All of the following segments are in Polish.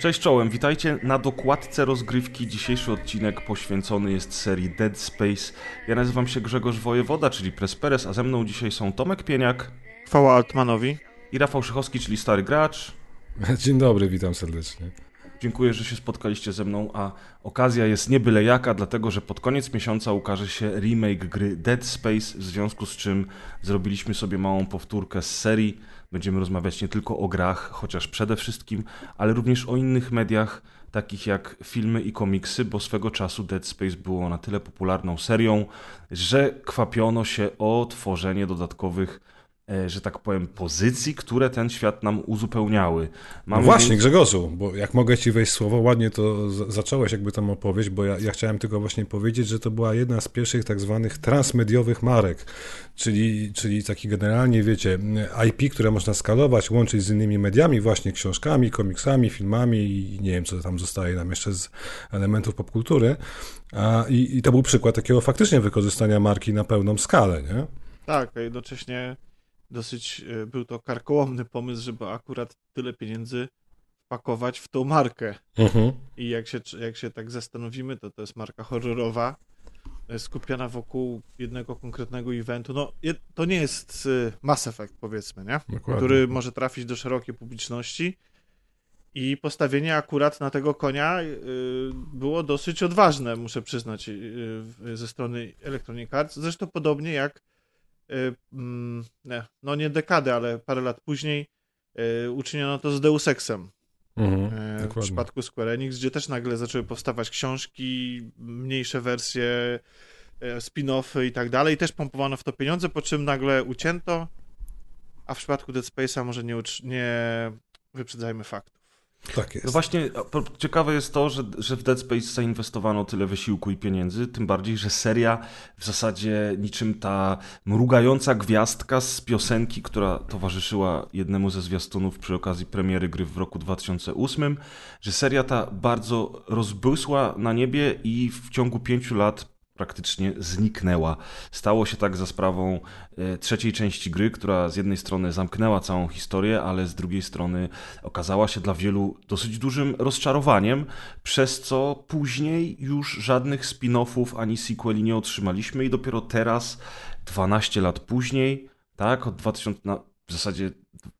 Cześć czołem, witajcie na dokładce rozgrywki. Dzisiejszy odcinek poświęcony jest serii Dead Space. Ja nazywam się Grzegorz Wojewoda, czyli Presperes, a ze mną dzisiaj są Tomek Pieniak Chwała Altmanowi. i Rafał Szychowski, czyli Stary Gracz. Dzień dobry, witam serdecznie. Dziękuję, że się spotkaliście ze mną, a okazja jest nie byle jaka, dlatego że pod koniec miesiąca ukaże się remake gry Dead Space, w związku z czym zrobiliśmy sobie małą powtórkę z serii. Będziemy rozmawiać nie tylko o grach, chociaż przede wszystkim, ale również o innych mediach, takich jak filmy i komiksy, bo swego czasu Dead Space było na tyle popularną serią, że kwapiono się o tworzenie dodatkowych, że tak powiem, pozycji, które ten świat nam uzupełniały. No Mamy właśnie, więc- Grzegorzu, bo jak mogę ci wejść w słowo, ładnie to z- zacząłeś jakby tam opowieść, bo ja, ja chciałem tylko właśnie powiedzieć, że to była jedna z pierwszych tak zwanych transmediowych marek, czyli, czyli taki generalnie, wiecie, IP, które można skalować, łączyć z innymi mediami, właśnie książkami, komiksami, filmami i nie wiem, co tam zostaje nam jeszcze z elementów popkultury. A, i, I to był przykład takiego faktycznie wykorzystania marki na pełną skalę, nie? Tak, a jednocześnie dosyć e, był to karkołomny pomysł, żeby akurat tyle pieniędzy wpakować w tą markę. Mhm. I jak się, jak się tak zastanowimy, to to jest marka horrorowa, e, skupiona wokół jednego konkretnego eventu. No, to nie jest e, Mass Effect, powiedzmy, nie? Dokładnie. Który może trafić do szerokiej publiczności. I postawienie akurat na tego konia było dosyć odważne, muszę przyznać, ze strony Electronic Arts. Zresztą podobnie jak, no nie dekadę, ale parę lat później y, uczyniono to z Deus Exem Mhm. y, w Dokładnie. przypadku Square Enix, gdzie też nagle zaczęły powstawać książki, mniejsze wersje, y, spin-offy i tak dalej. I też pompowano w to pieniądze, po czym nagle ucięto, a w przypadku Dead Space'a może nie, nie wyprzedzajmy faktów. Tak jest. No właśnie, a po- ciekawe jest to, że, że w Dead Space zainwestowano tyle wysiłku i pieniędzy, tym bardziej, że seria w zasadzie niczym ta mrugająca gwiazdka z piosenki, która towarzyszyła jednemu ze zwiastunów przy okazji premiery gry w roku 2008, że seria ta bardzo rozbłysła na niebie i w ciągu pięciu lat praktycznie zniknęła. Stało się tak za sprawą e, trzeciej części gry, która z jednej strony zamknęła całą historię, ale z drugiej strony okazała się dla wielu dosyć dużym rozczarowaniem, przez co później już żadnych spin-offów ani sequeli nie otrzymaliśmy i dopiero teraz, 12 lat później, tak, od 2000, na, w zasadzie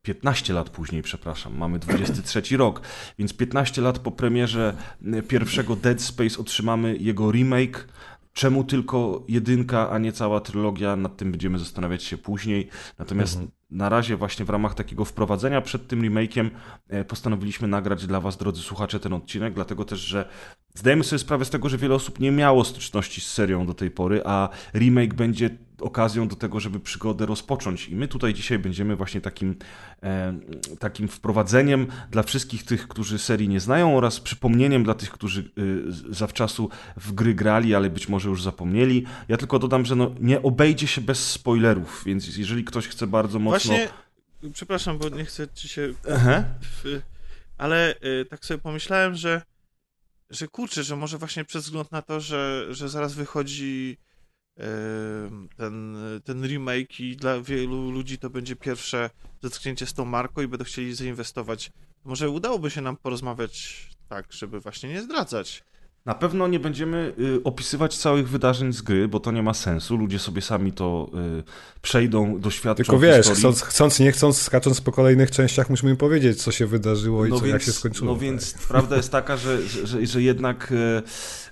15 lat później, przepraszam, mamy 23 rok, więc 15 lat po premierze e, pierwszego Dead Space otrzymamy jego remake. Czemu tylko jedynka, a nie cała trylogia? Nad tym będziemy zastanawiać się później. Natomiast na razie właśnie w ramach takiego wprowadzenia przed tym remake'iem e, postanowiliśmy nagrać dla was, drodzy słuchacze, ten odcinek, dlatego też, że zdajemy sobie sprawę z tego, że wiele osób nie miało styczności z serią do tej pory, a remake będzie okazją do tego, żeby przygodę rozpocząć. I my tutaj dzisiaj będziemy właśnie takim, e, takim wprowadzeniem dla wszystkich tych, którzy serii nie znają oraz przypomnieniem dla tych, którzy y, zawczasu w gry grali, ale być może już zapomnieli. Ja tylko dodam, że no, nie obejdzie się bez spoilerów, więc jeżeli ktoś chce bardzo mocno... Właśnie, przepraszam, bo nie chcę ci się... Aha. Ale y, tak sobie pomyślałem, że że kurczę, że może właśnie przez wzgląd na to, że, że zaraz wychodzi ten, ten remake i dla wielu ludzi to będzie pierwsze zetknięcie z tą marką i będą chcieli zainwestować. Może udałoby się nam porozmawiać tak, żeby właśnie nie zdradzać. Na pewno nie będziemy y, opisywać całych wydarzeń z gry, bo to nie ma sensu. Ludzie sobie sami to y, przejdą, doświadczą Tylko wiesz, chcąc, chcąc, nie chcąc, skacząc po kolejnych częściach, musimy im powiedzieć, co się wydarzyło i no co, więc, jak się skończyło. No więc prawda jest taka, że, że- że, jednak e,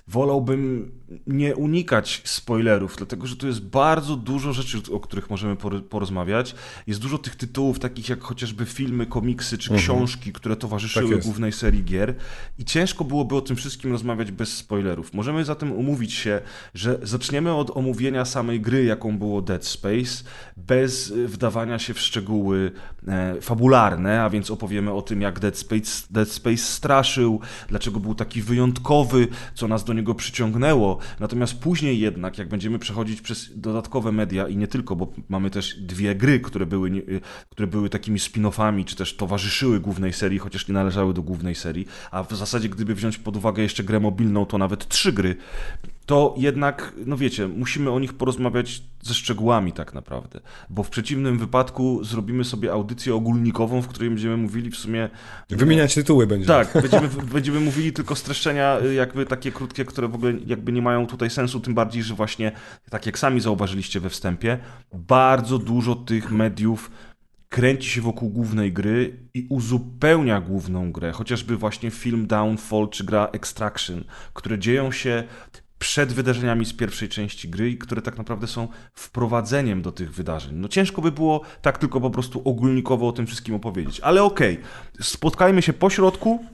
wolałbym nie unikać spoilerów, dlatego że tu jest bardzo dużo rzeczy, o których możemy porozmawiać. Jest dużo tych tytułów, takich jak chociażby filmy, komiksy czy książki, które towarzyszyły Tak głównej serii gier i ciężko byłoby o tym wszystkim rozmawiać bez spoilerów. Możemy zatem umówić się, że zaczniemy od omówienia samej gry, jaką było Dead Space, bez wdawania się w szczegóły e, fabularne, a więc opowiemy o tym, jak Dead Space, Dead Space straszył, dlaczego był taki wyjątkowy, co nas do niego przyciągnęło. Natomiast później jednak, jak będziemy przechodzić przez dodatkowe media i nie tylko, bo mamy też dwie gry, które były, y, które były takimi spin-offami, czy też towarzyszyły głównej serii, chociaż nie należały do głównej serii, a w zasadzie gdyby wziąć pod uwagę jeszcze grę mobilną, to nawet trzy gry, to jednak, no wiecie, musimy o nich porozmawiać ze szczegółami tak naprawdę, bo w przeciwnym wypadku zrobimy sobie audycję ogólnikową, w której będziemy mówili w sumie... Wymieniać tytuły będzie. Tak, będziemy, będziemy mówili tylko streszczenia y, jakby takie krótkie, które w ogóle jakby nie mają tutaj sensu, tym bardziej, że właśnie, tak jak sami zauważyliście we wstępie, bardzo dużo tych mediów kręci się wokół głównej gry i uzupełnia główną grę, chociażby właśnie film Downfall czy gra Extraction, które dzieją się przed wydarzeniami z pierwszej części gry i które tak naprawdę są wprowadzeniem do tych wydarzeń. No ciężko by było tak tylko po prostu ogólnikowo o tym wszystkim opowiedzieć, ale okej, okay. spotkajmy się po środku,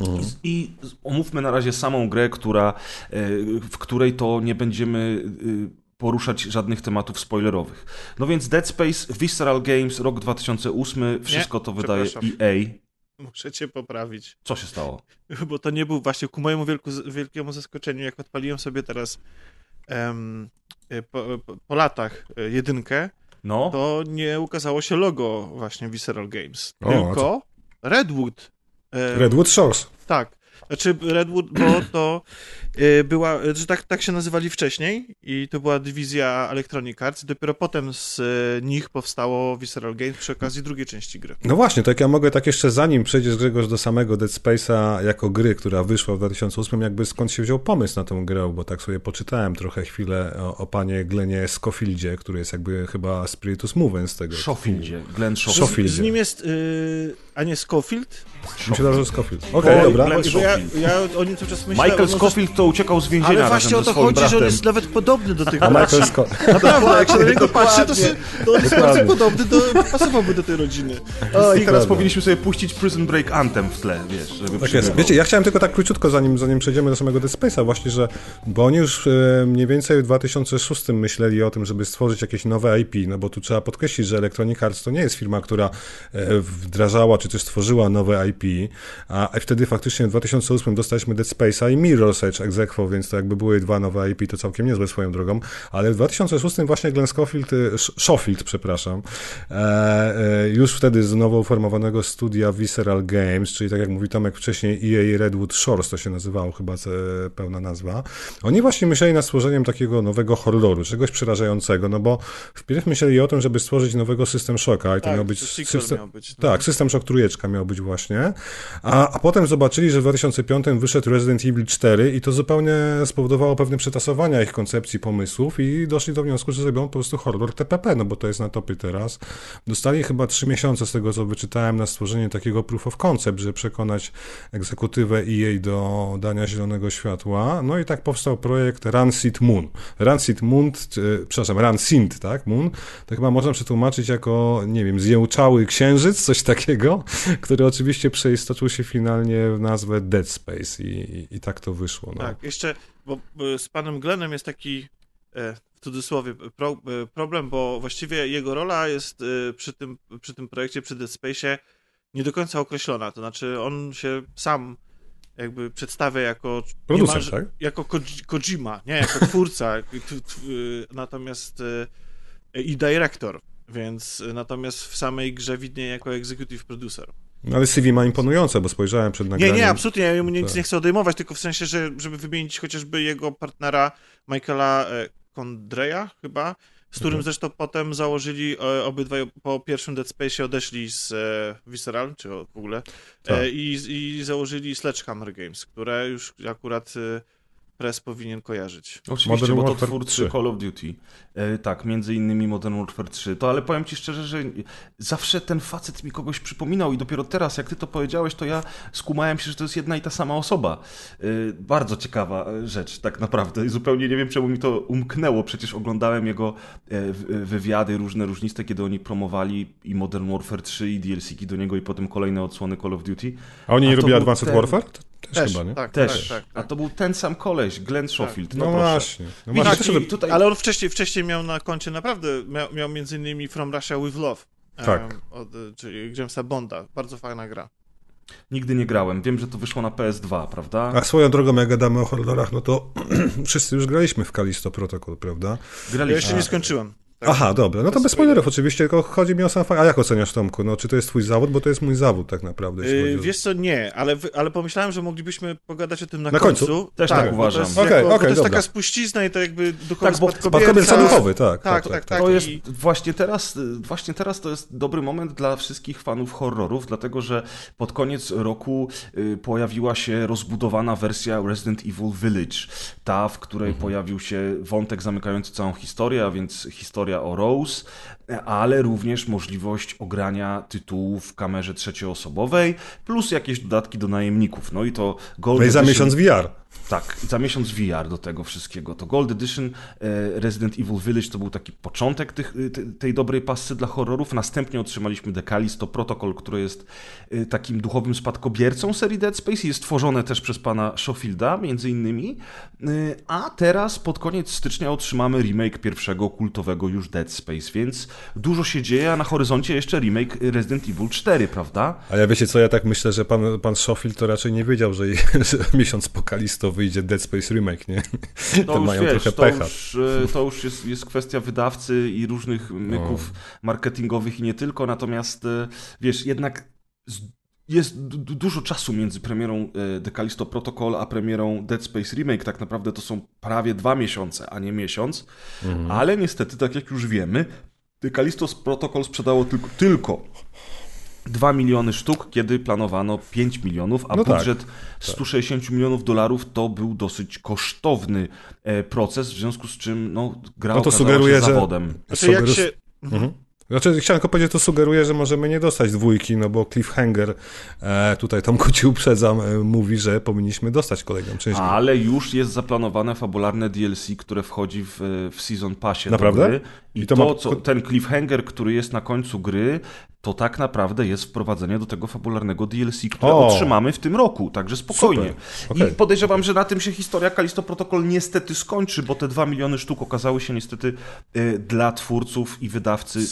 Mhm. I omówmy na razie samą grę, która, e, w której to nie będziemy e, poruszać żadnych tematów spoilerowych. No więc Dead Space, Visceral Games, rok 2008, wszystko nie, to wydaje EA. Muszę cię poprawić. Co się stało? Bo to nie był właśnie ku mojemu wielku, wielkiemu zaskoczeniu, jak odpaliłem sobie teraz um, po, po, po, latach e, jedynkę, no. to nie ukazało się logo właśnie Visceral Games. O, tylko Redwood. Um, Redwood Shores. Tak. Znaczy Redwood, bo to była, że tak, tak się nazywali wcześniej i to była dywizja Electronic Arts. Dopiero potem z y, nich powstało Visceral Games przy okazji drugiej części gry. No właśnie, tak ja mogę tak jeszcze zanim przejdziesz Grzegorz do samego Dead Space'a jako gry, która wyszła w 2008, jakby skąd się wziął pomysł na tę grę, bo tak sobie poczytałem trochę chwilę o, o panie Glenie Scofieldzie, który jest jakby chyba Spiritus Movens tego. Schofieldzie, Glenn Schofield. Z, z nim jest, yy, a nie Scofield? Myślałem, że Scofield. Okej, okay, dobra. Ja, ja o nim cały czas myślę. Michael Scofield to uciekał z więzienia Ale właśnie o to chodzi, bratem. że on jest nawet podobny do tych A Scott. Naprawdę, jak się na niego patrzy, to, się, to on jest bardzo podobny, do, pasowałby do tej rodziny. O, I teraz powinniśmy sobie puścić Prison Break Anthem w tle, wiesz, żeby Tak jest. Wiecie, ja chciałem tylko tak króciutko, zanim, zanim przejdziemy do samego Dead Space'a, właśnie, że bo oni już e, mniej więcej w 2006 myśleli o tym, żeby stworzyć jakieś nowe IP, no bo tu trzeba podkreślić, że Electronic Arts to nie jest firma, która e, wdrażała czy też stworzyła nowe IP, a wtedy faktycznie w 2008 dostaliśmy Dead Space'a i Mirror's Edge Exequo, więc to jakby były dwa nowe IP, to całkiem niezłe swoją drogą, ale w 2006 właśnie Glenn Schofield, y, Schofield, przepraszam, e, e, już wtedy z nowo uformowanego studia Visceral Games, czyli tak jak mówi Tomek wcześniej EA Redwood Shores to się nazywało chyba pełna nazwa, oni właśnie myśleli nad stworzeniem takiego nowego horroru, czegoś przerażającego, no bo wpierw myśleli o tym, żeby stworzyć nowego system shocka i to tak, miał być... System, miał być no. Tak, system shock trójeczka miał być właśnie, a, a potem zobaczyli, że w 2005 wyszedł Resident Evil 4 i to zupełnie spowodowało pewne przetasowania ich koncepcji, pomysłów i doszli do wniosku, że zrobią po prostu horror TPP, no bo to jest na topie teraz. Dostali chyba 3 miesiące z tego, co wyczytałem, na stworzenie takiego proof of concept, żeby przekonać egzekutywę EA do dania zielonego światła. No i tak powstał projekt Rancid Moon. Rancid Moon, czy, przepraszam, Rancid, tak? Moon, to chyba można przetłumaczyć jako, nie wiem, zjełczały księżyc, coś takiego, który oczywiście przeistoczył się finalnie w nazwę Dead Space i, i, i tak to wyszło. No. Tak, jeszcze, bo z panem Glennem jest taki e, w cudzysłowie pro, e, problem, bo właściwie jego rola jest e, przy tym, przy tym projekcie, przy Dead Space nie do końca określona, to znaczy on się sam jakby przedstawia jako producent, tak? jako Kojima, nie, jako twórca, natomiast i dyrektor, więc natomiast w samej grze widnieje jako executive producer. No ale CV ma imponujące, bo spojrzałem przed nagraniem. Nie, nie, absolutnie, ja mu nic tak. nie chcę odejmować, tylko w sensie, że, żeby wymienić chociażby jego partnera Michaela Kondreya e, chyba, z którym mhm. zresztą potem założyli e, obydwaj po pierwszym Dead Space odeszli z e, Visceral, czy w ogóle, tak. i, i założyli Sledgehammer Games, które już akurat Press powinien kojarzyć. Oczywiście, Modern bo to Warfare twórcy 3. Call of Duty. E, tak, między innymi Modern Warfare 3. To ale powiem ci szczerze, że zawsze ten facet mi kogoś przypominał i dopiero teraz, jak ty to powiedziałeś, to ja skumałem się, że to jest jedna i ta sama osoba. E, bardzo ciekawa rzecz, tak naprawdę. Zupełnie nie wiem, czemu mi to umknęło. Przecież oglądałem jego e, wywiady różne, różniste, kiedy oni promowali i Modern Warfare 3 i DLC-ki do niego i potem kolejne odsłony Call of Duty. A oni nie robili Advanced ten... Warfare? Też, też chyba, nie? Tak, też. Tak, tak, A to był ten sam koleś, Glenn tak. Schofield. No, no właśnie. No właśnie. Tak, tutaj... Ale on wcześniej, wcześniej miał na koncie naprawdę, miał, miał między innymi From Russia With Love. Tak. Um, od, czyli Jamesa Bonda. Bardzo fajna gra. Nigdy nie grałem. Wiem, że to wyszło na PS2, prawda? A swoją drogą, jak gadamy o horrorach, no to wszyscy już graliśmy w Kalisto Protocol, prawda? Graliśmy. Ja jeszcze nie skończyłem. Tak. Aha, dobra, no to Bez bez spoilerów oczywiście, tylko chodzi mi o sam fakt. A jak oceniasz Tomku? No, czy to jest twój zawód? Bo to jest mój zawód tak naprawdę. Yy, wiesz co, nie, ale, ale pomyślałem, że moglibyśmy pogadać o tym na, Na końcu? Też tak bo uważam. To jest, Okej, jako, okej, to jest dobra. taka spuścizna i to jakby duchowy Tak, bo Spadkobierca duchowy, tak. Tak, tak, tak. To jest i- właśnie teraz, właśnie teraz to jest dobry moment dla wszystkich fanów horrorów, dlatego że pod koniec roku y, pojawiła się rozbudowana wersja Resident Evil Village. Ta, w której Mhm. pojawił się wątek zamykający całą historię, a więc historia o Rose, ale również możliwość ogrania tytułu w kamerze trzecioosobowej, plus jakieś dodatki do najemników. No i to Gold No i za Edition- miesiąc VR. tak, za miesiąc VR do tego wszystkiego. To Gold Edition e, Resident Evil Village to był taki początek tych, e, te- tej dobrej pasy dla horrorów. Następnie otrzymaliśmy The Callisto Protocol, który jest e, takim duchowym spadkobiercą serii Dead Space i jest tworzone też przez pana Schofielda, między innymi. A teraz pod koniec stycznia otrzymamy remake pierwszego kultowego już Dead Space, więc dużo się dzieje, a na horyzoncie jeszcze remake Resident Evil 4, prawda? A ja wiecie co, ja tak myślę, że pan, pan Schofield to raczej nie wiedział, że, że miesiąc po Kalisto wyjdzie Dead Space Remake, nie? To, To już mają wiesz, trochę to pecha. już, e, to już jest, jest kwestia wydawcy i różnych myków marketingowych i nie tylko, natomiast e, wiesz, jednak jest du- du- dużo czasu między premierą e, The Callisto Protocol a premierą Dead Space Remake. Tak naprawdę to są prawie dwa miesiące, a nie miesiąc. Mhm. Ale niestety, tak jak już wiemy, Callisto Protocol sprzedało tylko, tylko 2 miliony sztuk, kiedy planowano 5 milionów, a No tak, budżet 160 milionów dolarów to był dosyć kosztowny e, proces, w związku z czym no, gra No to okazała sugeruje, się że- zawodem. Znaczy jak Sugerus- się... Mhm. Znaczy, chciałem tylko powiedzieć, to sugeruje, że możemy nie dostać dwójki, no bo Cliffhanger, e, tutaj Tomku ci uprzedzam, e, mówi, że powinniśmy dostać kolejną część. Ale już jest zaplanowane fabularne DLC, które wchodzi w, w Season Passie Naprawdę? gry. I, I to to, ma- co, ten cliffhanger, który jest na końcu gry, to tak naprawdę jest wprowadzenie do tego fabularnego DLC, które O! otrzymamy w tym roku, także spokojnie. Okej. I podejrzewam, że na tym się historia Kalisto Protocol niestety skończy, bo te dwa miliony sztuk okazały się niestety y, dla twórców i wydawcy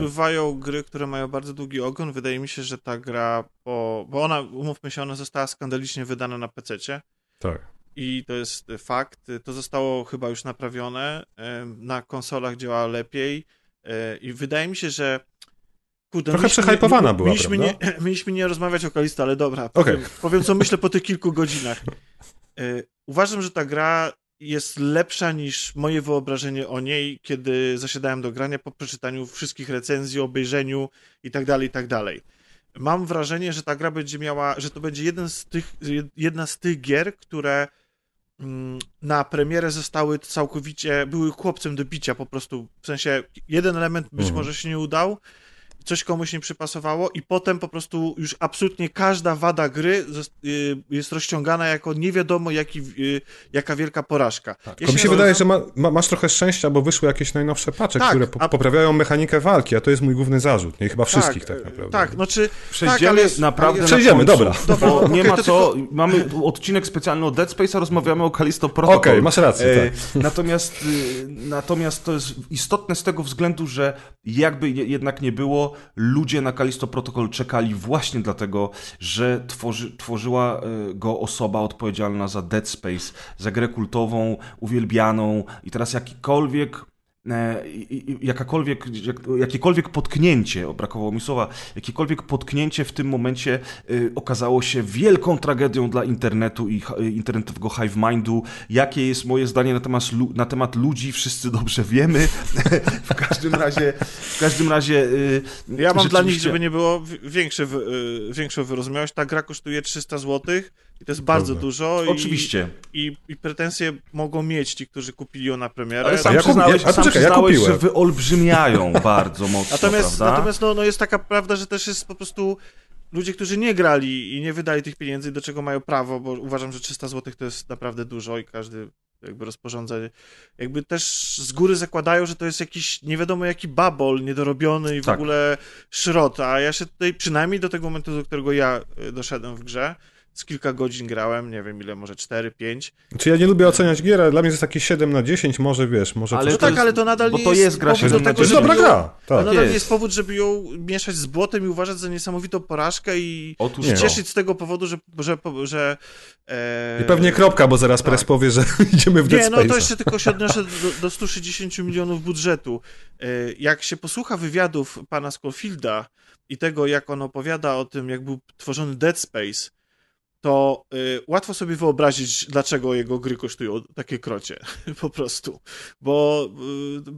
Bywają gry, które mają bardzo długi ogon. Wydaje mi się, że ta gra, po... bo ona, umówmy się, ona została skandalicznie wydana na PC-cie. Tak. I to jest fakt. To zostało chyba już naprawione. Na konsolach działa lepiej. e, I wydaje mi się, że. Kurde, Trochę mieliśmy przehajpowana nie, była, mieliśmy nie, mieliśmy nie rozmawiać o Kalisto, ale dobra. Okej. Powiem, powiem, co myślę po tych kilku godzinach. E, Uważam, że ta gra jest lepsza niż moje wyobrażenie o niej, kiedy zasiadałem do grania po przeczytaniu wszystkich recenzji, obejrzeniu i tak dalej, i tak. Mam wrażenie, że ta gra będzie miała, że to będzie jeden z tych, jedna z tych gier, które mm, na premierę zostały całkowicie, były chłopcem do bicia po prostu, w sensie jeden element być Mhm. może się nie udał, coś komuś nie przypasowało i potem po prostu już absolutnie każda wada gry y, jest rozciągana jako nie wiadomo jaki, y, jaka wielka porażka. Ja To mi się wydaje, że ma, ma, masz trochę szczęścia, bo wyszły jakieś najnowsze pacze, Tak, które po, a- poprawiają mechanikę walki, a to jest mój główny zarzut. Nie chyba wszystkich tak, e, naprawdę. Tak, znaczy Przejdziemy tak, ale jest- naprawdę na Przejdziemy, końcu, dobra. Dobra, Bo nie ma co, mamy odcinek specjalny o Dead Space, a rozmawiamy o Kalisto Protocol. Okej, masz rację, E, tak. Natomiast, natomiast to jest istotne z tego względu, że jakby je- jednak nie było, ludzie na Kalisto Protocol czekali właśnie dlatego, że tworzy, tworzyła y, go osoba odpowiedzialna za Dead Space, za grę kultową, uwielbianą i teraz jakikolwiek e, jakakolwiek, jak- jakiekolwiek potknięcie, o, brakowało mi słowa, jakiekolwiek potknięcie w tym momencie y, okazało się wielką tragedią dla internetu i y, internetowego hive mindu. Jakie jest moje zdanie na temat, na temat ludzi, wszyscy dobrze wiemy. w każdym razie, w każdym razie y, Ja mam dla nich, żeby nie było wi- większe, większą wyrozumiałość. Ta gra kosztuje 300 zł i to jest bardzo Prawda. dużo. Oczywiście. I, i, I pretensje mogą mieć ci, którzy kupili ją na premierę. Ale sam ja przyznałeś, a sam poczekaj, ja przyznałeś że wyolbrzymiają bardzo mocno, Natomiast, prawda? natomiast no, no jest taka prawda, że też jest po prostu ludzie, którzy nie grali i nie wydali tych pieniędzy, do czego mają prawo, bo uważam, że 300 zł to jest naprawdę dużo i każdy jakby rozporządza, jakby też z góry zakładają, że to jest jakiś nie wiadomo jaki babol niedorobiony i w Tak. ogóle szrot, a ja się tutaj przynajmniej do tego momentu, do którego ja y, doszedłem w grze, z kilka godzin grałem, nie wiem ile, może 4, 5. Czy ja nie lubię oceniać gier, ale dla mnie to jest takie 7 na 10, może wiesz, może Ale coś No to tak, jest- ale to nadal bo nie to jest gra powód do 7 na tego, To jest żeby dobra ją- gra, tak. Nadal Jest. nie jest powód, żeby ją mieszać z błotem i uważać za niesamowitą porażkę i Otóż to. cieszyć z tego powodu, że... że, że e... I pewnie kropka, bo zaraz press tak. powie, że idziemy w Dead Nie, no to jeszcze tylko się odniosę do, do 160 milionów budżetu. E, Jak się posłucha wywiadów pana Schofielda i tego, jak on opowiada o tym, jak był tworzony Dead Space, to y, łatwo sobie wyobrazić, dlaczego jego gry kosztują takie krocie, po prostu. Bo,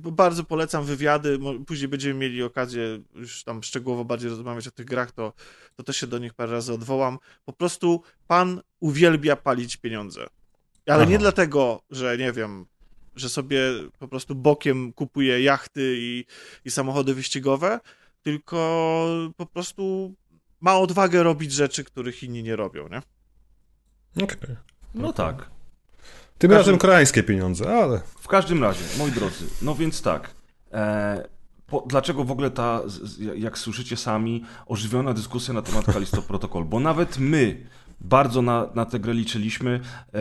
y, bardzo polecam wywiady, później będziemy mieli okazję już tam szczegółowo bardziej rozmawiać o tych grach, to, to też się do nich parę razy odwołam. Po prostu pan uwielbia palić pieniądze. Ale nie Aha. dlatego, że nie wiem, że sobie po prostu bokiem kupuje jachty i, i samochody wyścigowe, tylko po prostu ma odwagę robić rzeczy, których inni nie robią, nie? Okej. No tak. Tym Każdy- razem koreańskie pieniądze, ale... W każdym razie, moi drodzy, no więc tak. E, po, dlaczego w ogóle ta, jak słyszycie sami, ożywiona dyskusja na temat Kalisto Protocol? Bo nawet my bardzo na, na tę grę liczyliśmy, e,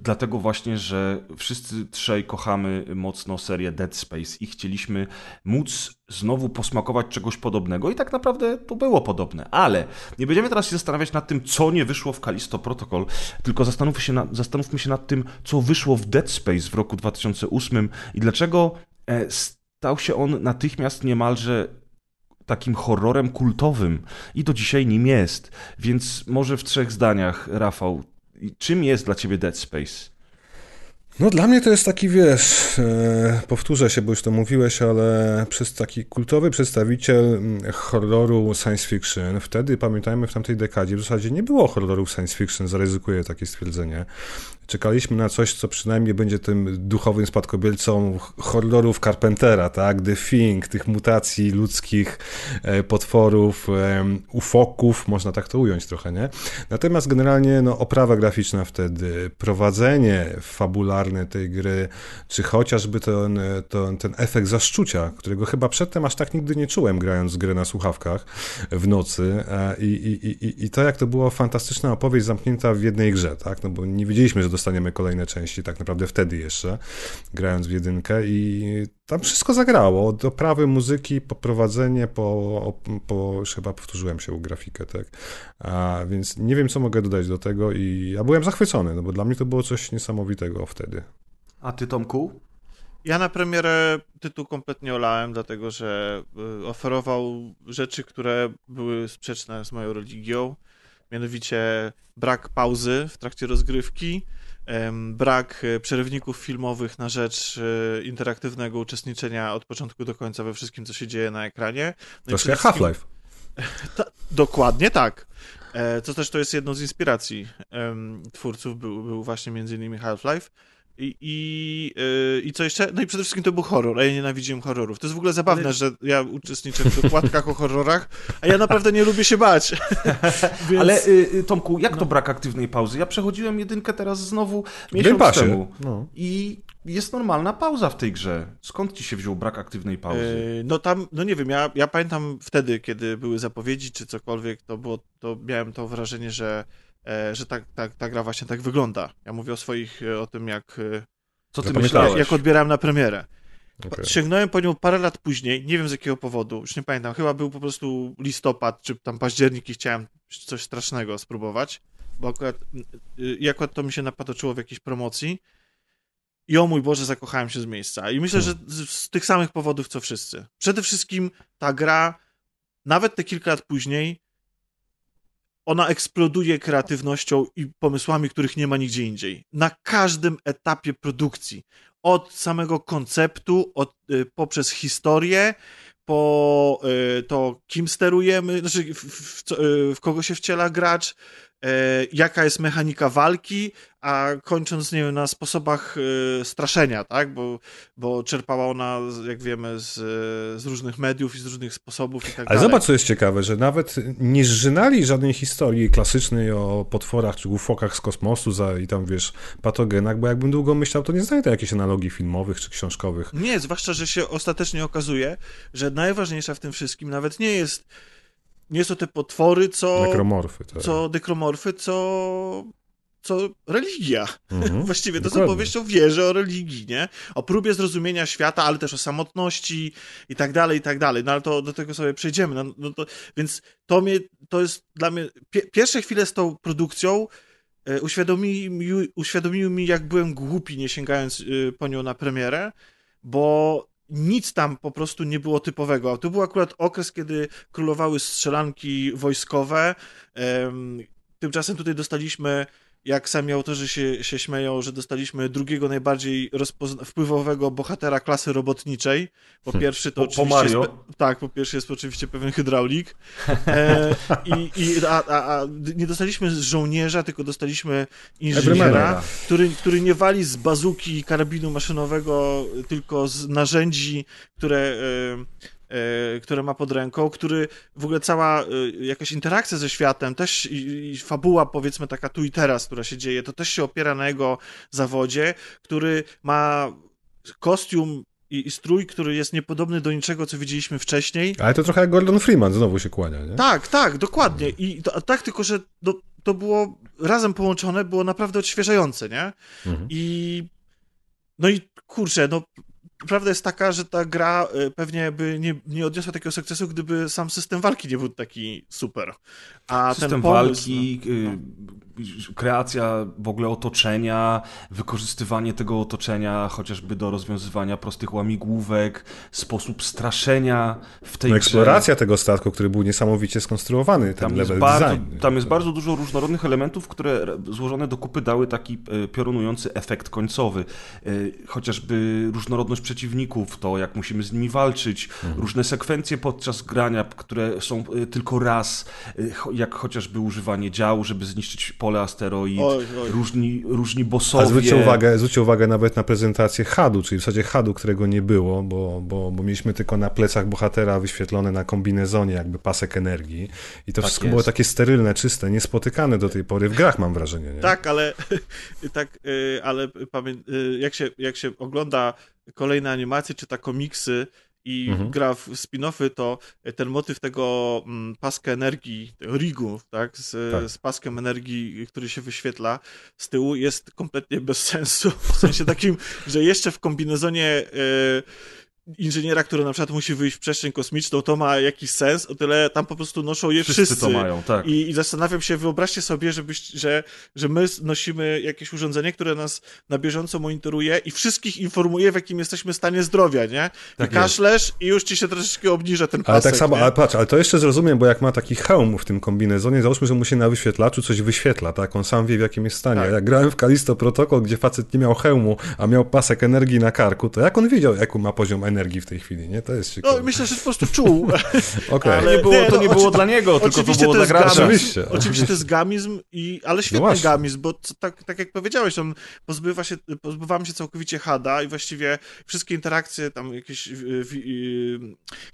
dlatego właśnie, że wszyscy trzej kochamy mocno serię Dead Space i chcieliśmy móc znowu posmakować czegoś podobnego i tak naprawdę to było podobne. Ale nie będziemy teraz się zastanawiać nad tym, co nie wyszło w Kalisto Protocol, tylko zastanówmy się, na, zastanówmy się nad tym, co wyszło w Dead Space w roku 2008 i dlaczego e, stał się on natychmiast niemalże takim horrorem kultowym i do dzisiaj nim jest. Więc może w trzech zdaniach, Rafał, czym jest dla ciebie Dead Space? No dla mnie to jest taki, wiesz, e, powtórzę się, bo już to mówiłeś, ale przez taki kultowy przedstawiciel horroru science fiction, wtedy pamiętajmy w tamtej dekadzie w zasadzie nie było horrorów science fiction, zaryzykuję takie stwierdzenie. Czekaliśmy na coś, co przynajmniej będzie tym duchowym spadkobiercą horrorów Carpentera, tak? The Thing, tych mutacji ludzkich e, potworów, em, ufoków, można tak to ująć trochę, nie? Natomiast generalnie no, oprawa graficzna wtedy, prowadzenie fabularne tej gry, czy chociażby ten, ten, ten efekt zaszczucia, którego chyba przedtem aż tak nigdy nie czułem, grając grę na słuchawkach w nocy. E, I, i, i, I to, jak to była fantastyczna opowieść zamknięta w jednej grze, tak? No bo nie wiedzieliśmy, że dostaniemy kolejne części, tak naprawdę wtedy jeszcze, grając w jedynkę i tam wszystko zagrało, od oprawy muzyki, po prowadzenie, po, po już chyba powtórzyłem się u grafikę, tak? A, więc nie wiem, co mogę dodać do tego i ja byłem zachwycony, no bo dla mnie to było coś niesamowitego wtedy. A ty, Tomku? Ja na premierę tytuł kompletnie olałem, dlatego że y, oferował rzeczy, które były sprzeczne z moją religią. Mianowicie brak pauzy w trakcie rozgrywki, brak e, przerywników filmowych na rzecz e, interaktywnego uczestniczenia od początku do końca we wszystkim, co się dzieje na ekranie. No Troszkę jak wszystkim- Half-Life. Ta, dokładnie tak. E, Co też to jest jedną z inspiracji twórców, był, był właśnie między innymi Half-Life. I, i, y, I co jeszcze? No i przede wszystkim to był horror, a ja nienawidziłem horrorów. To jest w ogóle zabawne, Ale- że ja uczestniczę w dokładkach o horrorach, a ja naprawdę nie lubię się bać. Więc... Ale y, y, Tomku, jak to brak aktywnej pauzy? Ja przechodziłem jedynkę teraz znowu miesiąc temu. No. I jest normalna pauza w tej grze. Skąd ci się wziął brak aktywnej pauzy? E, No tam, no nie wiem, ja, ja pamiętam wtedy, kiedy były zapowiedzi czy cokolwiek, to było, to miałem to wrażenie, że, że tak, tak, ta gra właśnie tak wygląda. Ja mówię o swoich, e, o tym jak, e, Co ty myślałeś? jak odbierałem na premierę. okej. Sięgnąłem po nią parę lat później, nie wiem z jakiego powodu, już nie pamiętam, chyba był po prostu listopad, czy tam październik i chciałem coś strasznego spróbować, bo akurat, y, i akurat to mi się napatoczyło w jakiejś promocji i o mój Boże, zakochałem się z miejsca. I myślę, że z, z tych samych powodów, co wszyscy. Przede wszystkim ta gra, nawet te kilka lat później, ona eksploduje kreatywnością i pomysłami, których nie ma nigdzie indziej. Na każdym etapie produkcji od samego konceptu, od, y, poprzez historię, po y, to, kim sterujemy, znaczy w, w, co- y, w kogo się wciela gracz, jaka jest mechanika walki, a kończąc, nie wiem, na sposobach y, straszenia, tak, bo, bo czerpała ona, jak wiemy, z, z różnych mediów i z różnych sposobów i tak Ale dalej. zobacz, co jest ciekawe, że nawet nie zżynali żadnej historii klasycznej o potworach czy ufokach z kosmosu za, i tam, wiesz, patogenach, bo jakbym długo myślał, to nie znajdę jakichś analogii filmowych czy książkowych. Nie, zwłaszcza, że się ostatecznie okazuje, że najważniejsza w tym wszystkim nawet nie jest nie są te potwory, co... Nekromorfy. Tak. Co dekromorfy, co co religia. Mhm. Właściwie to Dokładnie. opowieść o wierze, o religii, nie? O próbie zrozumienia świata, ale też o samotności i tak dalej, i tak dalej. No ale to do tego sobie przejdziemy. No, no to, więc to mnie, to jest dla mnie, pie, pierwsze chwile z tą produkcją e, uświadomiły, mi- uświadomiły mi, jak byłem głupi, nie sięgając e, po nią na premierę, bo nic tam po prostu nie było typowego. A to był akurat okres, kiedy królowały strzelanki wojskowe. Em, Tymczasem tutaj dostaliśmy, jak sami autorzy się, się śmieją, że dostaliśmy drugiego najbardziej wpływowego bohatera klasy robotniczej. Po pierwszy to Po- po oczywiście... Mario. Jest, pe- tak, po pierwsze jest oczywiście pewien hydraulik. E, i, i, a, a, a nie dostaliśmy żołnierza, tylko dostaliśmy inżyniera, który, który nie wali z bazuki karabinu maszynowego, tylko z narzędzi, które, e, które ma pod ręką, który w ogóle cała e, jakaś interakcja ze światem, też i, i fabuła powiedzmy taka tu i teraz, która się dzieje, to też się opiera na jego zawodzie, który ma kostium i, i strój, który jest niepodobny do niczego, co widzieliśmy wcześniej. Ale to trochę jak Gordon Freeman znowu się kłania, nie? Tak, tak, dokładnie. I to, tak, tylko że to, to było razem połączone, było naprawdę odświeżające, nie? Mhm. I no i kurczę, no prawda jest taka, że ta gra y, pewnie by nie, nie odniosła takiego sukcesu, gdyby sam system walki nie był taki super. A System ten pomysł, walki, y, kreacja w ogóle otoczenia, wykorzystywanie tego otoczenia chociażby do rozwiązywania prostych łamigłówek, sposób straszenia w tej No, grze. eksploracja tego statku, który był niesamowicie skonstruowany, ten Tam jest, level bardzo, design. tam jest bardzo dużo różnorodnych elementów, które złożone do kupy dały taki e, piorunujący efekt końcowy. E, Chociażby różnorodność przeciwników, to jak musimy z nimi walczyć, Mhm. różne sekwencje podczas grania, które są e, tylko raz, jak chociażby używanie działu, żeby zniszczyć pole asteroid, Oj, oj. różni, różni A zwróćcie uwagę, zwróćcie uwagę nawet na prezentację HUD-u, czyli w zasadzie HUD-u, którego nie było, bo, bo, bo mieliśmy tylko na plecach bohatera wyświetlone na kombinezonie jakby pasek energii i to Tak wszystko jest. było takie sterylne, czyste, niespotykane do tej pory w grach mam wrażenie, nie? Tak, ale tak, y, ale pamię... y, jak, się, jak się ogląda kolejne animacje, czyta komiksy i Mhm. gra w spin-offy, to ten motyw tego mm, paska energii, tego rigu, tak, z, Tak. z paskiem energii, który się wyświetla z tyłu, jest kompletnie bez sensu. W sensie takim, że jeszcze w kombinezonie y, inżyniera, który na przykład musi wyjść w przestrzeń kosmiczną, to ma jakiś sens, o tyle tam po prostu noszą je Wszyscy, wszyscy. to mają, tak. I, I zastanawiam się, wyobraźcie sobie, żebyś, że, że my nosimy jakieś urządzenie, które nas na bieżąco monitoruje i wszystkich informuje, w jakim jesteśmy stanie zdrowia, nie? Tak I kaszlesz i już ci się troszeczkę obniża ten Ale pasek, tak samo, nie? ale patrz, ale to jeszcze zrozumiem, bo jak ma taki hełm w tym kombinezonie, załóżmy, że mu się na wyświetlaczu coś wyświetla, tak? On sam wie, w jakim jest stanie. Tak. Jak grałem w Kalisto Protocol, gdzie facet nie miał hełmu, a miał pasek energii na karku, to jak on wiedział, jaki ma poziom energii w tej chwili, nie? To jest ciekawe. No, myślę, że po prostu czuł. Okej. ale- nie było, nie, to no, nie było dla niego, tylko to było to dla gracza. Oczywiście, Oczywiście to jest gamizm, i, ale świetny właśnie. gamizm, bo c- tak, tak jak powiedziałeś, on pozbywa się, pozbywamy się całkowicie hada i właściwie wszystkie interakcje tam jakieś... y, y,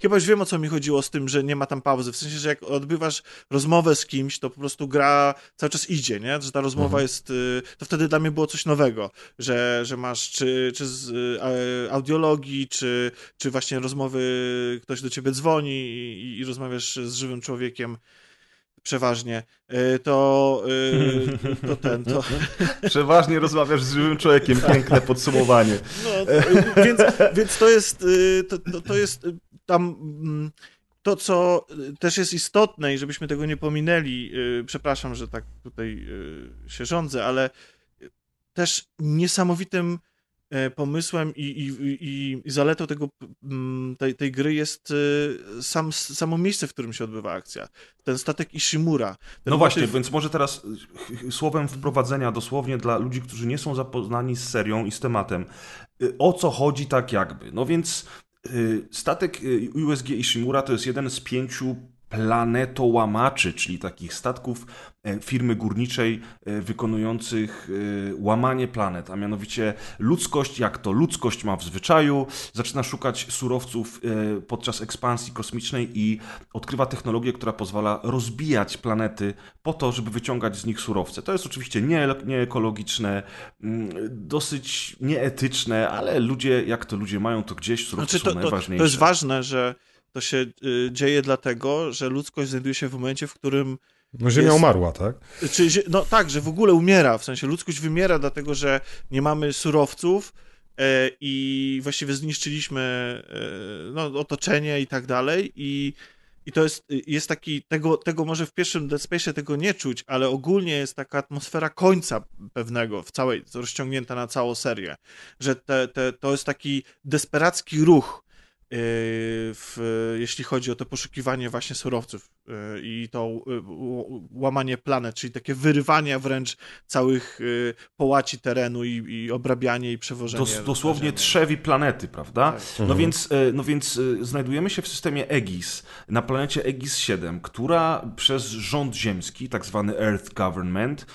chyba już wiem, o co mi chodziło z tym, że nie ma tam pauzy. W sensie, że jak odbywasz rozmowę z kimś, to po prostu gra cały czas idzie, nie? Że ta rozmowa Mhm. jest... y, To wtedy dla mnie było coś nowego, że, że masz czy, czy z audiologii, czy, czy właśnie rozmowy, ktoś do ciebie dzwoni i, i rozmawiasz z żywym człowiekiem przeważnie, y, to, y, to ten, to... Przeważnie rozmawiasz z żywym człowiekiem, piękne podsumowanie. No, y, więc, więc to jest, to, to, jest tam mm, to, co też jest istotne i żebyśmy tego nie pominęli, przepraszam, że tak tutaj się rządzę, ale też niesamowitym e, pomysłem i, i, i, i zaletą tego, mm, tej, tej gry jest y, sam, samo miejsce, w którym się odbywa akcja. Ten statek Ishimura. Ten No właśnie, motyw- więc może teraz y, słowem wprowadzenia dosłownie dla ludzi, którzy nie są zapoznani z serią i z tematem. O co chodzi tak jakby? No więc statek USG Ishimura to jest jeden z pięciu planetołamaczy, czyli takich statków e, firmy górniczej e, wykonujących e, łamanie planet, a mianowicie ludzkość, jak to ludzkość ma w zwyczaju, zaczyna szukać surowców podczas ekspansji kosmicznej i odkrywa technologię, która pozwala rozbijać planety po to, żeby wyciągać z nich surowce. To jest oczywiście nie- nieekologiczne, mm, dosyć nieetyczne, ale ludzie, jak to ludzie mają, to gdzieś surowce Znaczy, to, są to, najważniejsze. to jest ważne, że to się y, dzieje dlatego, że ludzkość znajduje się w momencie, w którym no Ziemia jest... umarła, tak? Czy, no tak, że w ogóle umiera, w sensie ludzkość wymiera dlatego, że nie mamy surowców e, i właściwie zniszczyliśmy e, no, otoczenie i tak dalej i i to jest, jest taki, tego, tego może w pierwszym Dead Space tego nie czuć, ale ogólnie jest taka atmosfera końca pewnego, w całej, rozciągnięta na całą serię, że te, te, to jest taki desperacki ruch, w, jeśli chodzi o to poszukiwanie właśnie surowców yy, i to yy, łamanie planet, czyli takie wyrywanie wręcz całych połaci terenu i, i obrabianie i przewożenie. Dos, dosłownie trzewi planety, prawda? Tak. No, mhm. więc, no więc znajdujemy się w systemie EGIS, na planecie EGIS 7, która przez rząd ziemski, tak zwany Earth Government,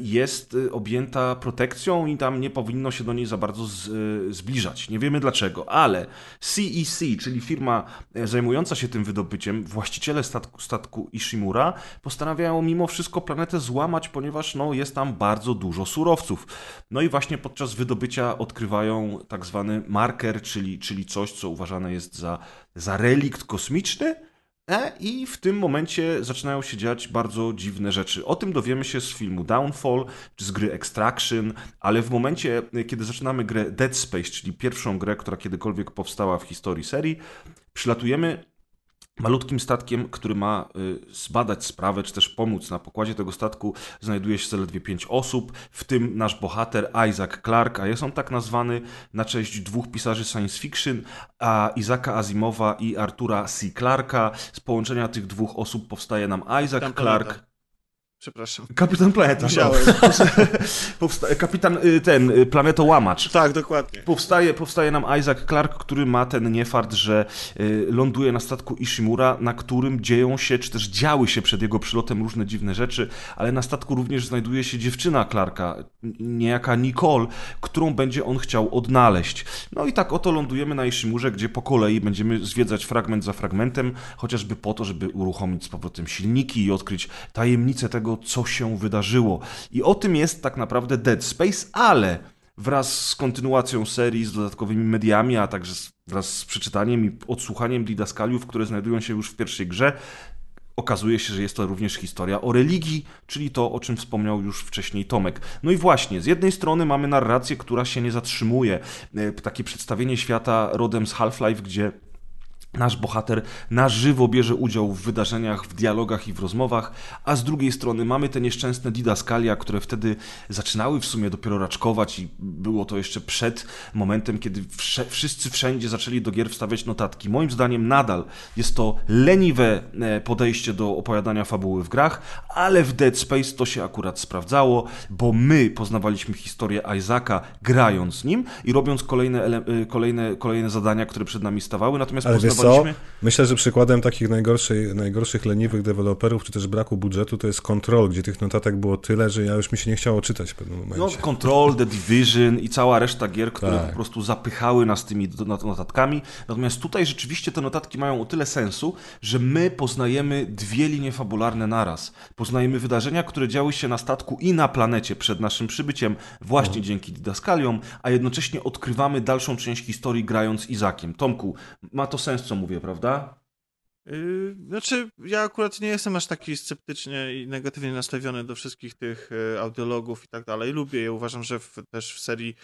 jest e, objęta protekcją i tam nie powinno się do niej za bardzo z, e, zbliżać. Nie wiemy dlaczego, ale CEC, czyli firma zajmująca się tym wydobyciem, właściciele statku, statku Ishimura postanawiają mimo wszystko planetę złamać, ponieważ no, jest tam bardzo dużo surowców. No i właśnie podczas wydobycia odkrywają tak zwany marker, czyli, czyli coś, co uważane jest za, za relikt kosmiczny, E, I w tym momencie zaczynają się dziać bardzo dziwne rzeczy. O tym dowiemy się z filmu Downfall, czy z gry Extraction, ale w momencie, kiedy zaczynamy grę Dead Space, czyli pierwszą grę, która kiedykolwiek powstała w historii serii, przylatujemy malutkim statkiem, który ma y, zbadać sprawę, czy też pomóc. Na pokładzie tego statku znajduje się zaledwie pięć osób, w tym nasz bohater Isaac Clarke, a jest on tak nazwany na cześć dwóch pisarzy science fiction, a Isaaca Asimowa i Artura C. Clarka. Z połączenia tych dwóch osób powstaje nam Isaac Clarke. Przepraszam. Kapitan Planeta. Musiałem. Powsta- kapitan y, ten, y, planetołamacz. Tak, dokładnie. Powstaje, powstaje nam Isaac Clark, który ma ten niefart, że y, ląduje na statku Ishimura, na którym dzieją się, czy też działy się przed jego przylotem różne dziwne rzeczy, ale na statku również znajduje się dziewczyna Clarka, niejaka Nicole, którą będzie on chciał odnaleźć. No i tak oto lądujemy na Ishimurze, gdzie po kolei będziemy zwiedzać fragment za fragmentem, chociażby po to, żeby uruchomić z powrotem silniki i odkryć tajemnicę tego, co się wydarzyło. I o tym jest tak naprawdę Dead Space, ale wraz z kontynuacją serii, z dodatkowymi mediami, a także wraz z przeczytaniem i odsłuchaniem didaskaliów, które znajdują się już w pierwszej grze, okazuje się, że jest to również historia o religii, czyli to, o czym wspomniał już wcześniej Tomek. No i właśnie, z jednej strony mamy narrację, która się nie zatrzymuje, e, takie przedstawienie świata rodem z Half-Life, gdzie Nasz bohater na żywo bierze udział w wydarzeniach, w dialogach i w rozmowach, a z drugiej strony mamy te nieszczęsne didaskalia, które wtedy zaczynały w sumie dopiero raczkować i było to jeszcze przed momentem, kiedy wszyscy wszędzie zaczęli do gier wstawiać notatki. Moim zdaniem nadal jest to leniwe e, podejście do opowiadania fabuły w grach, ale w Dead Space to się akurat sprawdzało, bo my poznawaliśmy historię Isaaca grając nim i robiąc kolejne, e, kolejne, kolejne zadania, które przed nami stawały, natomiast poznawaliśmy co? Myślę, że przykładem takich najgorszych, najgorszych leniwych deweloperów, czy też braku budżetu, to jest Control, gdzie tych notatek było tyle, że ja już mi się nie chciało czytać w pewnym momencie. No, Control, The Division i cała reszta gier, które tak. po prostu zapychały nas tymi notatkami. Natomiast tutaj rzeczywiście te notatki mają o tyle sensu, że my poznajemy dwie linie fabularne naraz. Poznajemy wydarzenia, które działy się na statku i na planecie przed naszym przybyciem, właśnie no. dzięki didaskaliom, a jednocześnie odkrywamy dalszą część historii grając Izakiem. Tomku, ma to sens, co co mówię, prawda? Yy, znaczy, ja akurat nie jestem aż taki sceptycznie i negatywnie nastawiony do wszystkich tych yy, audiologów i tak dalej. Lubię je, uważam, że w, też w serii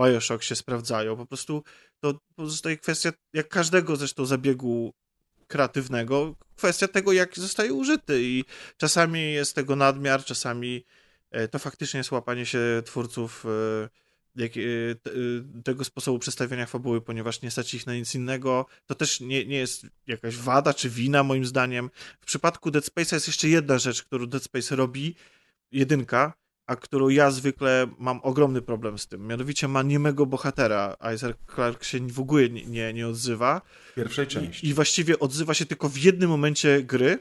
Bioshock się sprawdzają. Po prostu to pozostaje kwestia, jak każdego zresztą zabiegu kreatywnego, kwestia tego, jak zostaje użyty i czasami jest tego nadmiar, czasami yy, to faktycznie jest łapanie się twórców yy, jak, y, y, tego sposobu przedstawiania fabuły, ponieważ nie stać ich na nic innego. To też nie, nie jest jakaś wada czy wina, moim zdaniem. W przypadku Dead Space'a jest jeszcze jedna rzecz, którą Dead Space robi, jedynka, a którą ja zwykle mam ogromny problem z tym. Mianowicie ma niemego bohatera. Isaac Clark się w ogóle nie, nie, nie odzywa. W pierwszej części. I, I właściwie odzywa się tylko w jednym momencie gry,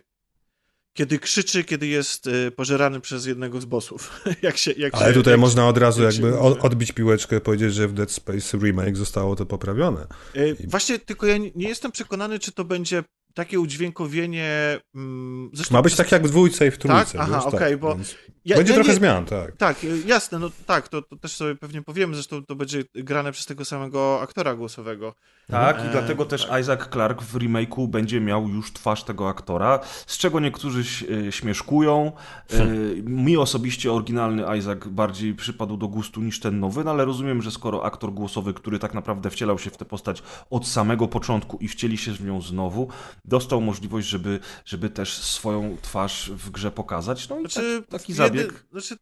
kiedy krzyczy, kiedy jest y, pożerany przez jednego z bossów. jak się, jak Ale się, tutaj można od razu jakby odbić piłeczkę, powiedzieć, że w Dead Space Remake zostało to poprawione. Y, właśnie, tylko ja nie jestem przekonany, czy to będzie takie udźwiękowienie. Mm, zresztą, Ma być tak jak w dwójce i w trójce. Tak? Aha, okej, okay, tak, bo. Ja, Będzie ja trochę nie- zmian, tak. Tak, y, jasne, no tak, to, to też sobie pewnie powiemy, zresztą to będzie grane przez tego samego aktora głosowego. Tak, i E, dlatego też tak. Isaac Clarke w remake'u będzie miał już twarz tego aktora, z czego niektórzy e, śmieszkują. E, Mi osobiście oryginalny Isaac bardziej przypadł do gustu niż ten nowy, no ale rozumiem, że skoro aktor głosowy, który tak naprawdę wcielał się w tę postać od samego początku i wcieli się w nią znowu, dostał możliwość, żeby, żeby też swoją twarz w grze pokazać. No i Znaczy, tak, taki jedy- zabieg. Znaczy,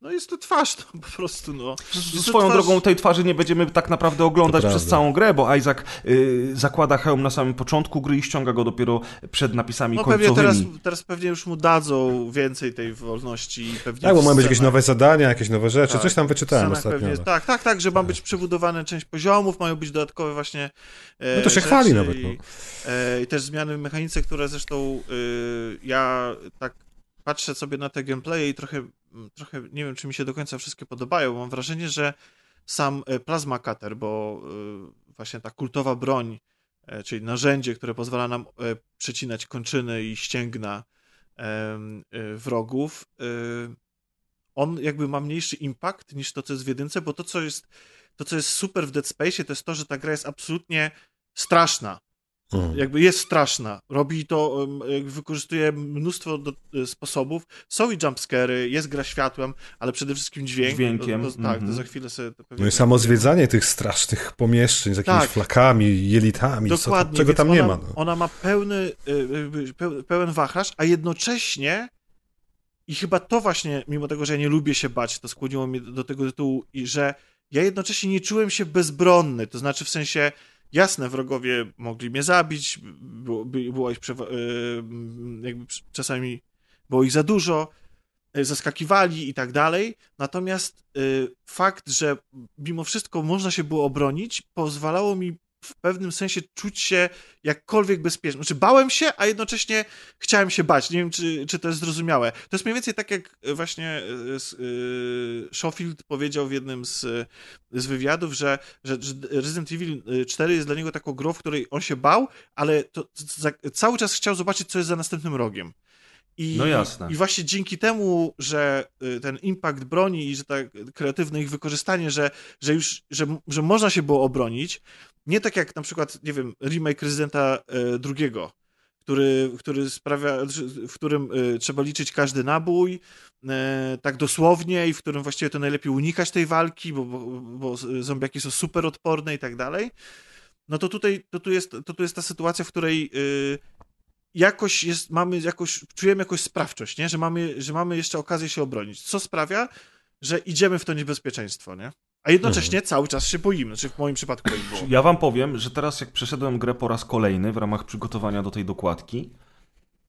no jest to twarz, no po prostu, no. Swoją twarz- drogą tej twarzy nie będziemy tak naprawdę oglądać To przez prawda. całą grę, bo Isaac y, zakłada hełm na samym początku gry i ściąga go dopiero przed napisami No pewnie końcowymi. teraz, teraz pewnie już mu dadzą więcej tej wolności i pewnie Tak, bo mają być jakieś nowe zadania, jakieś nowe rzeczy. Tak. Coś tam wyczytałem ostatnio. pewnie, no. tak, tak, tak, że ma być przebudowane część poziomów, mają być dodatkowe właśnie e, No to się chwali nawet, I, no. e, I też zmiany w mechanice, które zresztą y, ja tak patrzę sobie na te gameplaye i trochę, trochę nie wiem, czy mi się do końca wszystkie podobają. Mam wrażenie, że sam e, Plasma Cutter, bo y, właśnie ta kultowa broń, e, czyli narzędzie, które pozwala nam e, przecinać kończyny i ścięgna e, wrogów, on jakby ma mniejszy impact niż to, co jest w jedynce, bo to, co jest, to, co jest super w Dead Space, to jest to, że ta gra jest absolutnie straszna. Mhm. Jakby jest straszna. Robi to, wykorzystuje mnóstwo do, e, sposobów. Są i jumpscary, jest gra światłem, ale przede wszystkim dźwięk. Dźwiękiem, To, to, tak, to mhm. za chwilę sobie to pewnie... No i samo zwiedzanie tych strasznych pomieszczeń z jakimiś Tak. flakami, jelitami, co, Dokładnie. czego więc tam ona, nie ma. No. Ona ma pełny, peł- pełen wachlarz, a jednocześnie i chyba to właśnie, mimo tego, że ja nie lubię się bać, to skłoniło mnie do tego tytułu i że ja jednocześnie nie czułem się bezbronny, to znaczy w sensie jasne, wrogowie mogli mnie zabić, było, by- było ich przewa- y, jakby czasami było ich za dużo, y, zaskakiwali i tak dalej, natomiast y, fakt, że mimo wszystko można się było obronić, pozwalało mi w pewnym sensie czuć się jakkolwiek bezpiecznie. Znaczy bałem się, a jednocześnie chciałem się bać. Nie wiem, czy, czy to jest zrozumiałe. To jest mniej więcej tak, jak właśnie y, s- y, Schofield powiedział w jednym z, z wywiadów, że, że, że Resident Evil 4 jest dla niego taką grą, w której on się bał, ale to, za, cały czas chciał zobaczyć, co jest za następnym rogiem. I, No jasne. I właśnie dzięki temu, że y, ten impact broni i że tak kreatywne ich wykorzystanie, że, że już, że, że można się było obronić, nie tak jak na przykład, nie wiem, remake Residenta y, drugiego, który, który sprawia, w którym y, trzeba liczyć każdy nabój, tak dosłownie i w którym właściwie to najlepiej unikać tej walki, bo, bo, bo zombiaki są super odporne i tak dalej. No to tutaj to tu jest, to tu jest ta sytuacja, w której jakoś jest, mamy jakoś, czujemy jakąś sprawczość, nie? Że mamy, że mamy jeszcze okazję się obronić, co sprawia, że idziemy w to niebezpieczeństwo, nie? A jednocześnie cały czas się boimy, znaczy w moim przypadku tak było. Ja wam powiem, że teraz jak przeszedłem grę po raz kolejny w ramach przygotowania do tej dokładki,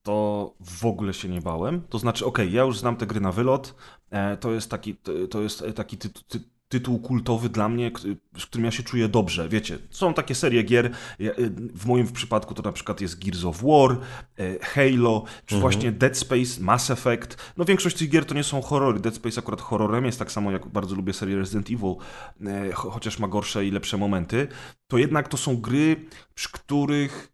to w ogóle się nie bałem. To znaczy, okej, ja już znam te gry na wylot. E, to jest taki, to- to jest taki ty, ty, tytuł kultowy dla mnie, z którym ja się czuję dobrze. Wiecie, są takie serie gier. y, W moim przypadku to na przykład jest Gears of War, e, Halo, czy właśnie Dead Space, Mass Effect. No większość tych gier to nie są horrory. Dead Space akurat horrorem jest, tak samo jak bardzo lubię serię Resident Evil, e, cho- chociaż ma gorsze i lepsze momenty. To jednak to są gry, przy których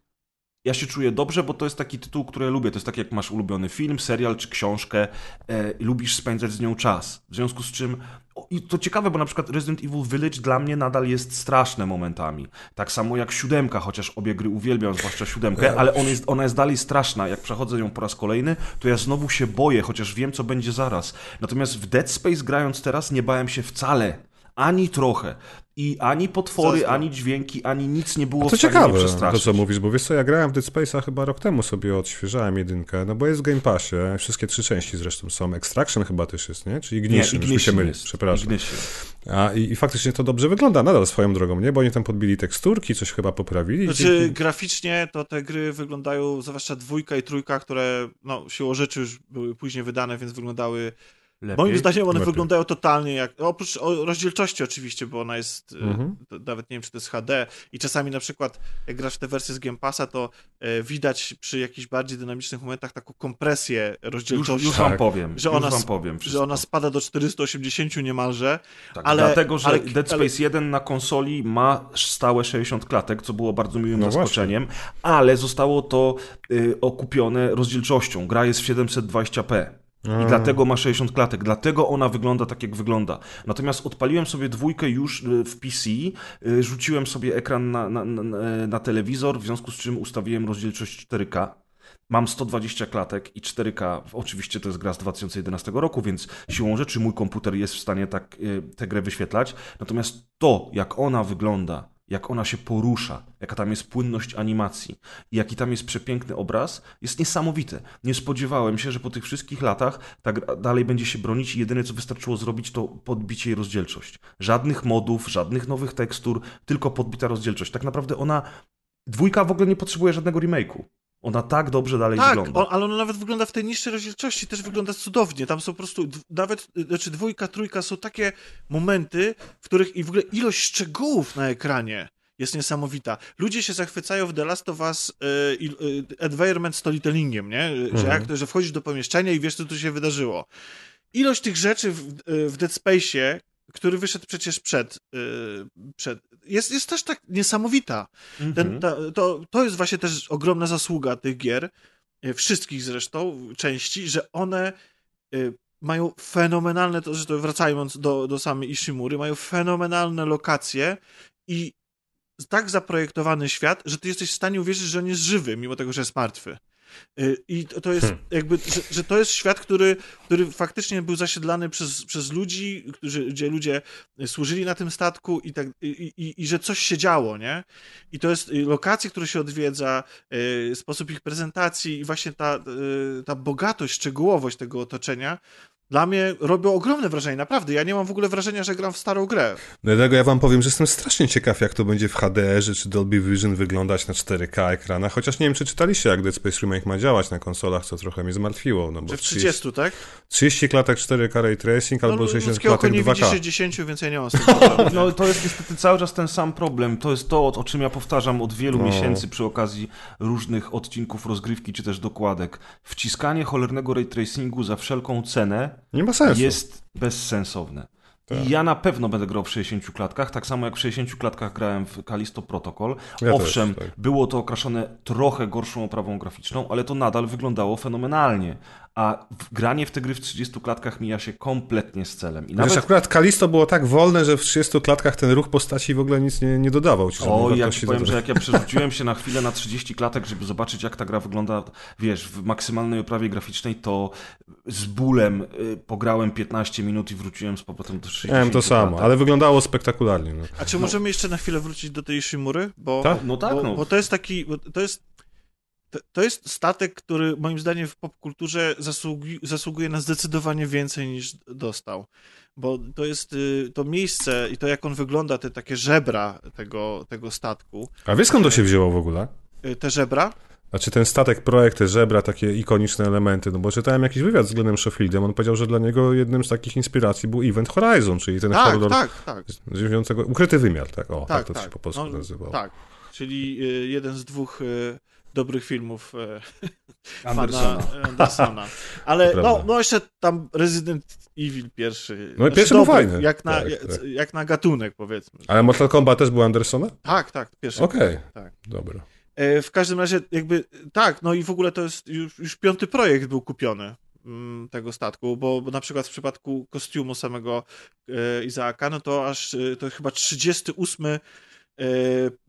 ja się czuję dobrze, bo to jest taki tytuł, który lubię. To jest tak jak masz ulubiony film, serial czy książkę e, lubisz spędzać z nią czas. W związku z czym o, i to ciekawe, bo na przykład Resident Evil Village dla mnie nadal jest straszne momentami. Tak samo jak siódemka, chociaż obie gry uwielbiam, zwłaszcza siódemkę, ale on jest, ona jest dalej straszna. Jak przechodzę ją po raz kolejny, to ja znowu się boję, chociaż wiem, co będzie zaraz. Natomiast w Dead Space grając teraz nie bałem się wcale. Ani trochę. I ani potwory, ani dźwięki, ani nic nie było To w stanie mnie ciekawe, to przestraszyć. co mówisz, bo wiesz co, ja grałem w Dead Space'a chyba rok temu sobie odświeżałem jedynkę, no bo jest w Game Passie, wszystkie trzy części zresztą są, Extraction chyba też jest, nie? Czyli Nie, Ignition, już mi się Ignition myli, jest. przepraszam. Ignition. A, i, I faktycznie to dobrze wygląda nadal swoją drogą, nie? Bo oni tam podbili teksturki, coś chyba poprawili. Znaczy, dzięki- graficznie to te gry wyglądają, zwłaszcza dwójka i trójka, które no, siłą rzeczy już były później wydane, więc wyglądały. Lepiej. Moim zdaniem one Lepiej. wyglądają totalnie jak. Oprócz o, rozdzielczości oczywiście, bo ona jest. e, Mhm. to, nawet nie wiem, czy to jest HD. I czasami na przykład, jak grasz w tę wersję z Game Passa, to e, widać przy jakichś bardziej dynamicznych momentach taką kompresję Już, rozdzielczości. już wam Tak. powiem. Że już ona wam powiem. że ona spada do 480 niemalże. Tak, ale- dlatego, że ale- Dead ale- Space 1 na konsoli ma stałe 60 klatek, co było bardzo miłym No zaskoczeniem, ale zostało to y, okupione rozdzielczością. Gra jest w 720p. I dlatego ma 60 klatek, dlatego ona wygląda tak, jak wygląda. Natomiast odpaliłem sobie dwójkę już y, w PC, y, rzuciłem sobie ekran na, na, na, na telewizor, w związku z czym ustawiłem rozdzielczość 4K. Mam 120 klatek i 4K. Oczywiście to jest gra z 2011 roku, więc siłą rzeczy mój komputer jest w stanie tak y, tę grę wyświetlać. Natomiast to, jak ona wygląda, jak ona się porusza, jaka tam jest płynność animacji i jaki tam jest przepiękny obraz, jest niesamowite. Nie spodziewałem się, że po tych wszystkich latach tak dalej będzie się bronić i jedyne co wystarczyło zrobić to podbicie jej rozdzielczość. Żadnych modów, żadnych nowych tekstur, tylko podbita rozdzielczość. Tak naprawdę ona, dwójka w ogóle nie potrzebuje żadnego remake'u. Ona tak dobrze dalej tak, wygląda. Tak, ale ona nawet wygląda w tej niższej rozdzielczości, też wygląda cudownie. Tam są po prostu, nawet, znaczy dwójka, trójka są takie momenty, w których i w ogóle ilość szczegółów na ekranie jest niesamowita. Ludzie się zachwycają w The Last of Us y, y, environment storytellingiem, nie? Mhm. Że, jak że wchodzisz do pomieszczenia i wiesz, co tu się wydarzyło. Ilość tych rzeczy w, y, w Dead Space'ie, który wyszedł przecież przed, przed jest, jest też tak niesamowita. Ten, mhm. ta, to, to jest właśnie też ogromna zasługa tych gier, wszystkich zresztą części, że one mają fenomenalne, to, że to wracając do, do samej Ishimury, mają fenomenalne lokacje i tak zaprojektowany świat, że ty jesteś w stanie uwierzyć, że on jest żywy, mimo tego, że jest martwy. Y, I to jest hmm. jakby, że, że, to jest świat, który, który faktycznie był zasiedlany przez, przez ludzi, którzy, gdzie ludzie służyli na tym statku i, tak, i, i, i że coś się działo, nie? I to jest y, lokacje, które się odwiedza, y, sposób ich prezentacji i właśnie ta, ta bogatość, szczegółowość tego otoczenia dla mnie robią ogromne wrażenie, naprawdę. Ja nie mam w ogóle wrażenia, że gram w starą grę. Dlatego ja wam powiem, że jestem strasznie ciekaw, jak to będzie w HDR-ze czy Dolby Vision wyglądać na 4K ekranach, chociaż nie wiem, czy czytaliście, jak Dead Space Remake ma działać na konsolach, co trochę mnie zmartwiło. No bo że w 30, 30 tak? 30 klatek 4K Ray Tracing albo no, 60 klatek nie 2K. widzi 60, więc ja nie mam No to jest niestety cały czas ten sam problem. To jest to, o czym ja powtarzam od wielu no. miesięcy przy okazji różnych odcinków rozgrywki, czy też dokładek. Wciskanie cholernego Ray Tracingu za wszelką cenę nie ma sensu. jest bezsensowne. Tak. I ja na pewno będę grał w 60 klatkach, tak samo jak w 60 klatkach grałem w Kalisto Protocol. Ja Owszem, też, tak. było to okraszone trochę gorszą oprawą graficzną, ale to nadal wyglądało fenomenalnie a granie w te gry w 30 klatkach mija się kompletnie z celem. I nawet... Wiesz, akurat Kalisto było tak wolne, że w 30 klatkach ten ruch postaci w ogóle nic nie, nie dodawał. Ci o, ja ci powiem, że jak ja przerzuciłem się na chwilę na 30 klatek, żeby zobaczyć jak ta gra wygląda, wiesz, w maksymalnej oprawie graficznej, to z bólem y, pograłem 15 minut i wróciłem z powrotem do 60 Miałem to samo, klatek. ale wyglądało spektakularnie. No. A czy możemy jeszcze na chwilę wrócić do tej Shimury? Bo, tak? No tak, bo, no. bo to jest taki, to jest to jest statek, który moim zdaniem w popkulturze zasługi, zasługuje na zdecydowanie więcej niż dostał. Bo to jest y, to miejsce i to, jak on wygląda, te takie żebra tego, tego statku. A wiesz skąd to się wzięło w ogóle? Y, te żebra? Znaczy ten statek, projekt, te żebra, takie ikoniczne elementy, no bo czytałem jakiś wywiad z Glennem Sheffieldem, on powiedział, że dla niego jednym z takich inspiracji był Event Horizon, czyli ten tak, horror tak, tak. ukryty wymiar, tak, o, tak, tak to tak. się po polsku no, nazywało. Tak, czyli y, jeden z dwóch dobrych filmów e, Andersona. Andersona. Ale no, no jeszcze tam Resident Evil pierwszy. No i pierwszy był fajny. Jak na, tak, jak, tak. jak na gatunek powiedzmy. Ale Mortal Kombat też był Andersona? Tak, tak, pierwszy. Okej, okay. tak. dobra. E, w każdym razie jakby, tak, no i w ogóle to jest już, już piąty projekt był kupiony mm, tego statku, bo, bo, na przykład w przypadku kostiumu samego e, Izaaka, no to aż e, to chyba 38 E,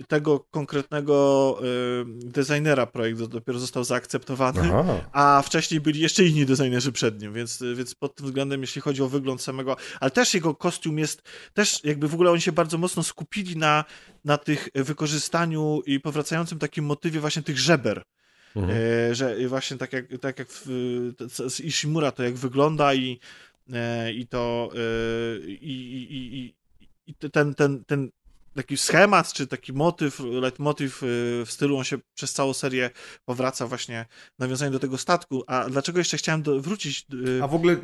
tego konkretnego e, designera projekt dopiero został zaakceptowany, Aha. a wcześniej byli jeszcze inni designerzy przed nim, więc, więc pod tym względem, jeśli chodzi o wygląd samego, ale też jego kostium jest, też jakby w ogóle oni się bardzo mocno skupili na, na tych wykorzystaniu i powracającym takim motywie właśnie tych żeber. Mhm. E, że właśnie tak jak, tak jak w, z Ishimura to jak wygląda i, i to i, i, i, i ten, ten, ten taki schemat, czy taki motyw, leitmotiv y, w stylu, on się przez całą serię powraca właśnie nawiązanie do tego statku. A dlaczego jeszcze chciałem do, wrócić? Y, A w ogóle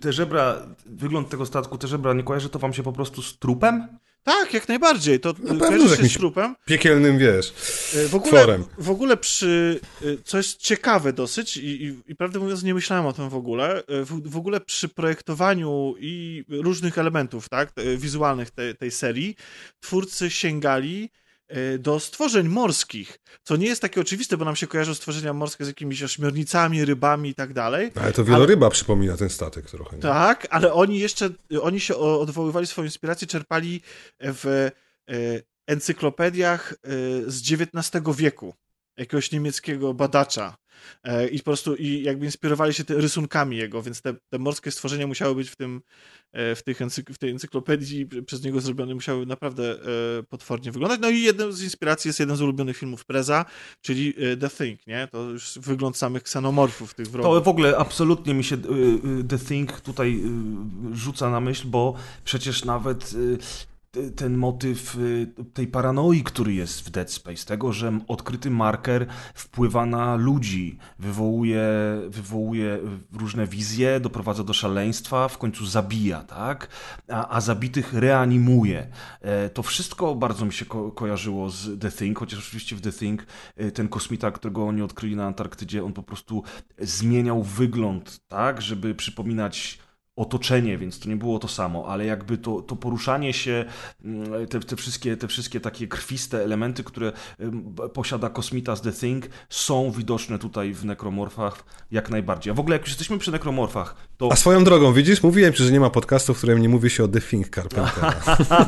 te żebra, wygląd tego statku, te żebra, nie kojarzy to wam się po prostu z trupem? Tak, jak najbardziej. To no kojarzy się z trupem. Piekielnym, wiesz, y, w ogóle, w ogóle przy, co jest ciekawe dosyć i, i, i prawdę mówiąc nie myślałem o tym w ogóle, w, w ogóle przy projektowaniu i różnych elementów, tak, wizualnych te, tej serii, twórcy sięgali do stworzeń morskich, co nie jest takie oczywiste, bo nam się kojarzą stworzenia morskie z jakimiś ośmiornicami, rybami i tak dalej. Ale to wieloryba ale... przypomina ten statek trochę. Nie? Tak, ale oni jeszcze, oni się odwoływali, swoją inspirację czerpali w encyklopediach z XIX wieku jakiegoś niemieckiego badacza. E, I po prostu i jakby inspirowali się rysunkami jego, więc te, te morskie stworzenia musiały być w tym e, w, tych encyk w tej encyklopedii przez niego zrobione, musiały naprawdę e, potwornie wyglądać. No i jedną z inspiracji jest jeden z ulubionych filmów Preza, czyli The Thing, nie? To już wygląd samych ksenomorfów tych wrogów. To w ogóle absolutnie mi się The Thing tutaj rzuca na myśl, bo przecież nawet ten motyw y, tej paranoi, który jest w Dead Space, tego, że odkryty marker wpływa na ludzi, wywołuje, wywołuje różne wizje, doprowadza do szaleństwa, w końcu zabija, tak? A, a zabitych reanimuje. E, to wszystko bardzo mi się ko kojarzyło z The Thing, chociaż oczywiście w The Thing e, ten kosmita, którego oni odkryli na Antarktydzie, on po prostu zmieniał wygląd, tak? Żeby przypominać otoczenie, więc to nie było to samo, ale jakby to, to poruszanie się, mm, te, te, wszystkie, te wszystkie takie krwiste elementy, które posiada kosmita z The Thing, są widoczne tutaj w nekromorfach jak najbardziej. A w ogóle jak już jesteśmy przy nekromorfach, to... A swoją drogą, widzisz, mówiłem ci, że nie ma podcastu, w którym nie mówi się o The Thing Carpentera.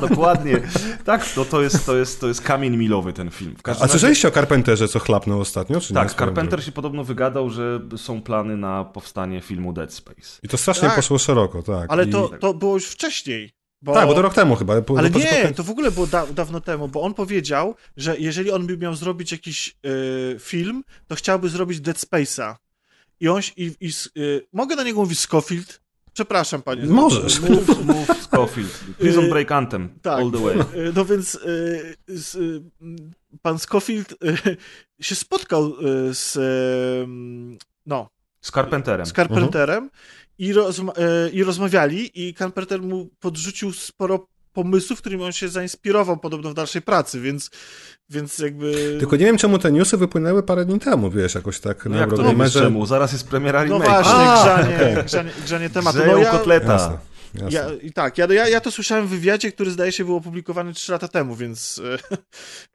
Dokładnie. Tak, to, to, jest, to, jest, to jest kamień milowy ten film. A razie... słyszeliście o Carpenterze, co chlapnął ostatnio? Czy tak, Carpenter się podobno wygadał, że są plany na powstanie filmu Dead Space. I to strasznie tak. poszło szeroko szeroko, tak. Ale to, to było już wcześniej. Bo... Tak, bo to rok temu chyba. Ale nie, to w ogóle było da dawno temu, bo on powiedział, że jeżeli on by miał zrobić jakiś y, film, to chciałby zrobić Dead Space'a. I on i, i y, mogę na niego mówić Scofield? Przepraszam, panie. Możesz. Move, move Scofield. Prison y, Break Anthem. Tak. All the way. No więc pan Scofield się spotkał z no, z Carpenterem. Z Carpenterem mhm i, rozma e, i rozmawiali i Carpenter mu podrzucił sporo pomysłów, którymi on się zainspirował podobno w dalszej pracy, więc, więc jakby... Tylko nie wiem, czemu te newsy wypłynęły parę dni temu, wiesz, jakoś tak no na jak to czemu? Zaraz jest premiera remake. No właśnie, A, grzanie, okay. grzanie, grzanie tematu. no ja, kotleta. Jasne. Ja, I tak, ja, ja, ja to słyszałem w wywiadzie, który zdaje się był opublikowany 3 lata temu, więc.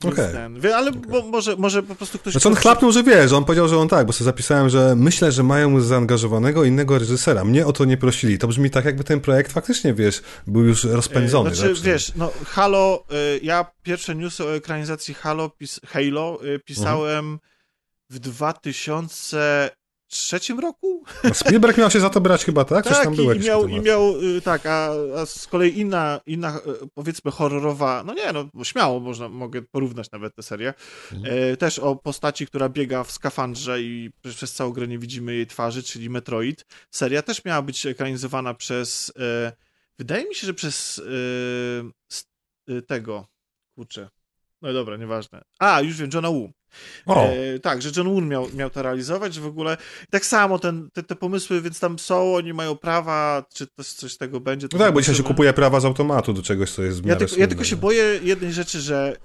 Okay. Ale okay. może, może po prostu ktoś. Znaczy on chlapnął, że wie, że on powiedział, że on tak, bo sobie zapisałem, że myślę, że mają zaangażowanego innego reżysera. Mnie o to nie prosili. To brzmi tak, jakby ten projekt faktycznie, wiesz, był już rozpędzony. Znaczy, tak? wiesz, no Halo, y, ja pierwsze newsy o ekranizacji Halo, pis, Halo y, pisałem mhm. w 2000 trzecim roku? No Spielberg miał się za to brać chyba, tak? Coś tak, tam było i miał, i miał y, tak, a, a, z kolei inna, inna, y, powiedzmy horrorowa, no nie, no śmiało można, mogę porównać nawet tę serię, mhm. e, też o postaci, która biega w skafandrze i przez całą grę nie widzimy jej twarzy, czyli Metroid. Seria też miała być ekranizowana przez, e, wydaje mi się, że przez e, tego, kurczę, no dobra, nieważne. A, już wiem, Johna Woo. E, tak, że John Woo miał, miał to realizować, że w ogóle. Tak samo ten, te, te pomysły, więc tam są, oni mają prawa, czy też coś z tego będzie. No tak, bo dzisiaj się kupuje prawa z automatu do czegoś, co jest w ja, tylko, ja tylko się boję jednej rzeczy, że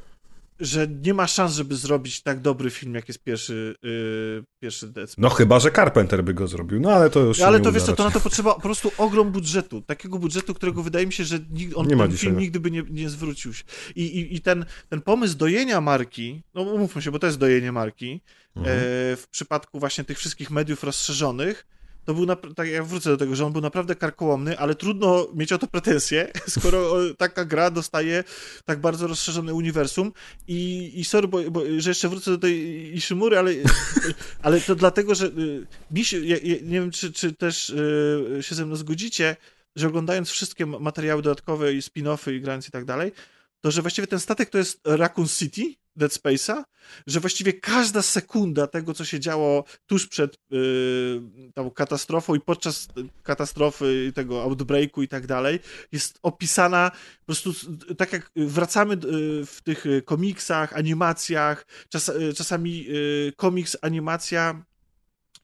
że nie ma szans, żeby zrobić tak dobry film, jak jest pierwszy, yy, pierwszy Dead Space. No chyba, że Carpenter by go zrobił, no ale to już Ale to wiesz co, to na to potrzeba po prostu ogrom budżetu, takiego budżetu, którego wydaje mi się, że on, nie ten film no. nigdy by nie, nie zwrócił się. I, i, i ten, ten pomysł dojenia marki, no umówmy się, bo to jest dojenie marki, mhm. e, w przypadku właśnie tych wszystkich mediów rozszerzonych, to był, tak ja wrócę do tego, że on był naprawdę karkołomny, ale trudno mieć o to pretensje, skoro taka gra dostaje tak bardzo rozszerzone uniwersum. I, i sorry, bo, bo, że jeszcze wrócę do tej Ishimury, ale, ale to dlatego, że y, mi się, ja, ja nie wiem, czy, czy też y, się ze mną zgodzicie, że oglądając wszystkie materiały dodatkowe i spin-offy i grając i tak dalej, to że właściwie ten statek to jest Raccoon City, Dead Space'a, że właściwie każda sekunda tego, co się działo tuż przed yy, tą katastrofą i podczas katastrofy tego outbreaku i tak dalej, jest opisana po prostu tak jak wracamy yy, w tych komiksach, animacjach, czas, yy, czasami yy, komiks, animacja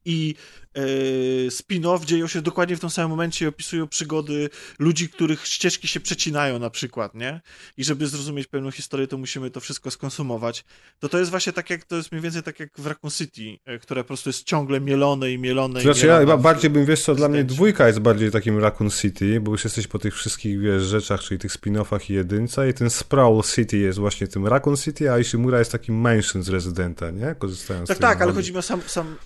i e, spin-off dzieją się dokładnie w tym samym momencie i opisują przygody ludzi, których ścieżki się przecinają na przykład, nie? I żeby zrozumieć pełną historię, to musimy to wszystko skonsumować. To to jest właśnie tak jak, to jest mniej więcej tak jak w Raccoon City, e, które po prostu jest ciągle mielone i mielone Znaczy i mielone ja bardziej bym, wiesz co, dla mnie dwójka jest bardziej takim Raccoon City, bo już jesteś po tych wszystkich, wiesz, rzeczach, czyli tych spin-offach i jedynce i ten Sprawl City jest właśnie tym Raccoon City, a Ishimura jest takim Mansion z Residenta, nie? Korzystając Tak, z tej tak, ale woli. chodzi mi o sam, sam,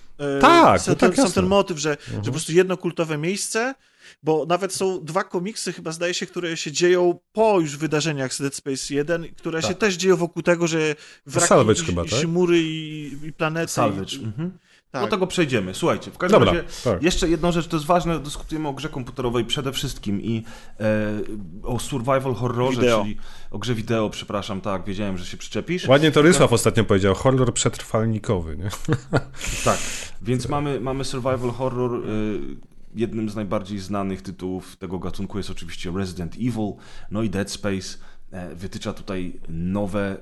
Tak, sam, no tak, ten, jasne. ten motyw, że, Mhm. że po prostu jedno kultowe miejsce, bo nawet są dwa komiksy, chyba zdaje się, które się dzieją po już wydarzeniach z Dead Space 1, które się Tak. też dzieją wokół tego, że wraki Salvage i, chyba, i tak? Shimury i, i planety. Salvage. I, Mhm. Tak. Do tego przejdziemy. Słuchajcie, w każdym Dobra, razie tak. jeszcze jedną rzecz, to jest ważne, dyskutujemy o grze komputerowej przede wszystkim i e, o survival horrorze, Wideo. czyli o grze wideo, przepraszam, tak, wiedziałem, że się przyczepisz. Ładnie to Rysław ostatnio powiedział, horror przetrwalnikowy, nie? Tak, więc mamy, mamy survival horror. y, Jednym z najbardziej znanych tytułów tego gatunku jest oczywiście Resident Evil, no i Dead Space e, wytycza tutaj nowe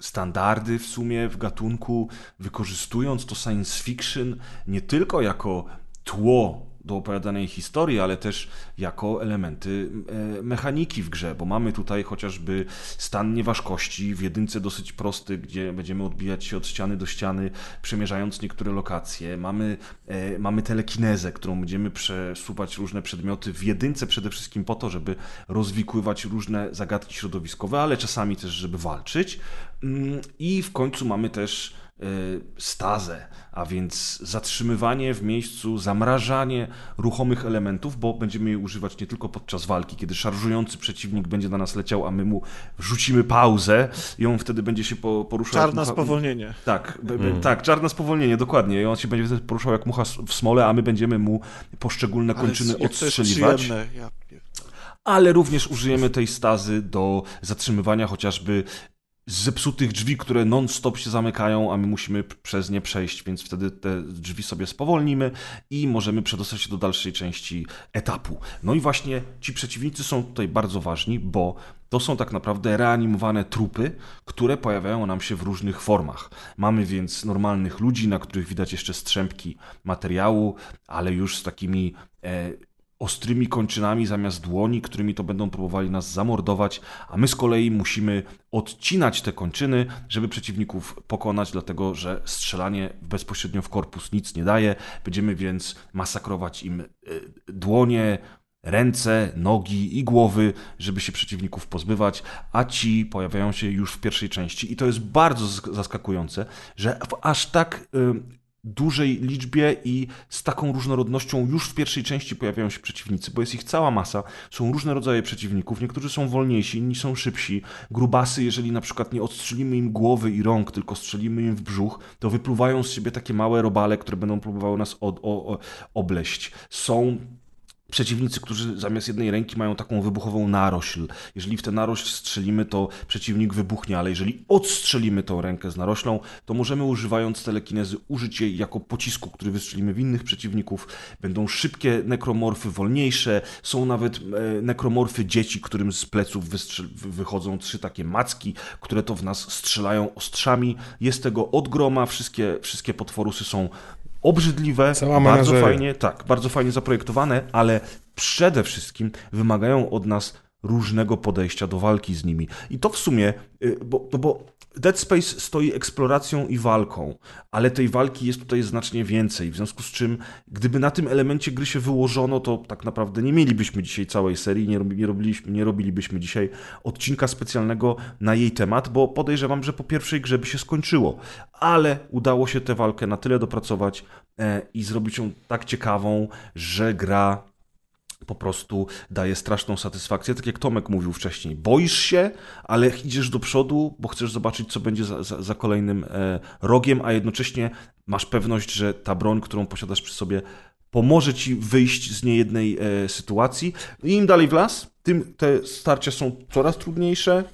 standardy w sumie w gatunku, wykorzystując to science fiction nie tylko jako tło do opowiadanej historii, ale też jako elementy e, mechaniki w grze, bo mamy tutaj chociażby stan nieważkości w jedynce dosyć prosty, gdzie będziemy odbijać się od ściany do ściany, przemierzając niektóre lokacje. Mamy, e, mamy telekinezę, którą będziemy przesuwać różne przedmioty w jedynce przede wszystkim po to, żeby rozwikływać różne zagadki środowiskowe, ale czasami też, żeby walczyć. Mm, I w końcu mamy też stazę, a więc zatrzymywanie w miejscu, zamrażanie ruchomych elementów, bo będziemy je używać nie tylko podczas walki, kiedy szarżujący przeciwnik będzie na nas leciał, a my mu rzucimy pauzę i on wtedy będzie się po- poruszał. jak Czarne mucha- spowolnienie. Tak, b- tak, czarne spowolnienie, dokładnie. I on się będzie wtedy poruszał jak mucha w smole, a my będziemy mu poszczególne Ale kończyny jak to jest odstrzeliwać. Ja ale również użyjemy tej stazy do zatrzymywania chociażby zepsutych drzwi, które non-stop się zamykają, a my musimy przez nie przejść, więc wtedy te drzwi sobie spowolnimy i możemy przedostać się do dalszej części etapu. No i właśnie ci przeciwnicy są tutaj bardzo ważni, bo to są tak naprawdę reanimowane trupy, które pojawiają nam się w różnych formach. Mamy więc normalnych ludzi, na których widać jeszcze strzępki materiału, ale już z takimi e, ostrymi kończynami zamiast dłoni, którymi to będą próbowali nas zamordować, a my z kolei musimy odcinać te kończyny, żeby przeciwników pokonać, dlatego że strzelanie bezpośrednio w korpus nic nie daje. Będziemy więc masakrować im e, dłonie, ręce, nogi i głowy, żeby się przeciwników pozbywać, a ci pojawiają się już w pierwszej części. I to jest bardzo zaskakujące, że w aż tak dużej liczbie i z taką różnorodnością już w pierwszej części pojawiają się przeciwnicy, bo jest ich cała masa. Są różne rodzaje przeciwników, niektórzy są wolniejsi, inni są szybsi. Grubasy, jeżeli na przykład nie odstrzelimy im głowy i rąk, tylko strzelimy im w brzuch, to wypluwają z siebie takie małe robale, które będą próbowały nas od, o, o, obleść. Są przeciwnicy, którzy zamiast jednej ręki mają taką wybuchową narośl. Jeżeli w tę narośl strzelimy, to przeciwnik wybuchnie, ale jeżeli odstrzelimy tą rękę z naroślą, to możemy używając telekinezy użyć jej jako pocisku, który wystrzelimy w innych przeciwników. Będą szybkie nekromorfy, wolniejsze. Są nawet e, nekromorfy dzieci, którym z pleców wychodzą trzy takie macki, które to w nas strzelają ostrzami. Jest tego od groma, wszystkie, wszystkie potworusy są obrzydliwe, Cała bardzo fajnie, tak, bardzo fajnie zaprojektowane, ale przede wszystkim wymagają od nas różnego podejścia do walki z nimi. I to w sumie, y, bo, no bo Dead Space stoi eksploracją i walką, ale tej walki jest tutaj znacznie więcej, w związku z czym, gdyby na tym elemencie gry się wyłożono, to tak naprawdę nie mielibyśmy dzisiaj całej serii, nie, nie, robiliśmy, nie robilibyśmy dzisiaj odcinka specjalnego na jej temat, bo podejrzewam, że po pierwszej grze by się skończyło, ale udało się tę walkę na tyle dopracować e, i zrobić ją tak ciekawą, że gra po prostu daje straszną satysfakcję. Tak jak Tomek mówił wcześniej, boisz się, ale idziesz do przodu, bo chcesz zobaczyć, co będzie za, za, za kolejnym e, rogiem, a jednocześnie masz pewność, że ta broń, którą posiadasz przy sobie, pomoże ci wyjść z niejednej e, sytuacji. I im dalej w las, tym te starcia są coraz trudniejsze,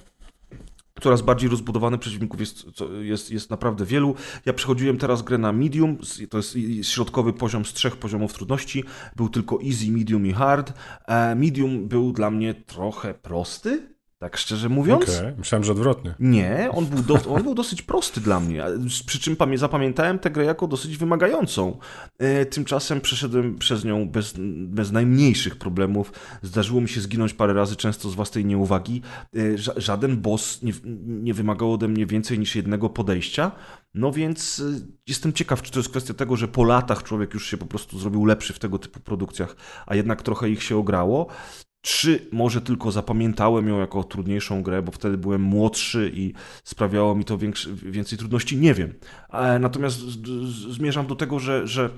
coraz bardziej rozbudowany przeciwników jest, jest, jest naprawdę wielu. Ja przechodziłem teraz grę na medium, to jest środkowy poziom z trzech poziomów trudności. Był tylko easy, medium i hard. E, Medium był dla mnie trochę prosty, Tak szczerze mówiąc. Okay. Myślałem, że odwrotnie. Nie, on był, do, on był dosyć prosty dla mnie. Przy czym zapamiętałem tę grę jako dosyć wymagającą. E, tymczasem przeszedłem przez nią bez, bez najmniejszych problemów. Zdarzyło mi się zginąć parę razy, często z własnej nieuwagi. E, żaden boss nie, nie wymagał ode mnie więcej niż jednego podejścia. No więc e, jestem ciekaw, czy to jest kwestia tego, że po latach człowiek już się po prostu zrobił lepszy w tego typu produkcjach, a jednak trochę ich się ograło, czy może tylko zapamiętałem ją jako trudniejszą grę, bo wtedy byłem młodszy i sprawiało mi to większy, więcej trudności? Nie wiem. Natomiast zmierzam do tego, że, że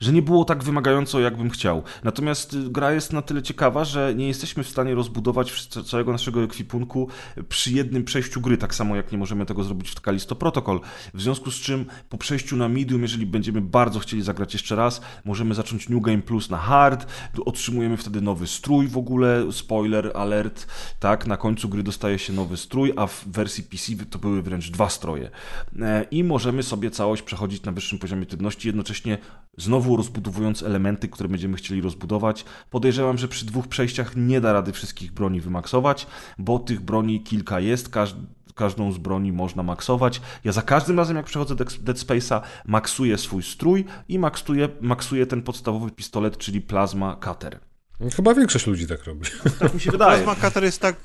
że nie było tak wymagająco, jakbym chciał. Natomiast y, gra jest na tyle ciekawa, że nie jesteśmy w stanie rozbudować całego naszego ekwipunku przy jednym przejściu gry, tak samo jak nie możemy tego zrobić w Kalisto Protocol. W związku z czym po przejściu na medium, jeżeli będziemy bardzo chcieli zagrać jeszcze raz, możemy zacząć New Game Plus na hard, otrzymujemy wtedy nowy strój w ogóle, spoiler alert, tak, na końcu gry dostaje się nowy strój, a w wersji PC to były wręcz dwa stroje. E, I możemy sobie całość przechodzić na wyższym poziomie trudności, jednocześnie znowu rozbudowując elementy, które będziemy chcieli rozbudować. Podejrzewam, że przy dwóch przejściach nie da rady wszystkich broni wymaksować, bo tych broni kilka jest, każdy każdą z broni można maksować. Ja za każdym razem, jak przechodzę Dead Space'a, maksuję swój strój i maksuję, maksuję ten podstawowy pistolet, czyli Plasma Cutter. Chyba większość ludzi tak robi. Tak mi się wydaje. Plasma Cutter jest tak,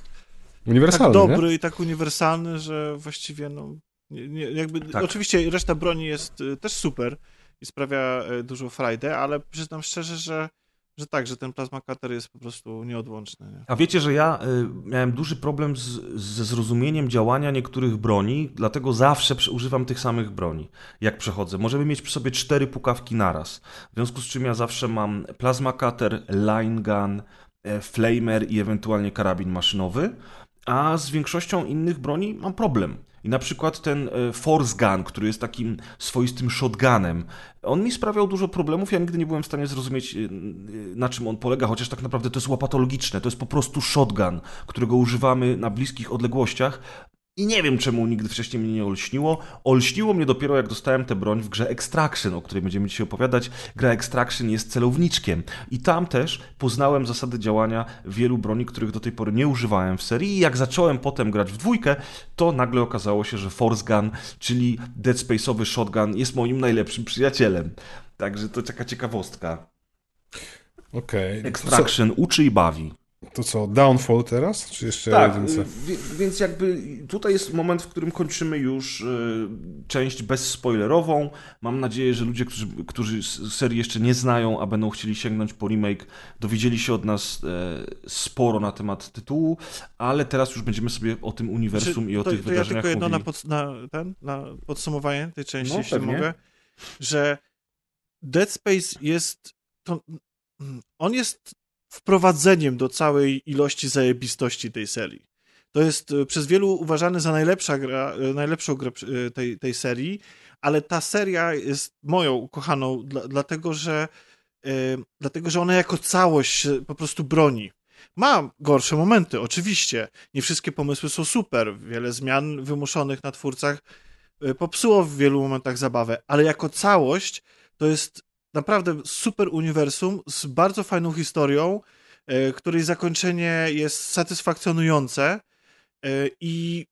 uniwersalny, tak dobry nie? i tak uniwersalny, że właściwie no, nie, nie, jakby, tak. oczywiście reszta broni jest y, też super, i sprawia e, dużą frajdę, ale przyznam szczerze, że że tak, że ten plasma cutter jest po prostu nieodłączny. Nie? A wiecie, że ja y, miałem duży problem z, ze zrozumieniem działania niektórych broni, dlatego zawsze używam tych samych broni, jak przechodzę. Możemy mieć przy sobie cztery pukawki naraz, w związku z czym ja zawsze mam plasma cutter, line gun, e, flamer i ewentualnie karabin maszynowy, a z większością innych broni mam problem. I na przykład ten e, Force Gun, który jest takim swoistym shotgunem, on mi sprawiał dużo problemów. Ja nigdy nie byłem w stanie zrozumieć, e, e, na czym on polega, chociaż tak naprawdę to jest łapatologiczne. To jest po prostu shotgun, którego używamy na bliskich odległościach, i nie wiem, czemu nigdy wcześniej mnie nie olśniło. Olśniło mnie dopiero, jak dostałem tę broń w grze Extraction, o której będziemy dzisiaj opowiadać. Gra Extraction jest celowniczkiem. I tam też poznałem zasady działania wielu broni, których do tej pory nie używałem w serii. I jak zacząłem potem grać w dwójkę, to nagle okazało się, że Force Gun, czyli Dead Space'owy shotgun, jest moim najlepszym przyjacielem. Także to taka ciekawostka. Okay. Extraction uczy i bawi. To co, Downfall teraz? Czy jeszcze tak, jedynce? więc jakby tutaj jest moment, w którym kończymy już y, część bezspoilerową. Mam nadzieję, że ludzie, którzy, którzy serii jeszcze nie znają, a będą chcieli sięgnąć po remake, dowiedzieli się od nas e, sporo na temat tytułu, ale teraz już będziemy sobie o tym uniwersum znaczy, i o to, tych to wydarzeniach ja tylko jedno mówili. na, pod, na, ten, na podsumowanie tej części, no, jeśli pewnie. mogę, że Dead Space jest... To, on jest wprowadzeniem do całej ilości zajebistości tej serii. To jest e, przez wielu uważany za najlepsza gra, e, najlepszą grę e, tej, tej serii, ale ta seria jest moją ukochaną, dla, dlatego, że, dlatego, że ona jako całość po prostu broni. Ma gorsze momenty, oczywiście. Nie wszystkie pomysły są super. Wiele zmian wymuszonych na twórcach popsuło w wielu momentach zabawę, ale jako całość to jest naprawdę super uniwersum z bardzo fajną historią, e, której zakończenie jest satysfakcjonujące e, i,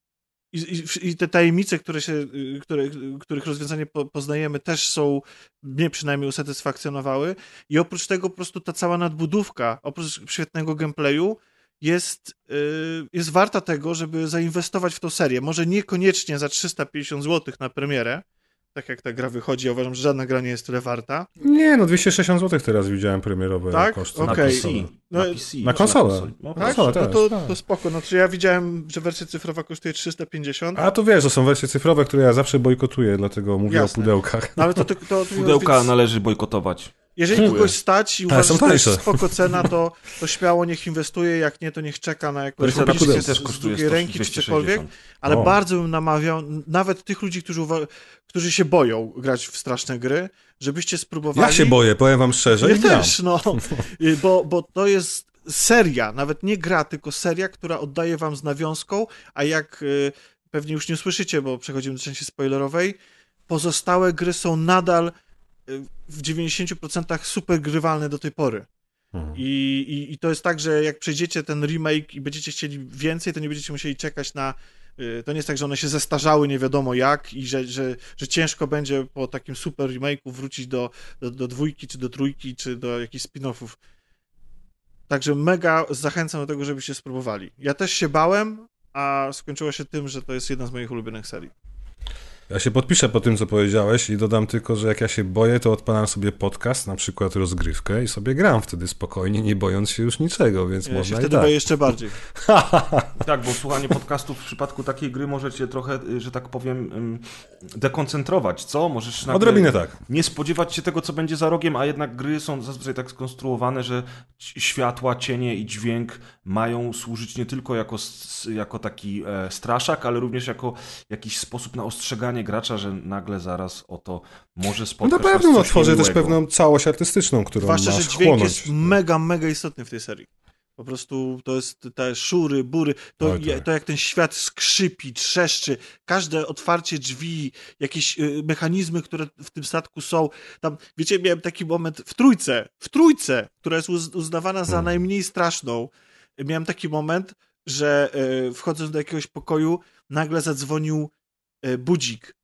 i, i te tajemnice, które się, które, których rozwiązanie po, poznajemy, też są, mnie przynajmniej usatysfakcjonowały. I oprócz tego po prostu ta cała nadbudówka, oprócz świetnego gameplayu, jest, e, jest warta tego, żeby zainwestować w tą serię. Może niekoniecznie za 350 zł na premierę, tak jak ta gra wychodzi, ja uważam, że żadna gra nie jest tyle warta. Nie, no 260 zł teraz widziałem premierowe tak? koszty. Okay. Na PC. No, na, PC, na konsolę. No, tak? konsolę no to, tak. to spoko. No, czy ja widziałem, że wersja cyfrowa kosztuje 350. A to wiesz, to są wersje cyfrowe, które ja zawsze bojkotuję, dlatego mówię Jasne. o pudełkach. No, ale to, to, to, Pudełka więc... należy bojkotować. Jeżeli kogoś stać i uważa, że to jest spoko cena, to, to śmiało niech inwestuje, jak nie, to niech czeka na jakąś publiczkę też z drugiej ręki czy cokolwiek, ale o. bardzo bym namawiał nawet tych ludzi, którzy, którzy się boją grać w straszne gry, żebyście spróbowali... Ja się boję, powiem wam szczerze. Ja też, no, bo, bo to jest seria, nawet nie gra, tylko seria, która oddaje wam z nawiązką, a jak y, pewnie już nie słyszycie, bo przechodzimy do części spoilerowej, pozostałe gry są nadal w 90% super grywalne do tej pory. Mhm. I, i, I to jest tak, że jak przejdziecie ten remake i będziecie chcieli więcej, to nie będziecie musieli czekać na y, to nie jest tak, że one się zestarzały nie wiadomo jak i że, że, że ciężko będzie po takim super remake'u wrócić do, do, do dwójki, czy do trójki, czy do jakichś spin-offów. Także mega zachęcam do tego, żebyście spróbowali. Ja też się bałem, a skończyło się tym, że to jest jedna z moich ulubionych serii. Ja się podpiszę po tym, co powiedziałeś i dodam tylko, że jak ja się boję, to odpalam sobie podcast, na przykład rozgrywkę i sobie gram wtedy spokojnie, nie bojąc się już niczego, więc ja można się wtedy tak. boję jeszcze bardziej. tak, bo słuchanie podcastów w przypadku takiej gry może cię trochę, że tak powiem, dekoncentrować, co? Możesz Odrobinę tak. nie spodziewać się tego, co będzie za rogiem, a jednak gry są zazwyczaj tak skonstruowane, że światła, cienie i dźwięk mają służyć nie tylko jako, jako taki e, straszak, ale również jako jakiś sposób na ostrzeganie gracza, że nagle zaraz o to może spotkać No na pewno no, tworzy też pewną całość artystyczną, którą Zwłaszcza, że dźwięk chłonąć. jest mega, mega istotny w tej serii. Po prostu to jest te szury, bury, to, Oj, tak. to jak ten świat skrzypi, trzeszczy, każde otwarcie drzwi, jakieś y, mechanizmy, które w tym statku są. Tam, wiecie, miałem taki moment w trójce, w trójce, która jest uznawana za hmm. najmniej straszną. Miałem taki moment, że y, wchodząc do jakiegoś pokoju, nagle zadzwonił E, budzik.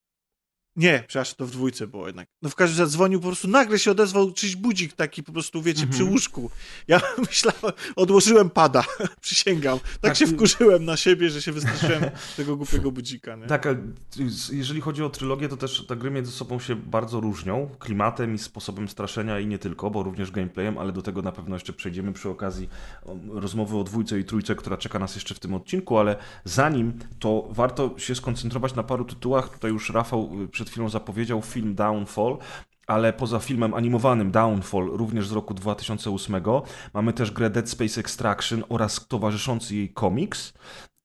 Nie, przepraszam, to w dwójce było jednak. No w każdym razie zadzwonił, po prostu nagle się odezwał czyś budzik taki po prostu, wiecie, mm -hmm. przy mhm. łóżku. Ja myślałem, odłożyłem pada, przysięgam. Tak, tak, się wkurzyłem na siebie, że się wystraszyłem tego głupiego budzika. Nie? Tak, jeżeli chodzi o trylogię, to też te gry między sobą się bardzo różnią. Klimatem i sposobem straszenia i nie tylko, bo również gameplayem, ale do tego na pewno jeszcze przejdziemy przy okazji rozmowy o dwójce i trójce, która czeka nas jeszcze w tym odcinku, ale zanim to warto się skoncentrować na paru tytułach. Tutaj już Rafał y, przed przed chwilą zapowiedział film Downfall, ale poza filmem animowanym Downfall, również z roku 2008, mamy też grę Dead Space Extraction oraz towarzyszący jej komiks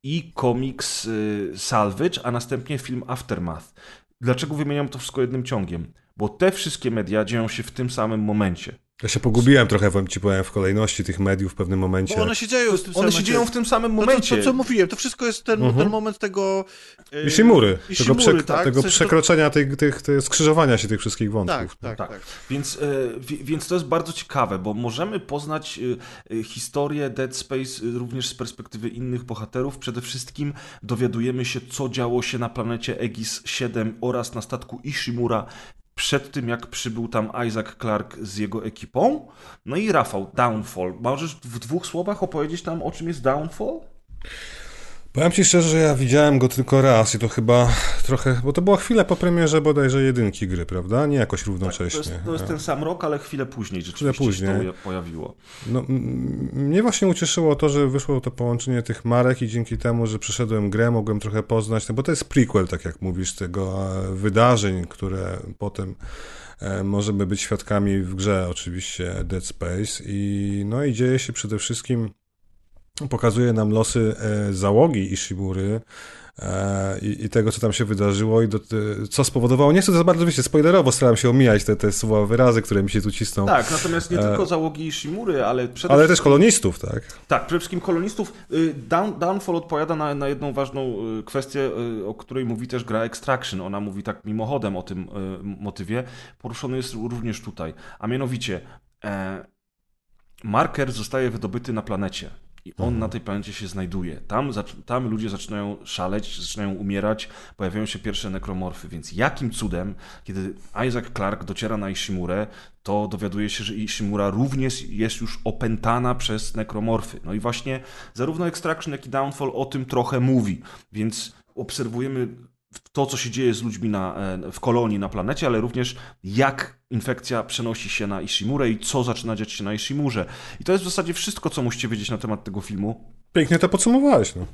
i komiks y, Salvage, a następnie film Aftermath. Dlaczego wymieniam to wszystko jednym ciągiem? Bo te wszystkie media dzieją się w tym samym momencie. Ja się pogubiłem trochę, wam ci powiem, w kolejności tych mediów w pewnym momencie. Bo one się dzieją w tym One się dzieją w tym samym momencie. To, to, to, co mówiłem, to wszystko jest ten, mhm. ten moment tego... Yy, Ishimury. Tego, prze, tak? tego przekroczenia, to... tych, tych, tych, skrzyżowania się tych wszystkich wątków. Tak, tak, tak. tak. Więc, yy, więc to jest bardzo ciekawe, bo możemy poznać yy, historię Dead Space również z perspektywy innych bohaterów. Przede wszystkim dowiadujemy się, co działo się na planecie Aegis 7 oraz na statku Ishimura przed tym, jak przybył tam Isaac Clark z jego ekipą. No i Rafał, Downfall. Możesz w dwóch słowach opowiedzieć nam, o czym jest Downfall? Powiem Ci szczerze, że ja widziałem go tylko raz i to chyba trochę, bo to była chwilę po premierze bodajże jedynki gry, prawda? Nie jakoś równocześnie. Tak, to, jest, to jest ten sam rok, ale chwilę później rzeczywiście chwilę później. się to pojawiło. No, mnie właśnie ucieszyło to, że wyszło to połączenie tych marek i dzięki temu, że przeszedłem grę, mogłem trochę poznać, no bo to jest prequel, tak jak mówisz, tego e, wydarzeń, które potem e, możemy być świadkami w grze oczywiście Dead Space i no i dzieje się przede wszystkim pokazuje nam losy e, załogi Ishibury e, i, i, tego, co tam się wydarzyło i do, co spowodowało. Nie chcę za bardzo, wiecie, spoilerowo staram się omijać te, te słowa, wyrazy, które mi się tu cisną. Tak, natomiast nie e... tylko załogi Ishimury, ale przede Ale też kolonistów, tak? Tak, przede wszystkim kolonistów. Y, Down, Downfall odpowiada na, na jedną ważną y, kwestię, y, o której mówi też gra Extraction. Ona mówi tak mimochodem o tym motywie. Poruszony jest również tutaj. A mianowicie, e, marker zostaje wydobyty na planecie i on mhm. na tej planecie się znajduje. Tam, tam ludzie zaczynają szaleć, zaczynają umierać, pojawiają się pierwsze nekromorfy. Więc jakim cudem, kiedy Isaac Clarke dociera na Ishimurę, to dowiaduje się, że Ishimura również jest już opętana przez nekromorfy. No i właśnie zarówno Extraction, jak i Downfall o tym trochę mówi. Więc obserwujemy to, co się dzieje z ludźmi na, e, w kolonii na planecie, ale również jak infekcja przenosi się na Ishimurę i co zaczyna dziać się na Ishimurze. I to jest w zasadzie wszystko, co musicie wiedzieć na temat tego filmu. Pięknie to podsumowałeś. No.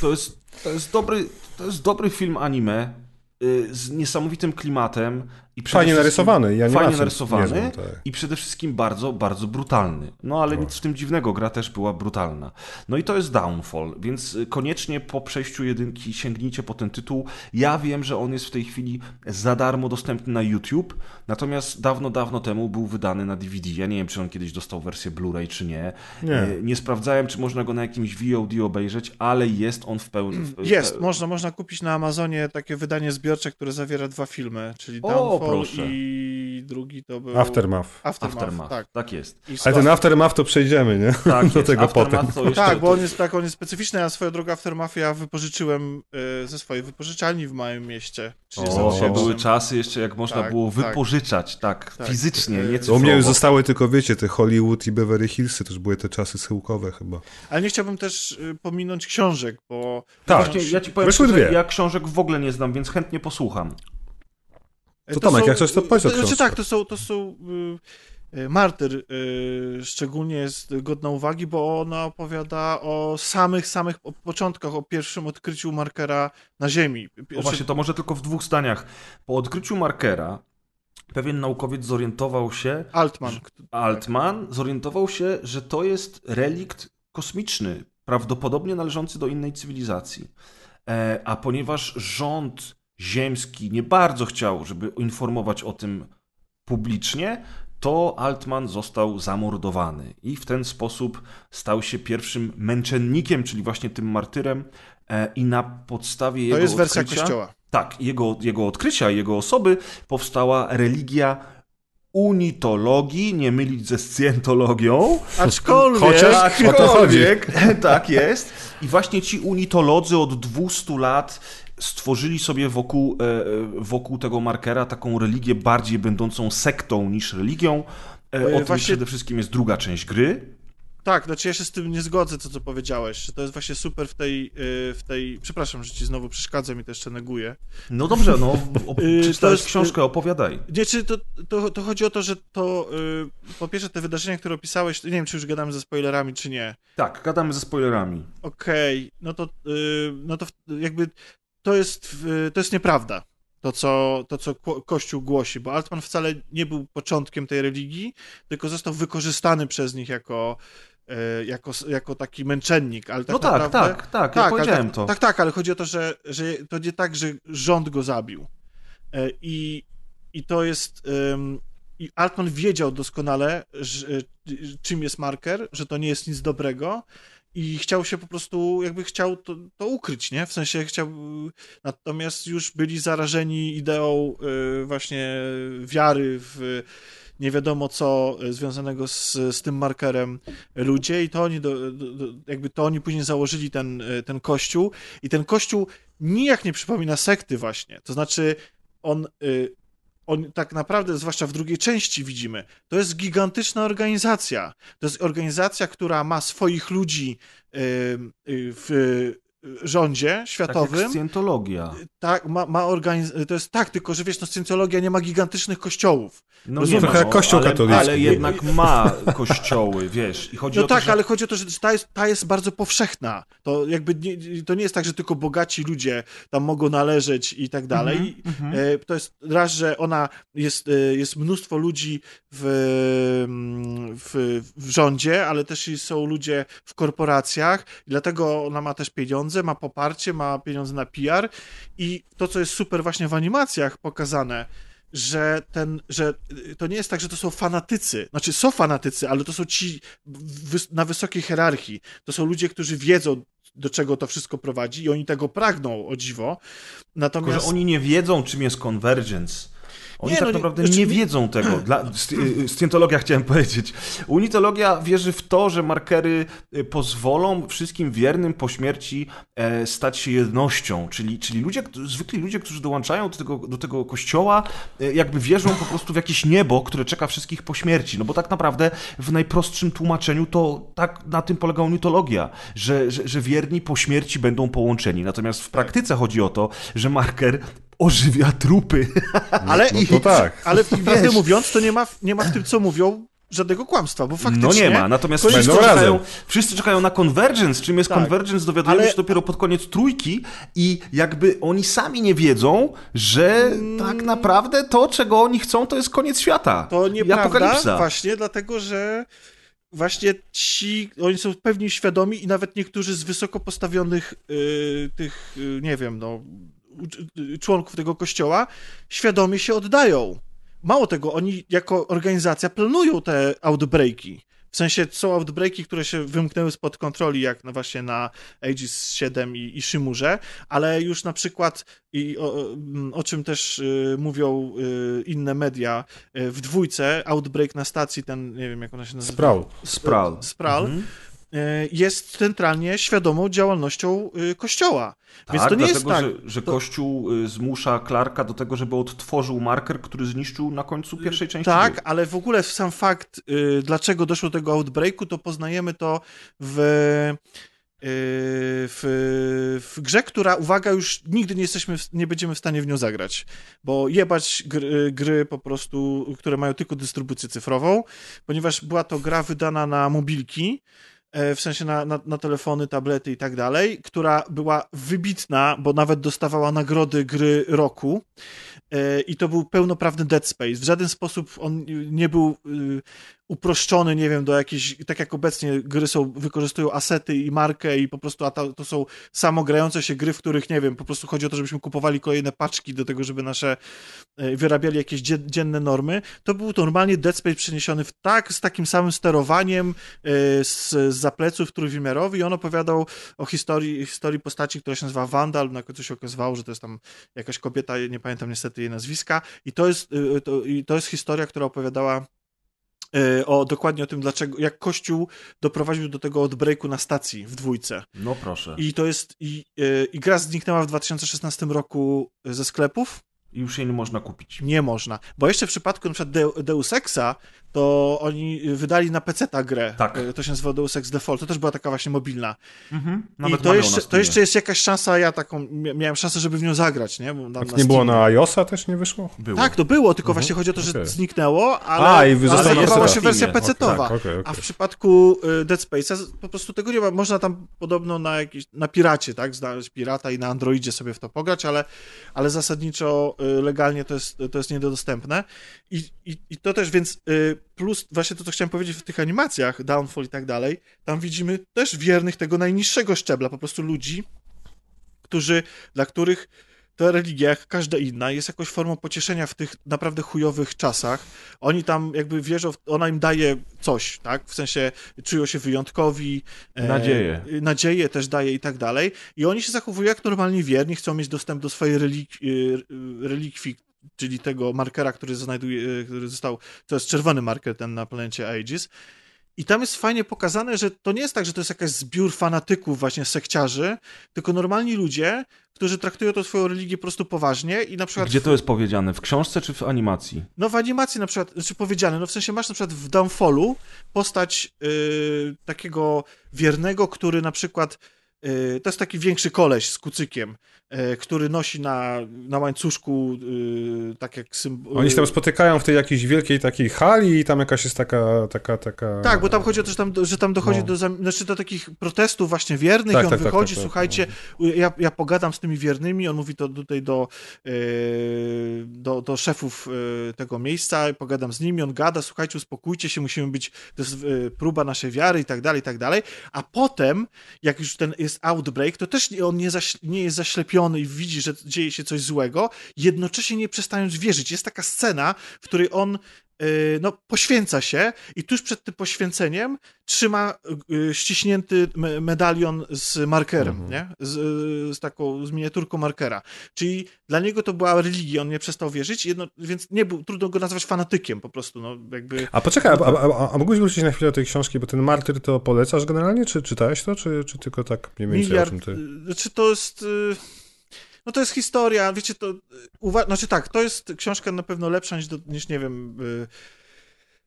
To, jest, to, jest dobry, to jest dobry film anime y, z niesamowitym klimatem, i fajnie narysowany. Ja fajnie narysowany tak. i przede wszystkim bardzo, bardzo brutalny. No ale o. nic w tym dziwnego, gra też była brutalna. No i to jest Downfall, więc koniecznie po przejściu jedynki sięgnijcie po ten tytuł. Ja wiem, że on jest w tej chwili za darmo dostępny na YouTube, natomiast dawno, dawno temu był wydany na DVD. Ja nie wiem, czy on kiedyś dostał wersję Blu-ray, czy nie. Nie. E, nie sprawdzałem, czy można go na jakimś VOD obejrzeć, ale jest on w pełni... Jest, można, można kupić na Amazonie takie wydanie zbiorcze, które zawiera dwa filmy, czyli Downfall proszę. i drugi to był... Aftermath. Aftermath, Aftermath. tak. Tak jest. I Ale ten Aftermath to przejdziemy, nie? Tak Do jest. tego Aftermath potem. To jeszcze, Tak, bo on jest, tak, on jest specyficzny, a swoją drogą Aftermath ja wypożyczyłem e, ze swojej wypożyczalni w małym mieście. O, 30 to były czasy jeszcze, jak można Tak, było tak. wypożyczać, tak, Tak. fizycznie, nie U U mnie już cyfrowo. zostały tylko, wiecie, te Hollywood i Beverly Hillsy, to już były te czasy schyłkowe chyba. Ale nie chciałbym też y, pominąć książek, bo... Tak. Właśnie, ja ci powiem, Wyszły że dwie. ja książek w ogóle nie znam, więc chętnie posłucham. E, To Tomek, jak coś, to powiedz o Znaczy książce. tak, to są... To są y, y, Martyr y, szczególnie jest godna uwagi, bo ona opowiada o samych, samych o początkach, o pierwszym odkryciu markera na Ziemi. O Pierwszy- właśnie, to może tylko w dwóch zdaniach. Po odkryciu markera pewien naukowiec zorientował się, Altman. Altman zorientował się, że to jest relikt kosmiczny, prawdopodobnie należący do innej cywilizacji. E, a ponieważ rząd ziemski nie bardzo chciał, żeby informować o tym publicznie, to Altman został zamordowany i w ten sposób stał się pierwszym męczennikiem, czyli właśnie tym martyrem e, i na podstawie To jego jest wersja odkrycia, kościoła. tak, jego, jego odkrycia, jego osoby powstała religia unitologii, nie mylić ze scjentologią. Aczkolwiek... Chociaż- o to chodzi. Aczkolwiek, tak jest. I właśnie ci unitolodzy od 200 lat stworzyli sobie wokół, e, wokół tego markera taką religię bardziej będącą sektą niż religią. E, O tym właśnie- przede wszystkim jest druga część gry. Tak, znaczy ja się z tym nie zgodzę, to co powiedziałeś, to jest właśnie super w tej, w tej... Przepraszam, że ci znowu przeszkadzam i to jeszcze neguję. No dobrze, no przeczytałeś jest- książkę, opowiadaj. Nie, czy to, to, to chodzi o to, że to po pierwsze te wydarzenia, które opisałeś, nie wiem, czy już gadamy ze spoilerami, czy nie. Tak, gadamy ze spoilerami. Okej, no to, no to jakby to jest, to jest nieprawda. To co, to, co ko- Kościół głosi, bo Altman wcale nie był początkiem tej religii, tylko został wykorzystany przez nich jako, y, jako, jako taki męczennik. Ale tak no tak, naprawdę, tak, tak, ja ale powiedziałem tak, to. Tak, tak, ale chodzi o to, że, że to nie tak, że rząd go zabił. E, I, i to jest. I Altman wiedział doskonale, że, y, czym jest marker, że to nie jest nic dobrego. I chciał się po prostu, jakby chciał to, to ukryć, nie? W sensie chciał. Natomiast już byli zarażeni ideą y, właśnie wiary w nie wiadomo co y, związanego z, z tym markerem ludzie i to oni, do, do, jakby to oni później założyli ten, y, ten kościół i ten kościół nijak nie przypomina sekty właśnie, to znaczy on, on tak naprawdę, zwłaszcza w drugiej części widzimy, to jest gigantyczna organizacja, to jest organizacja, która ma swoich ludzi y, w rządzie Tak jak światowym, scjentologia. tak, ma, ma organiz- to jest tak, tylko że wiesz, no Scjentologia nie ma gigantycznych kościołów. No Rozumiem. nie ma, Trochę jak no, Kościół ale, katolicki. Ale jednak ma kościoły, wiesz. I chodzi No o to, tak, że... ale chodzi o to, że ta jest, ta jest bardzo powszechna. To jakby nie, to nie jest tak, że tylko bogaci ludzie tam mogą należeć i tak dalej. Mhm, E, To jest raz, że ona jest, e, jest mnóstwo ludzi w, mm, w, w rządzie, ale też i są ludzie w korporacjach, i dlatego ona ma też pieniądze, ma poparcie, ma pieniądze na PR i to, co jest super właśnie w animacjach pokazane, że ten, że to nie jest tak, że to są fanatycy, znaczy są fanatycy, ale to są ci wys- na wysokiej hierarchii, to są ludzie, którzy wiedzą, do czego to wszystko prowadzi i oni tego pragną, o dziwo, Tylko, natomiast... że oni nie wiedzą, czym jest convergence. Oni Nie, tak no naprawdę nie nie- wiedzą tego. Dla, sci- y, scjentologia chciałem powiedzieć. Unitologia wierzy w to, że markery y, pozwolą wszystkim wiernym po śmierci e, stać się jednością. Czyli, czyli ludzie, zwykli ludzie, którzy dołączają do tego, do tego kościoła, e, jakby wierzą po prostu w jakieś niebo, które czeka wszystkich po śmierci. No bo tak naprawdę w najprostszym tłumaczeniu to tak na tym polega unitologia, że, że, że wierni po śmierci będą połączeni. Natomiast w praktyce chodzi o to, że marker ożywia trupy. Ale, No to tak. ale prawdę mówiąc, to nie ma, w- nie ma w tym, co mówią, żadnego kłamstwa, bo faktycznie... No nie ma, natomiast wszyscy czekają, wszyscy czekają na Convergence. Czym jest Tak. Convergence, dowiadujemy Ale- się dopiero pod koniec trójki i jakby oni sami nie wiedzą, że tak naprawdę to, czego oni chcą, to jest koniec świata. To nieprawda, apokalipsa. właśnie dlatego, że właśnie ci, oni są pewni świadomi i nawet niektórzy z wysoko postawionych y, tych, y, nie wiem, no, członków tego kościoła świadomie się oddają. Mało tego, oni jako organizacja planują te outbreaki. W sensie są outbreaki, które się wymknęły spod kontroli, jak no właśnie na Aegis 7 i, i Shimurze, ale już na przykład, i o, o czym też y, mówią y, inne media, y, w dwójce outbreak na stacji, ten, nie wiem jak ona się nazywa. Sprawl. Spral. Spral. Mhm jest centralnie świadomą działalnością y, Kościoła. Tak, Więc to nie dlatego, jest tak. że, że to... Kościół y, zmusza Clarka do tego, żeby odtworzył marker, który zniszczył na końcu pierwszej części. Tak, gry. ale w ogóle sam fakt, y, dlaczego doszło do tego outbreaku, to poznajemy to w w, w grze, która, uwaga, już nigdy nie jesteśmy, nie będziemy w stanie w nią zagrać, bo jebać gry, gry, po prostu, które mają tylko dystrybucję cyfrową, ponieważ była to gra wydana na mobilki, E, w sensie na, na, na, telefony, tablety i tak dalej, która była wybitna, bo nawet dostawała nagrody gry roku. E, I to był pełnoprawny Dead Space. W żaden sposób on nie był y, uproszczony, nie wiem, do jakiejś, tak jak obecnie gry są, wykorzystują asety i markę i po prostu a to, to są samogrające się gry, w których, nie wiem, po prostu chodzi o to, żebyśmy kupowali kolejne paczki do tego, żeby nasze, e, wyrabiali jakieś dzienne normy. To był to normalnie Dead Space przeniesiony w tak, z takim samym sterowaniem z, z zapleców trójwymiarowy i on opowiadał o historii, historii postaci, która się nazywa Vandal, na końcu się okazywało, że to jest tam jakaś kobieta, nie pamiętam niestety jej nazwiska i to jest, y, to, to jest historia, która opowiadała o dokładnie o tym, dlaczego, jak Kościół doprowadził do tego odbreaku na stacji w dwójce. No proszę. I to jest, i, y, i gra zniknęła w 2016 roku ze sklepów. I już jej nie można kupić. Nie można. Bo jeszcze w przypadku na przykład Deus Exa, to oni wydali na PC ta grę. Tak. To się nazywa Deus Ex Default. To też była taka właśnie mobilna. Mhm. I to jeszcze, to jeszcze jest jakaś szansa, ja taką miałem szansę, żeby w nią zagrać, nie? Bo tak nie było na iOSa też nie wyszło? Było. Tak, to było, tylko mhm. właśnie chodzi o to, że okay. zniknęło, ale, A, i ale jest właśnie wersja PC-towa. Okay, okay, A w przypadku y, Dead Space'a po prostu tego nie ma. Można tam podobno na jakiś, na piracie, tak? Znaleźć pirata i na Androidzie sobie w to pograć, ale, ale zasadniczo y, legalnie to jest, to jest niedostępne. I, i, i to też, więc y, plus właśnie to, co chciałem powiedzieć w tych animacjach, Downfall i tak dalej, tam widzimy też wiernych tego najniższego szczebla, po prostu ludzi, którzy, dla których ta religia, jak każda inna, jest jakąś formą pocieszenia w tych naprawdę chujowych czasach. Oni tam jakby wierzą, ona im daje coś, tak? W sensie czują się wyjątkowi. Nadzieję. E, nadzieję też daje i tak dalej. I oni się zachowują jak normalnie wierni, chcą mieć dostęp do swojej relik e, relikwii, czyli tego markera, który znajduje, e, który został, to jest czerwony marker ten na planecie Aegis. I tam jest fajnie pokazane, że to nie jest tak, że to jest jakaś zbiór fanatyków, właśnie sekciarzy, tylko normalni ludzie, którzy traktują to swoją religię po prostu poważnie i na przykład... Gdzie to jest powiedziane? W książce czy w animacji? No w animacji na przykład, znaczy powiedziane, no w sensie masz na przykład w Downfallu postać yy, takiego wiernego, który na przykład to jest taki większy koleś z kucykiem, E, który nosi na, na łańcuszku y, tak jak symbol. Oni się tam spotykają w tej jakiejś wielkiej takiej hali i tam jakaś jest taka, taka, taka... Tak, bo tam chodzi o to, że tam, że tam dochodzi no. do, znaczy do takich protestów właśnie wiernych tak, i on tak, tak wychodzi, tak, tak, słuchajcie, ja, ja pogadam z tymi wiernymi, on mówi to tutaj do, e, do, do szefów e, tego miejsca, pogadam z nimi, on gada, słuchajcie, uspokójcie się, musimy być, to jest próba naszej wiary i tak dalej, i tak dalej, a potem, jak już ten jest outbreak, to też on nie, nie jest zaślepiony i widzi, że dzieje się coś złego, jednocześnie nie przestając wierzyć. Jest taka scena, w której on no, poświęca się i tuż przed tym poświęceniem trzyma y, ściśnięty medalion z markerem, mhm. nie? Z, z, taką, z miniaturką markera. Czyli dla niego to była religia, on nie przestał wierzyć, jedno, więc nie był, trudno go nazwać fanatykiem po prostu, no jakby... A poczekaj, a, a, a, mógłbyś wrócić na chwilę do tej książki, bo ten martyr to polecasz generalnie, czy czytałeś to, czy, czy tylko tak mniej więcej Miliard, o czym ty... Czy znaczy to jest... Y no to jest historia, wiecie, to, uwa- znaczy tak, to jest książka na pewno lepsza niż, do, niż nie wiem, y,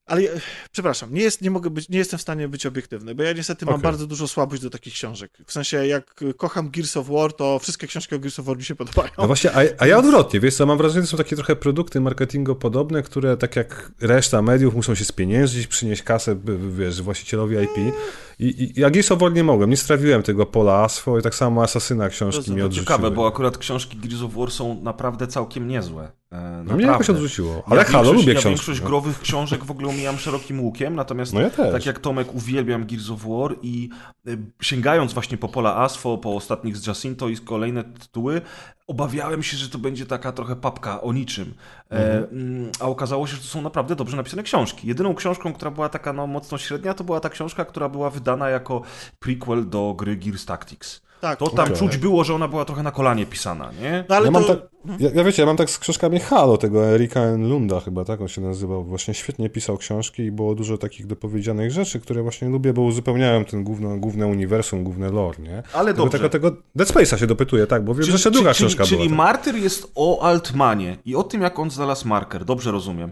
ale ja, przepraszam, nie, jest, nie, mogę być, nie jestem w stanie być obiektywny, bo ja niestety mam okay. bardzo dużo słabość do takich książek. W sensie, jak kocham Gears of War, to wszystkie książki o Gears of War mi się podobają. No właśnie, a, a ja odwrotnie, wiesz co, mam wrażenie, że są takie trochę produkty marketingu podobne, które tak jak reszta mediów muszą się spieniężyć, przynieść kasę, wiesz, właścicielowi IP. I, i ja Gears of War nie mogłem, nie strawiłem tego pola Asfo i tak samo Asasyna książki to mi odrzuciły. ciekawe, bo akurat książki Gears of War są naprawdę całkiem niezłe. E, No mnie jakoś odrzuciło, ale ja Halo większość- lubię ja książki. większość no. growych książek w ogóle omijam szerokim łukiem, natomiast No ja tak jak Tomek uwielbiam Gears of War i y, sięgając właśnie po Pola Asfo, po ostatnich z Jacinto i kolejne tytuły, obawiałem się, że to będzie taka trochę papka o niczym. E, mm, a okazało się, że to są naprawdę dobrze napisane książki. Jedyną książką, która była taka no, mocno średnia, to była ta książka, która była wydana jako prequel do gry Gears Tactics. Tak, To tam Okej. czuć było, że ona była trochę na kolanie pisana, nie? No ale ja to... mam tak, ja, ja wiecie, ja mam tak z książkami Halo, tego Erika Lunda chyba, tak on się nazywał. Właśnie świetnie pisał książki i było dużo takich dopowiedzianych rzeczy, które właśnie lubię, bo uzupełniają ten główne, główne uniwersum, główne lore, nie? Ale Tego, dobrze. tego, tego Dead Space'a się dopytuje, tak, bo wiem, że jeszcze druga czyli, książka czyli była. tak. Martyr jest o Altmanie i o tym, jak on znalazł marker. Dobrze rozumiem.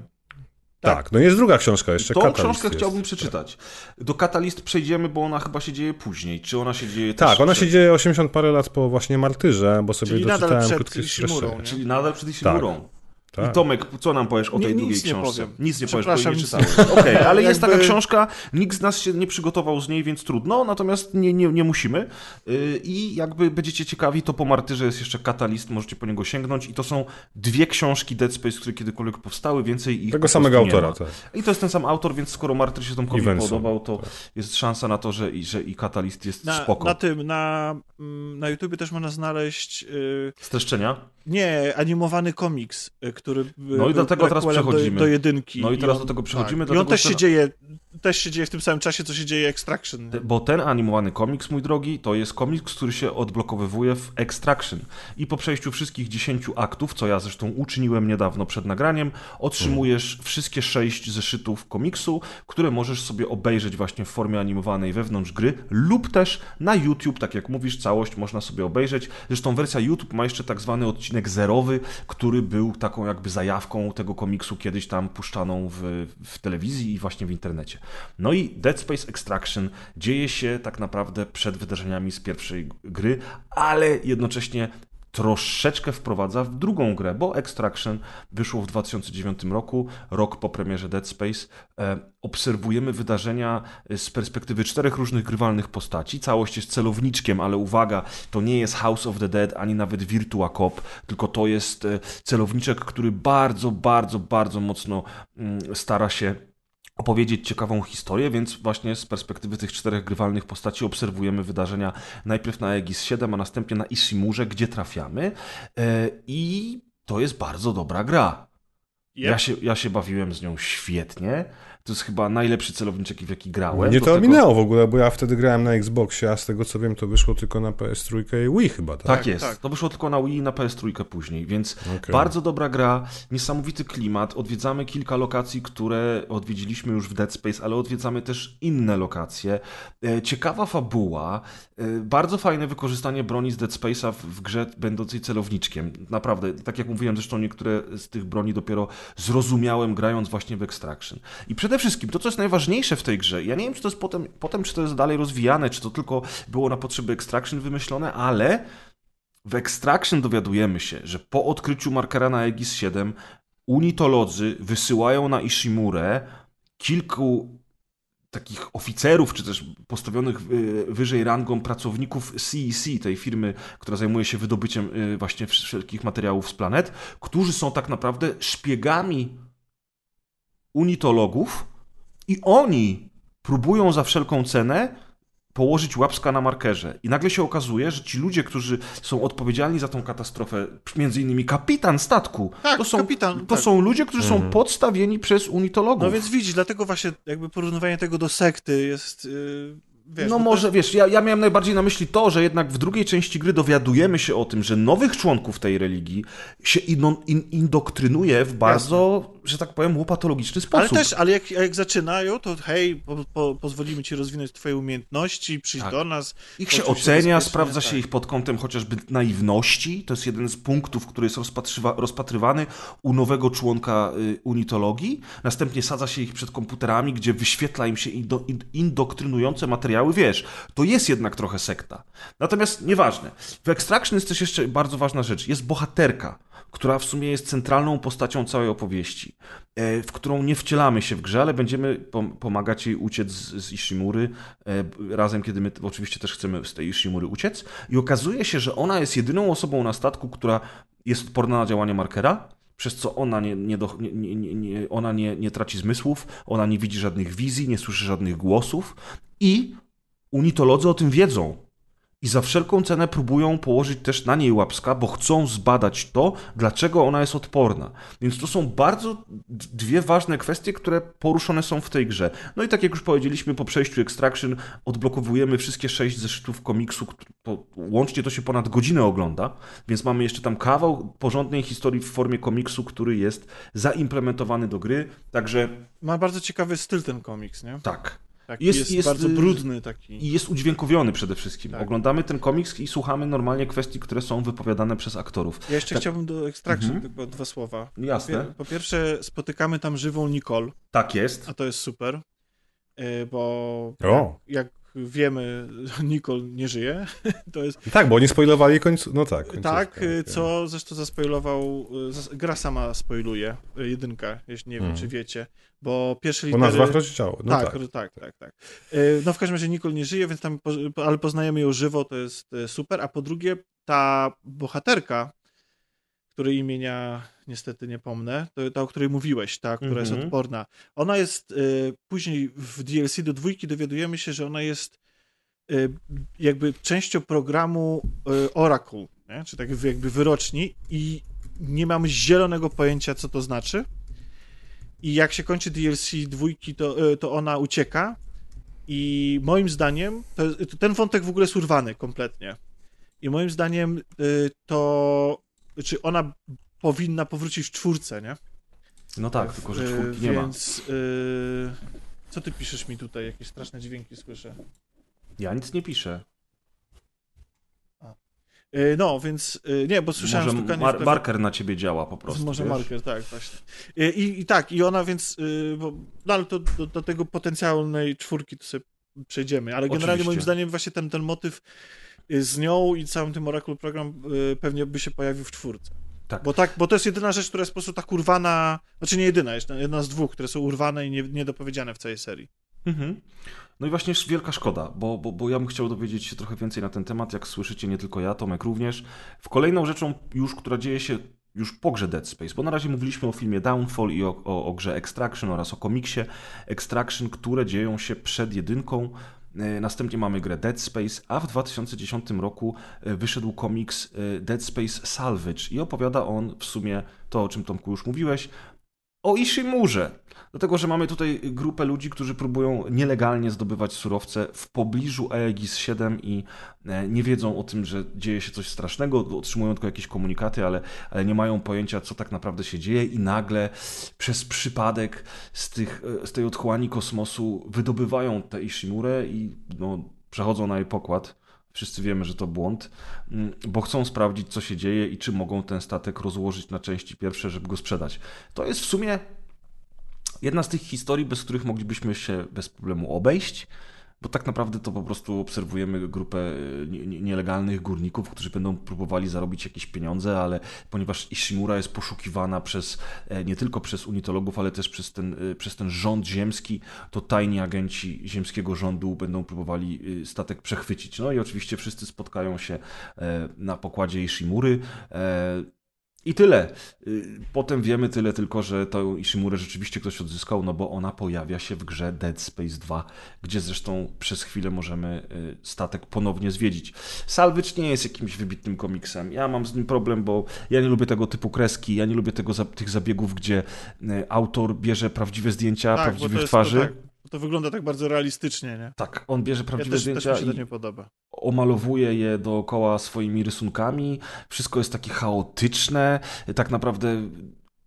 Tak, no jest druga książka jeszcze, Tą Catalyst książkę jest. chciałbym przeczytać. Do Katalist przejdziemy, bo ona chyba się dzieje później. Czy ona się dzieje Tak, ona przed- się dzieje 80 parę lat po właśnie Martyrze, bo sobie Czyli nadal doczytałem przed krótkie streszczenie. nie? Czyli nadal przed Ishimurą. Tak. I Tomek, co nam powiesz o Nie, tej nic drugiej nie książce? powiem. Nic nie powiesz, bo jej nie czytałeś. Okej, ale jest taka książka, nikt z nas się nie przygotował z niej, więc trudno, natomiast nie, nie, nie musimy. Yy, I jakby będziecie ciekawi, to po Martyrze jest jeszcze Katalist, możecie po niego sięgnąć i to są dwie książki Dead Space, które kiedykolwiek powstały, więcej ich Tego samego nie autora, tak. I to jest ten sam autor, więc skoro Martyr się Tomkowi podobał, to tak. jest szansa na to, że, i- że i Katalist jest Na, spoko. na tym, na, mm, na YouTubie też można znaleźć y, Streszczenia? nie, animowany komiks, y, który No i do tego teraz przechodzimy. Do, do jedynki. No i teraz on- do tego przechodzimy, Tak. I on też się dzieje, też się dzieje w tym samym czasie, co się dzieje Extraction. Te- Bo ten animowany komiks, mój drogi, to jest komiks, który się odblokowywuje w Extraction. I po przejściu wszystkich 10 aktów, co ja zresztą uczyniłem niedawno przed nagraniem, otrzymujesz wszystkie 6 zeszytów komiksu, które możesz sobie obejrzeć właśnie w formie animowanej wewnątrz gry, lub też na YouTube, tak jak mówisz, całość można sobie obejrzeć. Zresztą wersja YouTube ma jeszcze tak zwany odcinek zerowy, który był taką jakby zajawką tego komiksu kiedyś tam puszczaną w, w telewizji i właśnie w internecie. No i Dead Space Extraction dzieje się tak naprawdę przed wydarzeniami z pierwszej gry, ale jednocześnie troszeczkę wprowadza w drugą grę, bo Extraction wyszło w 2009 roku, rok po premierze Dead Space. E, obserwujemy wydarzenia z perspektywy czterech różnych grywalnych postaci. Całość jest celowniczkiem, ale uwaga, to nie jest House of the Dead, ani nawet Virtua Cop, tylko to jest e, celowniczek, który bardzo, bardzo, bardzo mocno mm, stara się opowiedzieć ciekawą historię, więc właśnie z perspektywy tych czterech grywalnych postaci obserwujemy wydarzenia najpierw na Aegis 7, a następnie na Ishimurze, gdzie trafiamy E, i to jest bardzo dobra gra. Yep. Ja, się, ja się bawiłem z nią świetnie. To jest chyba najlepszy celowniczek, w jaki grałem. Mnie Do to tego- ominęło w ogóle, bo ja wtedy grałem na Xboxie, a z tego co wiem, to wyszło tylko na PS3 i Wii chyba, tak? Tak jest. tak. To wyszło tylko na Wii i na PS3 później, więc Okej. bardzo dobra gra, niesamowity klimat. Odwiedzamy kilka lokacji, które odwiedziliśmy już w Dead Space, ale odwiedzamy też inne lokacje. E, Ciekawa fabuła, e, bardzo fajne wykorzystanie broni z Dead Space'a w, w grze będącej celowniczkiem. Naprawdę, tak jak mówiłem, zresztą niektóre z tych broni dopiero zrozumiałem grając właśnie w Extraction. I przede wszystkim to, co jest najważniejsze w tej grze, ja nie wiem, czy to jest potem, potem czy to jest dalej rozwijane, czy to tylko było na potrzeby Extraction wymyślone, ale w Extraction dowiadujemy się, że po odkryciu markera na Aegis 7 unitolodzy wysyłają na Ishimurę kilku takich oficerów, czy też postawionych y, wyżej rangą pracowników CEC, tej firmy, która zajmuje się wydobyciem y, właśnie wszelkich materiałów z planet, którzy są tak naprawdę szpiegami unitologów i oni próbują za wszelką cenę położyć łapska na markerze. I nagle się okazuje, że ci ludzie, którzy są odpowiedzialni za tą katastrofę, między innymi kapitan statku, Tak, to, są, kapitan, to tak. są ludzie, którzy Mhm. są podstawieni przez unitologów. No więc widzisz, dlatego właśnie jakby porównywanie tego do sekty jest... Yy, wiesz, no to może, wiesz, ja, ja miałem najbardziej na myśli to, że jednak w drugiej części gry dowiadujemy się o tym, że nowych członków tej religii się indoktrynuje w bardzo, że tak powiem, łopatologiczny sposób. Ale też, ale jak, jak zaczynają, to hej, po, po, pozwolimy ci rozwinąć twoje umiejętności, przyjść Tak. do nas. Ich się ocenia, bezpiecznie, sprawdza się tak. ich pod kątem chociażby naiwności. To jest jeden z punktów, który jest rozpatrywany u nowego członka y, unitologii. Następnie sadza się ich przed komputerami, gdzie wyświetla im się indo- in- indoktrynujące materiały. Wiesz, to jest jednak trochę sekta. Natomiast nieważne. W Extraction jest też jeszcze bardzo ważna rzecz. Jest bohaterka, która w sumie jest centralną postacią całej opowieści, e, w którą nie wcielamy się w grze, ale będziemy pom- pomagać jej uciec z, Ishimury, e, razem, kiedy my oczywiście też chcemy z tej Ishimury uciec. I okazuje się, że ona jest jedyną osobą na statku, która jest odporna na działanie markera, przez co ona nie, nie, do, nie, nie, ona nie, nie traci zmysłów, ona nie widzi żadnych wizji, nie słyszy żadnych głosów i unitolodzy o tym wiedzą i za wszelką cenę próbują położyć też na niej łapska, bo chcą zbadać to, dlaczego ona jest odporna. Więc to są bardzo dwie ważne kwestie, które poruszone są w tej grze. No i tak jak już powiedzieliśmy, po przejściu Extraction odblokowujemy wszystkie sześć zeszytów komiksu, to, łącznie to się ponad godzinę ogląda, więc mamy jeszcze tam kawał porządnej historii w formie komiksu, który jest zaimplementowany do gry, także... Ma bardzo ciekawy styl ten komiks, nie? Tak. Taki jest, jest, jest, bardzo y, brudny taki. I jest udźwiękowiony przede wszystkim. Tak. Oglądamy ten komiks i słuchamy normalnie kwestii, które są wypowiadane przez aktorów. Ja jeszcze tak. chciałbym do Extraction mhm. tylko dwa słowa. Jasne. Po pierwsze spotykamy tam żywą Nicole. Tak jest. A to jest super, y, bo o. jak wiemy, Nicole nie żyje. To jest... Tak, bo oni spoilowali końcu. No tak. Końcówkę. Tak, co zresztą zaspoilował. Gra sama spoiluje, jedynka, jeśli nie wiem, hmm. czy wiecie. Bo pierwsze litery... Po nazwach rozdziału. No tak, tak, tak, tak, tak. No w każdym razie Nicole nie żyje, więc tam, ale poznajemy ją żywo, to jest super. A po drugie, ta bohaterka, której imienia niestety nie pomnę, to ta, o której mówiłeś, ta, która jest mhm. odporna. Ona jest, y, później w DLC do dwójki dowiadujemy się, że ona jest y, jakby częścią programu y, Oracle, nie? czy tak jakby wyroczni i nie mamy zielonego pojęcia, co to znaczy. I jak się kończy DLC dwójki, to, to ona ucieka i moim zdaniem, to, to ten wątek w ogóle jest urwany kompletnie. I moim zdaniem to, czy ona powinna powrócić w czwórce, nie? No tak, tylko że czwórki nie Więc, ma. Yy, co ty piszesz mi tutaj? Jakieś straszne dźwięki słyszę. Ja nic nie piszę. Yy, no, więc yy, nie, bo słyszałem Może stukanie... Mar marker na ciebie działa po prostu, Może wiesz? marker, tak, właśnie. I, I, tak, i ona więc, bo, no ale to do, do, tego potencjalnej czwórki to sobie przejdziemy, ale generalnie Oczywiście. moim zdaniem właśnie ten, ten motyw z nią i całym tym Oracle program pewnie by się pojawił w czwórce. Tak. Bo, tak, bo to jest jedyna rzecz, która jest po prostu tak urwana, znaczy nie jedyna, jest jedna z dwóch, które są urwane i nie, niedopowiedziane w całej serii. Mhm. No i właśnie wielka szkoda, bo, bo, bo ja bym chciał dowiedzieć się trochę więcej na ten temat, jak słyszycie, nie tylko ja, Tomek również. W kolejną rzeczą już, która dzieje się już po grze Dead Space, bo na razie mówiliśmy o filmie Downfall i o, o, o grze Extraction oraz o komiksie Extraction, które dzieją się przed jedynką, następnie mamy grę Dead Space, a w 2010 roku e, wyszedł komiks e, Dead Space Salvage i opowiada on w sumie to, o czym Tomku już mówiłeś, o Ishimurze. Dlatego, że mamy tutaj grupę ludzi, którzy próbują nielegalnie zdobywać surowce w pobliżu Aegis 7 i e, nie wiedzą o tym, że dzieje się coś strasznego, otrzymują tylko jakieś komunikaty, ale, ale nie mają pojęcia, co tak naprawdę się dzieje i nagle przez przypadek z, tych, e, z tej otchłani kosmosu wydobywają tę Ishimurę i no, przechodzą na jej pokład. Wszyscy wiemy, że to błąd, mm, bo chcą sprawdzić, co się dzieje i czy mogą ten statek rozłożyć na części pierwsze, żeby go sprzedać. To jest w sumie jedna z tych historii, bez których moglibyśmy się bez problemu obejść bo tak naprawdę to po prostu obserwujemy grupę e, nielegalnych górników, którzy będą próbowali zarobić jakieś pieniądze, ale ponieważ Ishimura jest poszukiwana przez e, nie tylko przez unitologów, ale też przez ten, e, przez ten rząd ziemski, to tajni agenci ziemskiego rządu będą próbowali statek przechwycić. No i oczywiście wszyscy spotkają się na pokładzie Ishimury. I tyle. Y, potem wiemy tyle tylko, że tą Ishimurę rzeczywiście ktoś odzyskał, no bo ona pojawia się w grze Dead Space 2, gdzie zresztą przez chwilę możemy y, statek ponownie zwiedzić. Salvage nie jest jakimś wybitnym komiksem. Ja mam z nim problem, bo ja nie lubię tego typu kreski, ja nie lubię tego, tych zabiegów, gdzie y, autor bierze prawdziwe zdjęcia, tak, prawdziwych twarzy. To, tak to wygląda tak bardzo realistycznie, nie? Tak, on bierze prawdziwe ja też, zdjęcia też mi się to nie podoba. omalowuje je dookoła swoimi rysunkami. Wszystko jest takie chaotyczne. Tak naprawdę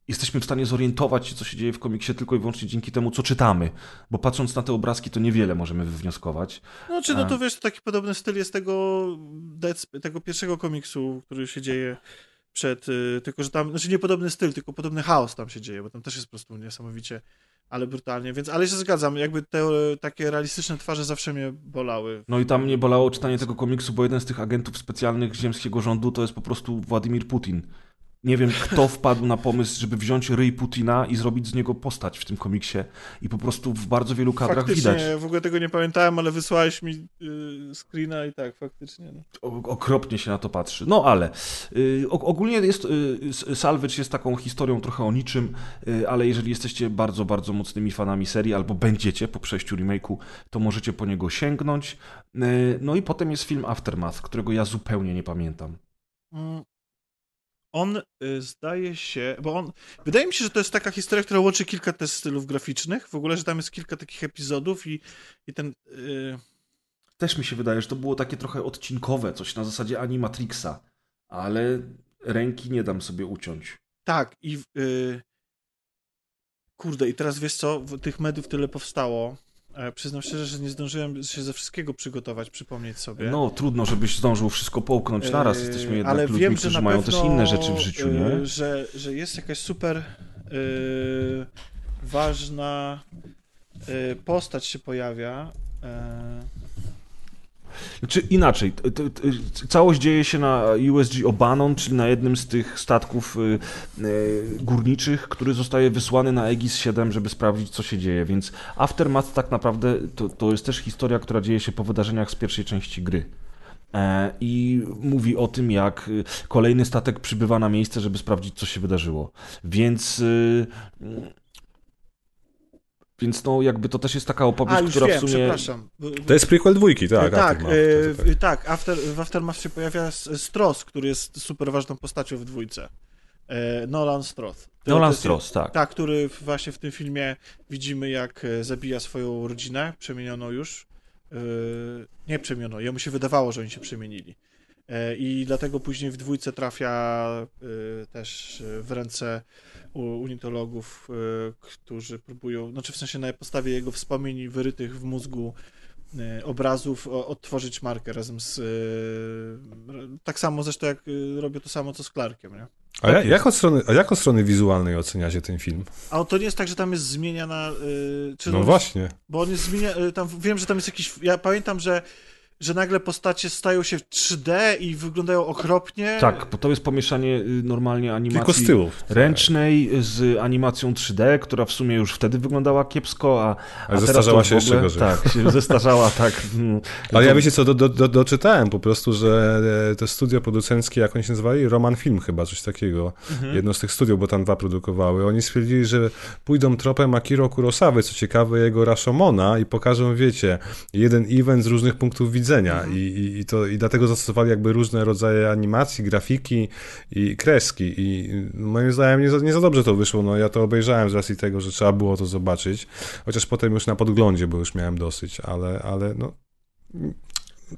jesteśmy w stanie zorientować się, co się dzieje w komiksie tylko i wyłącznie dzięki temu, co czytamy. Bo patrząc na te obrazki, to niewiele możemy wywnioskować. No, czy no to wiesz, to taki podobny styl jest tego, tego pierwszego komiksu, który się dzieje przed, y, tylko że tam, znaczy nie podobny styl, tylko podobny chaos tam się dzieje, bo tam też jest po prostu niesamowicie ale brutalnie, więc, ale się zgadzam, jakby te takie realistyczne twarze zawsze mnie bolały. No i tam mnie bolało czytanie tego komiksu, bo jeden z tych agentów specjalnych ziemskiego rządu to jest po prostu Władimir Putin. Nie wiem, kto wpadł na pomysł, żeby wziąć ryj Putina i zrobić z niego postać w tym komiksie. I po prostu w bardzo wielu kadrach faktycznie, widać. w ogóle tego nie pamiętałem, ale wysłałeś mi y, screena i tak, faktycznie. No. O- okropnie się na to patrzy. No ale y, o- ogólnie jest y, S- Salvage jest taką historią trochę o niczym, y, ale jeżeli jesteście bardzo, bardzo mocnymi fanami serii albo będziecie po przejściu remake'u, to możecie po niego sięgnąć. Y, no i potem jest film Aftermath, którego ja zupełnie nie pamiętam. On y, zdaje się, bo on, wydaje mi się, że to jest taka historia, która łączy kilka też stylów graficznych, w ogóle, że tam jest kilka takich epizodów i, i ten, y, Też mi się wydaje, że to było takie trochę odcinkowe, coś na zasadzie Animatrixa, ale ręki nie dam sobie uciąć. tak, i y, kurde, i teraz wiesz co, tych mediów tyle powstało, przyznam szczerze, że nie zdążyłem się ze wszystkiego przygotować, przypomnieć sobie. No trudno, żebyś zdążył wszystko połknąć naraz, Yy, jesteśmy jednak ale ludźmi, wiem, że którzy na mają też inne rzeczy w życiu, nie? yy, Że, że jest jakaś super yy, ważna yy, postać się pojawia. Yy, Czy inaczej, całość dzieje się na USG Obanon, czyli na jednym z tych statków y, y, górniczych, który zostaje wysłany na Aegis 7, żeby sprawdzić, co się dzieje. Więc Aftermath tak naprawdę to, to jest też historia, która dzieje się po wydarzeniach z pierwszej części gry. E, I mówi o tym, jak y, kolejny statek przybywa na miejsce, żeby sprawdzić, co się wydarzyło. Więc. Więc no, jakby to też jest taka opowieść, A, już która wiem, w sumie. przepraszam. To jest prequel dwójki, tak. tak, Aftermath, yy, to- to- w- tak after, w Aftermath się pojawia S- Stross, który jest super ważną postacią w dwójce. E, Nolan Stroth. Nolan Stross, tak. Tak, który właśnie w tym filmie widzimy, jak e, zabija swoją rodzinę, przemienioną już. E, Nie przemienioną, jemu się wydawało, że oni się przemienili. E, I dlatego później w dwójce trafia e, też e, w ręce unitologów, którzy próbują, znaczy w sensie na podstawie jego wspomnień wyrytych w mózgu obrazów odtworzyć markę razem z... Tak samo zresztą jak robię to samo co z Clarkiem, nie? A ja, jak, od strony, a jak od strony wizualnej oceniacie ten film? A to nie jest tak, że tam jest zmieniana. Yy, No on- właśnie. Bo on jest zmienia. Tam wiem, że tam jest jakiś. Ja pamiętam, że, że nagle postacie stają się w 3D i wyglądają okropnie. Tak, bo to jest pomieszanie y, normalnie Tylko animacji ręcznej z animacją 3D, która w sumie już wtedy wyglądała kiepsko, a, a Ale teraz zestarzała się ogóle, jeszcze gorzej. Tak, się zestarzała, tak. mm. Ale ja wiecie co, do, do, do, doczytałem po prostu, że e, to studio producenckie, jak oni się nazywali? Roman Film chyba, coś takiego. Mhm. Jedno z tych studiów, bo tam dwa produkowały. Oni stwierdzili, że pójdą tropem Akiro Kurosawy, co ciekawe jego Rashomona i pokażą, wiecie, jeden event z różnych punktów widzenia Mhm. I, i, i, to, i dlatego zastosowali jakby różne rodzaje animacji, grafiki i kreski. I moim zdaniem nie za, nie za dobrze to wyszło, no ja to obejrzałem z racji tego, że trzeba było to zobaczyć, chociaż potem już na podglądzie, bo już miałem dosyć, ale, ale no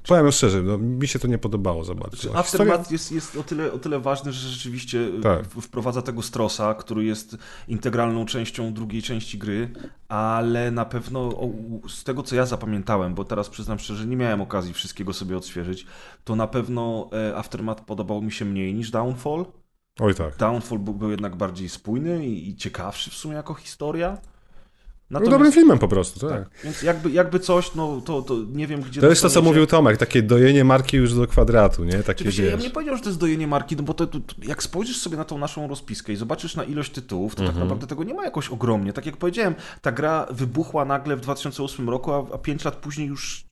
Powiem szczerze, no, mi się to nie podobało za bardzo. Znaczy, Aftermath jest, jest o, tyle, o tyle ważny, że rzeczywiście Tak. w- wprowadza tego Strosa, który jest integralną częścią drugiej części gry, ale na pewno o, z tego, co ja zapamiętałem, bo teraz przyznam szczerze, nie miałem okazji wszystkiego sobie odświeżyć, to na pewno e, Aftermath podobał mi się mniej niż Downfall. Oj tak. Downfall był, był jednak bardziej spójny i, i ciekawszy w sumie jako historia. Był dobrym filmem po prostu, tak. tak. Więc jakby, jakby coś, no to, to nie wiem, gdzie To jest to, co mówił Tomek, takie dojenie marki już do kwadratu, nie? Takie Oczywiście, ja wiesz. nie powiedział, że to jest dojenie marki, no bo to, to, to, jak spojrzysz sobie na tą naszą rozpiskę i zobaczysz na ilość tytułów, to tak Mhm. naprawdę tego nie ma jakoś ogromnie. Tak jak powiedziałem, ta gra wybuchła nagle w 2008 roku, a, a 5 lat później już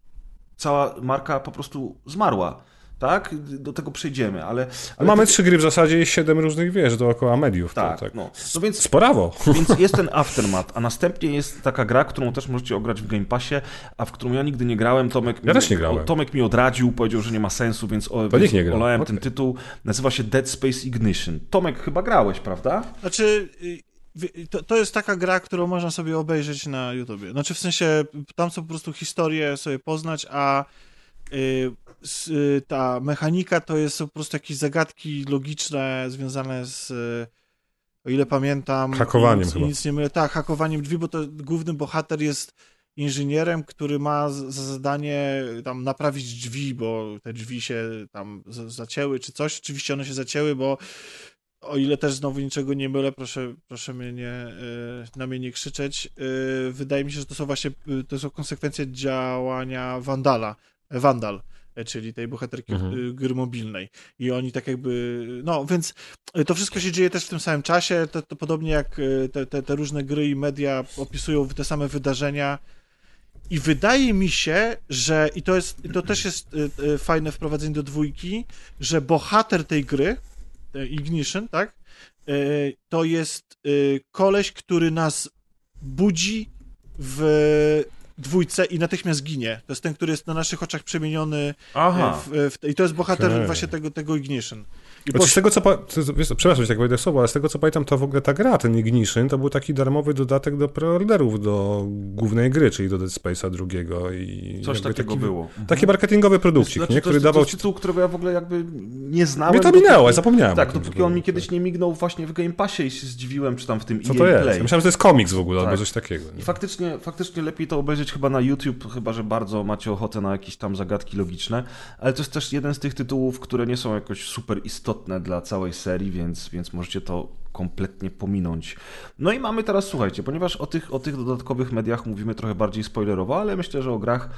cała marka po prostu zmarła. Tak? Do tego przejdziemy, ale... ale Mamy to- trzy gry w zasadzie i siedem różnych, wiesz, dookoła mediów. to Tak, tak. no. no więc Sporawo. Więc jest ten Aftermath, a następnie jest taka gra, którą też możecie ograć w Game Passie, a w którą ja nigdy nie grałem. Tomek, Ja mi, też nie grałem. Tomek mi odradził, powiedział, że nie ma sensu, więc, o, To więc nie olałem Okej. ten tytuł. Nazywa się Dead Space Ignition. Tomek, chyba grałeś, prawda? Znaczy, y, wy- to, to jest taka gra, którą można sobie obejrzeć na YouTubie. Znaczy, w sensie, tam są po prostu historie sobie poznać, a y, y, ta mechanika to jest po prostu jakieś zagadki logiczne związane z, y, o ile pamiętam... Hakowaniem nic, chyba. nic nie mylę. Tak, hakowaniem drzwi, bo to główny bohater jest inżynierem, który ma za zadanie tam naprawić drzwi, bo te drzwi się tam zacięły czy coś. Oczywiście one się zacięły, bo o ile też znowu niczego nie mylę, proszę, proszę mnie nie, e, na mnie nie krzyczeć. Wydaje mi się, że to są właśnie y, to są konsekwencje działania Wandala. Wandal. E, czyli tej bohaterki mhm. gry mobilnej. I oni tak jakby, no więc to wszystko się dzieje też w tym samym czasie, to, to podobnie jak te, te, te różne gry i media opisują te same wydarzenia, i wydaje mi się, że i to jest, to też jest fajne wprowadzenie do dwójki, że bohater tej gry, Ignition, tak? To jest koleś, który nas budzi w dwójce i natychmiast ginie. To jest ten, który jest na naszych oczach przemieniony. Aha. W, w, I to jest bohater okay. właśnie tego, tego Ignition. I znaczy, z tego co, wiesz, przepraszam, że tak wejdę słowo, ale z tego co pamiętam, to w ogóle ta gra, ten Ignition, to był taki darmowy dodatek do preorderów do głównej gry, czyli do Dead Space'a drugiego. I Coś takiego taki, było. Taki marketingowy produkcik, znaczy, nie? który to jest, dawał to tytuł, którego ja w ogóle jakby nie znałem. Mnie to minęło, ja zapomniałem. Tak, dopóki on mi kiedyś nie mignął właśnie w Game Passie i się zdziwiłem, czy tam w tym Co to jest? Play. myślałem, że to jest komiks w ogóle, tak. albo coś takiego. Nie? I faktycznie, faktycznie lepiej to obejrzeć chyba na YouTube, chyba, że bardzo macie ochotę na jakieś tam zagadki logiczne, ale to jest też jeden z tych tytułów, które nie są jakoś super istotne dla całej serii, więc, więc możecie to kompletnie pominąć. No i mamy teraz, słuchajcie, ponieważ o tych, o tych dodatkowych mediach mówimy trochę bardziej spoilerowo, ale myślę, że o grach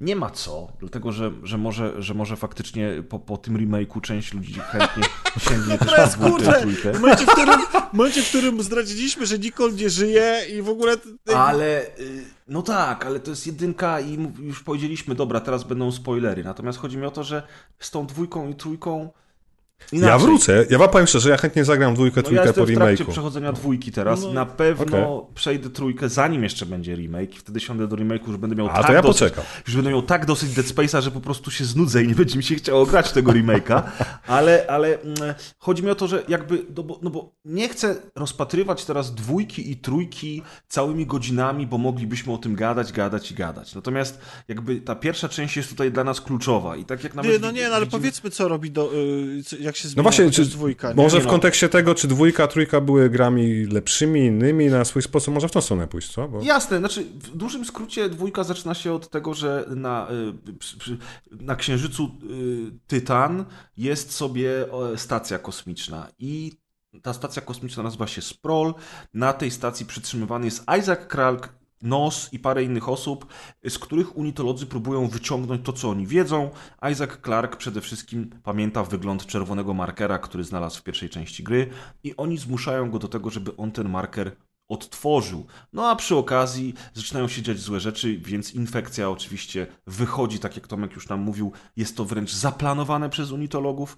nie ma co, dlatego że, że, może, że może faktycznie po, po tym remake'u część ludzi chętnie sięgnie też na dwójkę. W momencie, w którym, w momencie, w którym zdradziliśmy, że Nicole nie żyje i w ogóle... Ale, y, no tak, ale to jest jedynka i już powiedzieliśmy, dobra, teraz będą spoilery, natomiast chodzi mi o to, że z tą dwójką i trójką Inaczej. Ja wrócę. Ja wam powiem szczerze, ja chętnie zagram dwójkę, trójkę no ja po remake'u. w trakcie przechodzenia dwójki teraz. No, Na pewno okay. przejdę trójkę, zanim jeszcze będzie remake. Wtedy siądę do remake'u, już będę miał A, tak to ja dosyć, poczekam. Już będę miał tak dosyć Dead Space'a, że po prostu się znudzę i nie będzie mi się chciało grać tego remake'a. Ale, ale mm, chodzi mi o to, że jakby, no bo, no bo nie chcę rozpatrywać teraz dwójki i trójki całymi godzinami, bo moglibyśmy o tym gadać, gadać i gadać. Natomiast jakby ta pierwsza część jest tutaj dla nas kluczowa i tak jak nawet... Nie, no nie, no ale widzimy... powiedzmy, co robi, do, y, jak się zmienia. No właśnie, czy dwójka. Nie? Może nie w no. kontekście tego, czy dwójka, trójka były grami lepszymi, innymi na swój sposób, może w tą stronę pójść, co? Bo... Jasne, znaczy w dużym skrócie dwójka zaczyna się od tego, że na, y, na Księżycu y, Tytan jest sobie stacja kosmiczna i ta stacja kosmiczna nazywa się Sproul. Na tej stacji przytrzymywany jest Isaac Kralk, Nos i parę innych osób, z których unitolodzy próbują wyciągnąć to, co oni wiedzą. Isaac Clarke przede wszystkim pamięta wygląd czerwonego markera, który znalazł w pierwszej części gry i oni zmuszają go do tego, żeby on ten marker odtworzył. No a przy okazji zaczynają się dziać złe rzeczy, więc infekcja oczywiście wychodzi, tak jak Tomek już nam mówił, jest to wręcz zaplanowane przez unitologów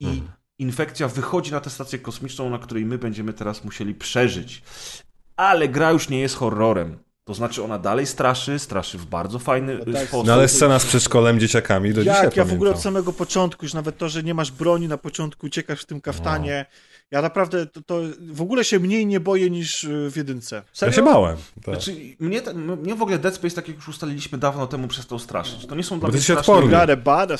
i mhm. infekcja wychodzi na tę stację kosmiczną, na której my będziemy teraz musieli przeżyć. Ale gra już nie jest horrorem. To znaczy ona dalej straszy, straszy w bardzo fajny no tak, sposób. No ale scena z przedszkolem, dzieciakami do Jak, dzisiaj ja pamiętam. w ogóle od samego początku, już nawet to, że nie masz broni na początku, uciekasz w tym kaftanie. No. Ja naprawdę to, to, w ogóle się mniej nie boję niż y, w jedynce. Serio? Ja się bałem. Tak. Znaczy, mnie, mnie w ogóle Dead Space, tak jak już ustaliliśmy dawno temu, przestał straszyć. To nie są dla Bo mnie straszne...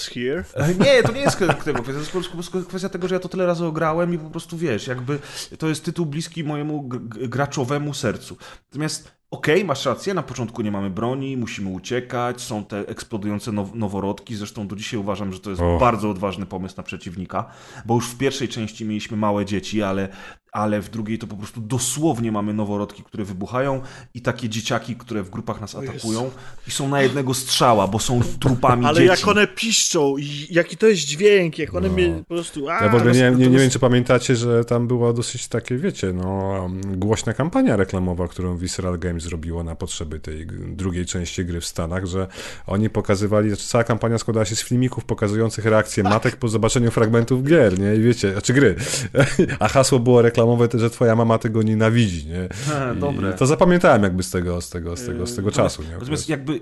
here. Nie, to nie jest tego. To jest kwestia tego, że ja to tyle razy ograłem i po prostu wiesz, jakby to jest tytuł bliski mojemu graczowemu sercu. Natomiast Okej, okay, masz rację, na początku nie mamy broni, musimy uciekać, są te eksplodujące now noworodki, zresztą do dzisiaj uważam, że to jest oh. bardzo odważny pomysł na przeciwnika, bo już w pierwszej części mieliśmy małe dzieci, ale ale w drugiej to po prostu dosłownie mamy noworodki, które wybuchają i takie dzieciaki, które w grupach nas atakują i są na jednego strzała, bo są trupami ale dzieci. Ale jak one piszczą i jaki to jest dźwięk, jak one no. mnie po prostu... A, ja w ogóle nie, nie, nie wiem, czy pamiętacie, że tam była dosyć takie, wiecie, no, głośna kampania reklamowa, którą Visceral Games zrobiło na potrzeby tej drugiej części gry w Stanach, że oni pokazywali, znaczy cała kampania składała się z filmików pokazujących reakcję tak. matek po zobaczeniu fragmentów gier, nie? I wiecie, znaczy gry. A hasło było reklamowe reklamowe, że twoja mama tego nienawidzi, nie? dobre. To zapamiętałem jakby z tego, z tego, z tego, z tego yy, czasu, nie? Natomiast jakby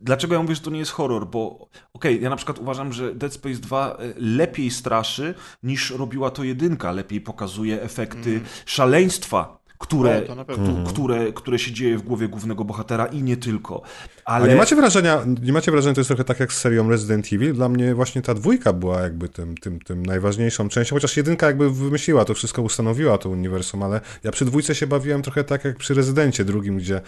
Dlaczego ja mówię, że to nie jest horror? Bo okej, okay, ja na przykład uważam, że Dead Space 2 e, lepiej straszy niż robiła to jedynka, lepiej pokazuje efekty mm. szaleństwa które, no, które, które się dzieje w głowie głównego bohatera i nie tylko. Ale... A nie macie wrażenia, nie macie wrażenia, to jest trochę tak jak z serią Resident Evil? Dla mnie właśnie ta dwójka była jakby tym, tym, tym najważniejszą częścią, chociaż jedynka jakby wymyśliła to wszystko, ustanowiła to uniwersum, ale ja przy dwójce się bawiłem trochę tak jak przy Rezydencie drugim, gdzie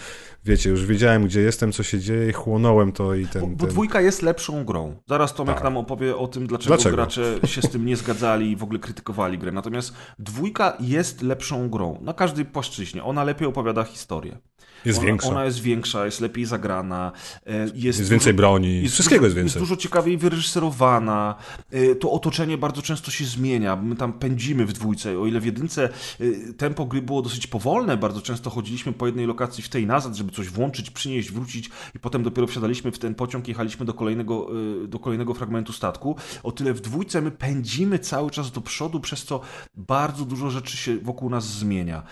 wiecie, już wiedziałem, gdzie jestem, co się dzieje i chłonąłem to i ten... Bo, bo ten... dwójka jest lepszą grą. Zaraz Tomek tak. nam opowie o tym, dlaczego, dlaczego gracze się z tym nie zgadzali i w ogóle krytykowali grę. Natomiast dwójka jest lepszą grą na każdej płaszczyźnie. Ona lepiej opowiada historię. Jest ona, większa. Ona jest większa, jest lepiej zagrana. e, Jest, Jest dużo- więcej broni, jest wszystkiego dużo, jest więcej. Jest dużo ciekawiej wyreżyserowana. E, To otoczenie bardzo często się zmienia. My tam pędzimy w dwójce. O ile w jedynce e, tempo gry było dosyć powolne, bardzo często chodziliśmy po jednej lokacji w tej nazad, żeby coś włączyć, przynieść, wrócić i potem dopiero wsiadaliśmy w ten pociąg i jechaliśmy do kolejnego, do kolejnego fragmentu statku. O tyle w dwójce my pędzimy cały czas do przodu, przez co bardzo dużo rzeczy się wokół nas zmienia.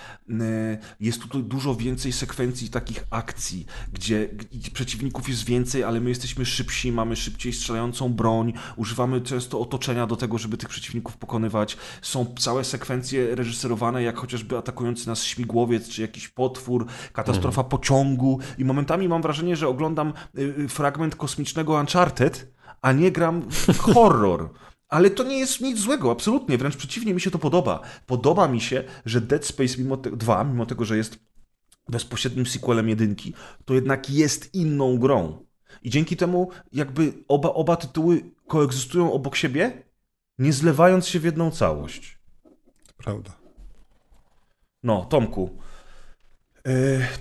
Jest tutaj dużo więcej sekwencji takich akcji, gdzie gdzie przeciwników jest więcej, ale my jesteśmy szybsi, mamy szybciej strzelającą broń, używamy często otoczenia do tego, żeby tych przeciwników pokonywać. Są całe sekwencje reżyserowane, jak chociażby atakujący nas śmigłowiec, czy jakiś potwór, katastrofa pociągu i momentami mam wrażenie, że oglądam y, y, fragment kosmicznego Uncharted, a nie gram w horror. Ale to nie jest nic złego, absolutnie, wręcz przeciwnie, mi się to podoba. Podoba mi się, że Dead Space mimo te, 2, mimo tego, że jest bezpośrednim sequelem jedynki, to jednak jest inną grą. I dzięki temu jakby oba, oba tytuły koegzystują obok siebie, nie zlewając się w jedną całość. Prawda. No, Tomku, yy,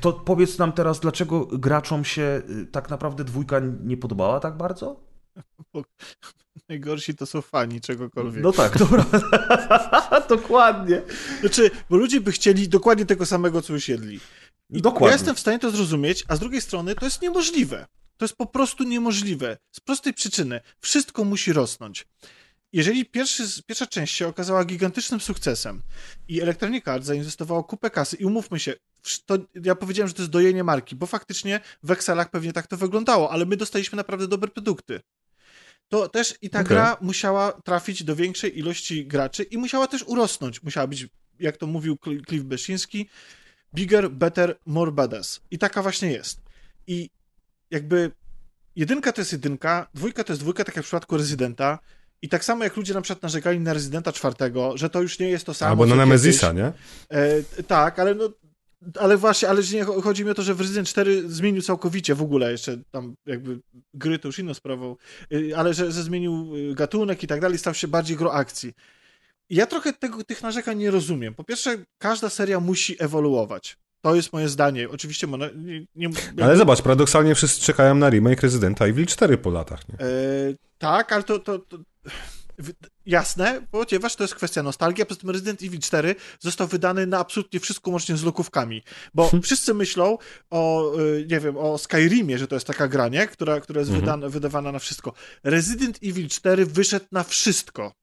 to powiedz nam teraz, dlaczego graczom się yy, tak naprawdę dwójka nie podobała tak bardzo? Najgorsi to są fani czegokolwiek. No tak, dobra. Dokładnie. Znaczy, bo ludzie by chcieli dokładnie tego samego, co już jedli. I Dokładnie. Ja jestem w stanie to zrozumieć, a z drugiej strony to jest niemożliwe. To jest po prostu niemożliwe. Z prostej przyczyny. Wszystko musi rosnąć. Jeżeli pierwszy, pierwsza część się okazała gigantycznym sukcesem i Electronic Arts zainwestowało kupę kasy i umówmy się, to ja powiedziałem, że to jest dojenie marki, bo faktycznie w Excelach pewnie tak to wyglądało, ale my dostaliśmy naprawdę dobre produkty. To też i ta Okej. gra musiała trafić do większej ilości graczy i musiała też urosnąć. Musiała być, jak to mówił Cl- Cliff Beszyński, bigger, better, more badass. I taka właśnie jest. I jakby jedynka to jest jedynka, dwójka to jest dwójka, tak jak w przypadku Residenta. I tak samo jak ludzie na przykład narzekali na Residenta czwartego, że to już nie jest to samo. Albo na. Nemezisa, nie? E, tak, ale no. Ale właśnie, ale nie chodzi mi o to, że w Resident 4 zmienił całkowicie w ogóle jeszcze tam jakby gry to już inną sprawą, y, ale że, że zmienił y, gatunek i tak dalej, stał się bardziej gro akcji. Ja trochę tego, tych narzekań nie rozumiem. Po pierwsze, każda seria musi ewoluować. To jest moje zdanie. Oczywiście ona nie, nie, Ale zobacz, paradoksalnie wszyscy czekają na remake Residenta Evil 4 po latach, nie? E, tak, ale to, to, to jasne, ponieważ to jest kwestia nostalgii, poza tym Resident Evil 4 został wydany na absolutnie wszystko łącznie z lokówkami, bo wszyscy myślą o, y, nie wiem, o Skyrimie, że to jest taka gra, nie? Która, która jest wydana, wydawana na wszystko. Resident Evil 4 wyszedł na wszystko.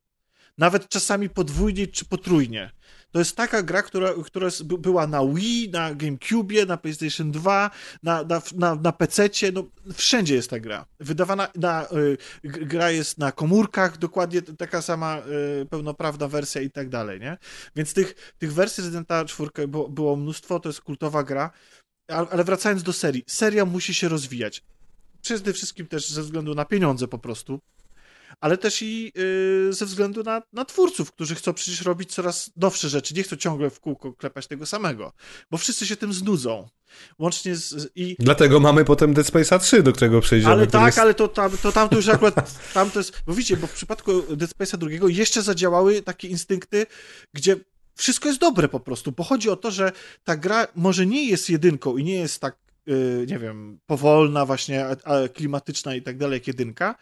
Nawet czasami podwójnie czy potrójnie. To jest taka gra, która, która była na Wii, na GameCube, na PlayStation 2, na, na, na, na PC-cie, no wszędzie jest ta gra. Wydawana na, y, gra jest na komórkach, dokładnie taka sama y, pełnoprawna wersja i tak dalej, nie? Więc tych, tych wersji Residenta 4 było, było mnóstwo, to jest kultowa gra, ale wracając do serii, seria musi się rozwijać. Przede wszystkim też ze względu na pieniądze po prostu, ale też i y, ze względu na, na twórców, którzy chcą przecież robić coraz nowsze rzeczy, nie chcą ciągle w kółko klepać tego samego, bo wszyscy się tym znudzą. Łącznie z... I, Dlatego mamy potem Dead Space'a 3, do którego przejdziemy. ale tak, jest... ale to tam, to tam to już akurat, tam to jest, bo widzicie, bo w przypadku Dead Space'a drugiego jeszcze zadziałały takie instynkty, gdzie wszystko jest dobre po prostu, bo chodzi o to, że ta gra może nie jest jedynką i nie jest tak, yy, nie wiem, powolna właśnie, a, a klimatyczna i tak dalej jak jedynka,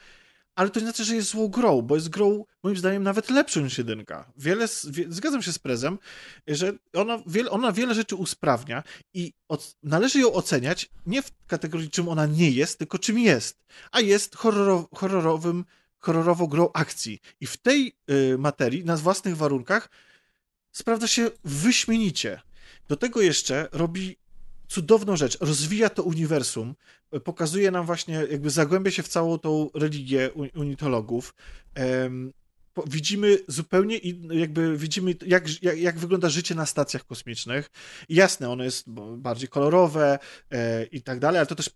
ale to nie znaczy, że jest złą grą, bo jest grą, moim zdaniem, nawet lepszą niż jedynka. Wiele, wie, zgadzam się z Prezem, że ona wiele, ona wiele rzeczy usprawnia i od, należy ją oceniać nie w kategorii, czym ona nie jest, tylko czym jest. A jest horrorow, horrorowym, horrorową grą akcji. I w tej y, materii, na własnych warunkach, sprawdza się wyśmienicie. Do tego jeszcze robi cudowną rzecz. Rozwija to uniwersum, y, pokazuje nam właśnie, jakby zagłębia się w całą tą religię unitologów. Widzimy zupełnie, jakby widzimy, jak, jak, jak wygląda życie na stacjach kosmicznych. I jasne, ono jest bardziej kolorowe e, i tak dalej, ale to też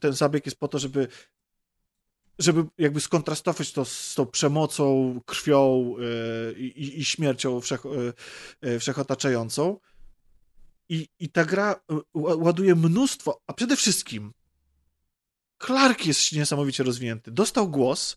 ten zabieg jest po to, żeby żeby jakby skontrastować to z tą przemocą, krwią e, i, i śmiercią wszech, e, e, wszechotaczającą. I, I ta gra e, ła- ładuje mnóstwo, a przede wszystkim Clark jest niesamowicie rozwinięty. Dostał głos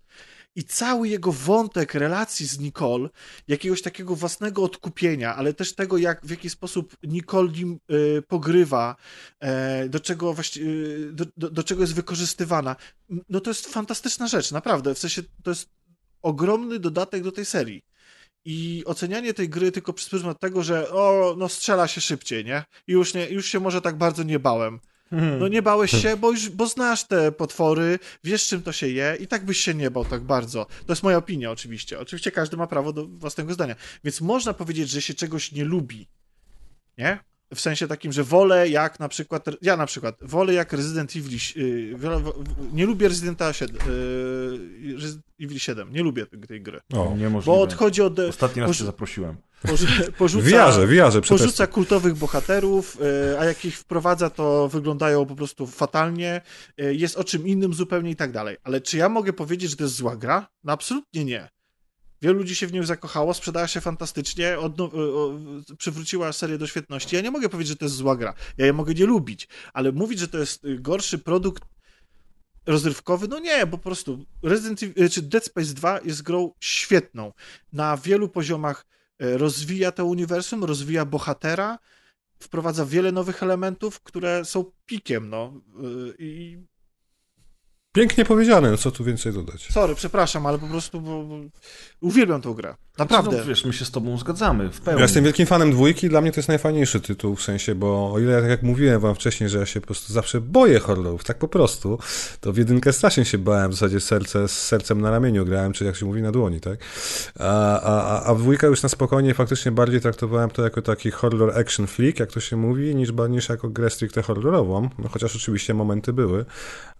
i cały jego wątek relacji z Nicole, jakiegoś takiego własnego odkupienia, ale też tego, jak, w jaki sposób Nicole nim y, pogrywa, e, do czego właściwie, y, do, do, do, czego jest wykorzystywana, no to jest fantastyczna rzecz, naprawdę, w sensie to jest ogromny dodatek do tej serii. I ocenianie tej gry tylko przez pryzmat tego, że o, no strzela się szybciej, nie? I już, nie, już się może tak bardzo nie bałem. No nie bałeś się, bo już, bo znasz te potwory, wiesz czym to się je i tak byś się nie bał tak bardzo. To jest moja opinia oczywiście. Oczywiście każdy ma prawo do własnego zdania. Więc można powiedzieć, że się czegoś nie lubi. Nie? W sensie takim, że wolę jak na przykład, ja na przykład, wolę jak Resident Evil, yy, nie lubię Residenta 7, yy, Resident Evil 7, nie lubię tej, gry. O, bo odchodzi od... Ostatni raz cię zaprosiłem. Porzuca, wiarze, wiarze, porzuca kultowych bohaterów, y, a jak ich wprowadza, to wyglądają po prostu fatalnie, y, jest o czym innym zupełnie i tak dalej. Ale czy ja mogę powiedzieć, że to jest zła gra? No absolutnie nie. Wielu ludzi się w nią zakochało, sprzedała się fantastycznie, y, przywróciła serię do świetności. Ja nie mogę powiedzieć, że to jest zła gra. Ja je mogę nie lubić, ale mówić, że to jest gorszy produkt rozrywkowy, no nie, bo po prostu Resident Evil, czy Dead Space 2 jest grą świetną. Na wielu poziomach E, rozwija to uniwersum, rozwija bohatera, wprowadza wiele nowych elementów, które są pikiem, no. I Pięknie powiedziane, no co tu więcej dodać. Sorry, przepraszam, ale po prostu bo, bo uwielbiam tą grę. Naprawdę. No, wiesz, my się z tobą zgadzamy w pełni. Ja jestem wielkim fanem dwójki, dla mnie to jest najfajniejszy tytuł, w sensie, bo o ile, tak jak mówiłem wam wcześniej, że ja się po prostu zawsze boję horrorów, tak po prostu, to w jedynkę strasznie się bałem, w zasadzie serce, z sercem na ramieniu grałem, czy jak się mówi, na dłoni, tak? A, a, a w dwójkę już na spokojnie faktycznie bardziej traktowałem to jako taki horror action flick, jak to się mówi, niż, niż jako grę stricte horrorową, no chociaż oczywiście momenty były.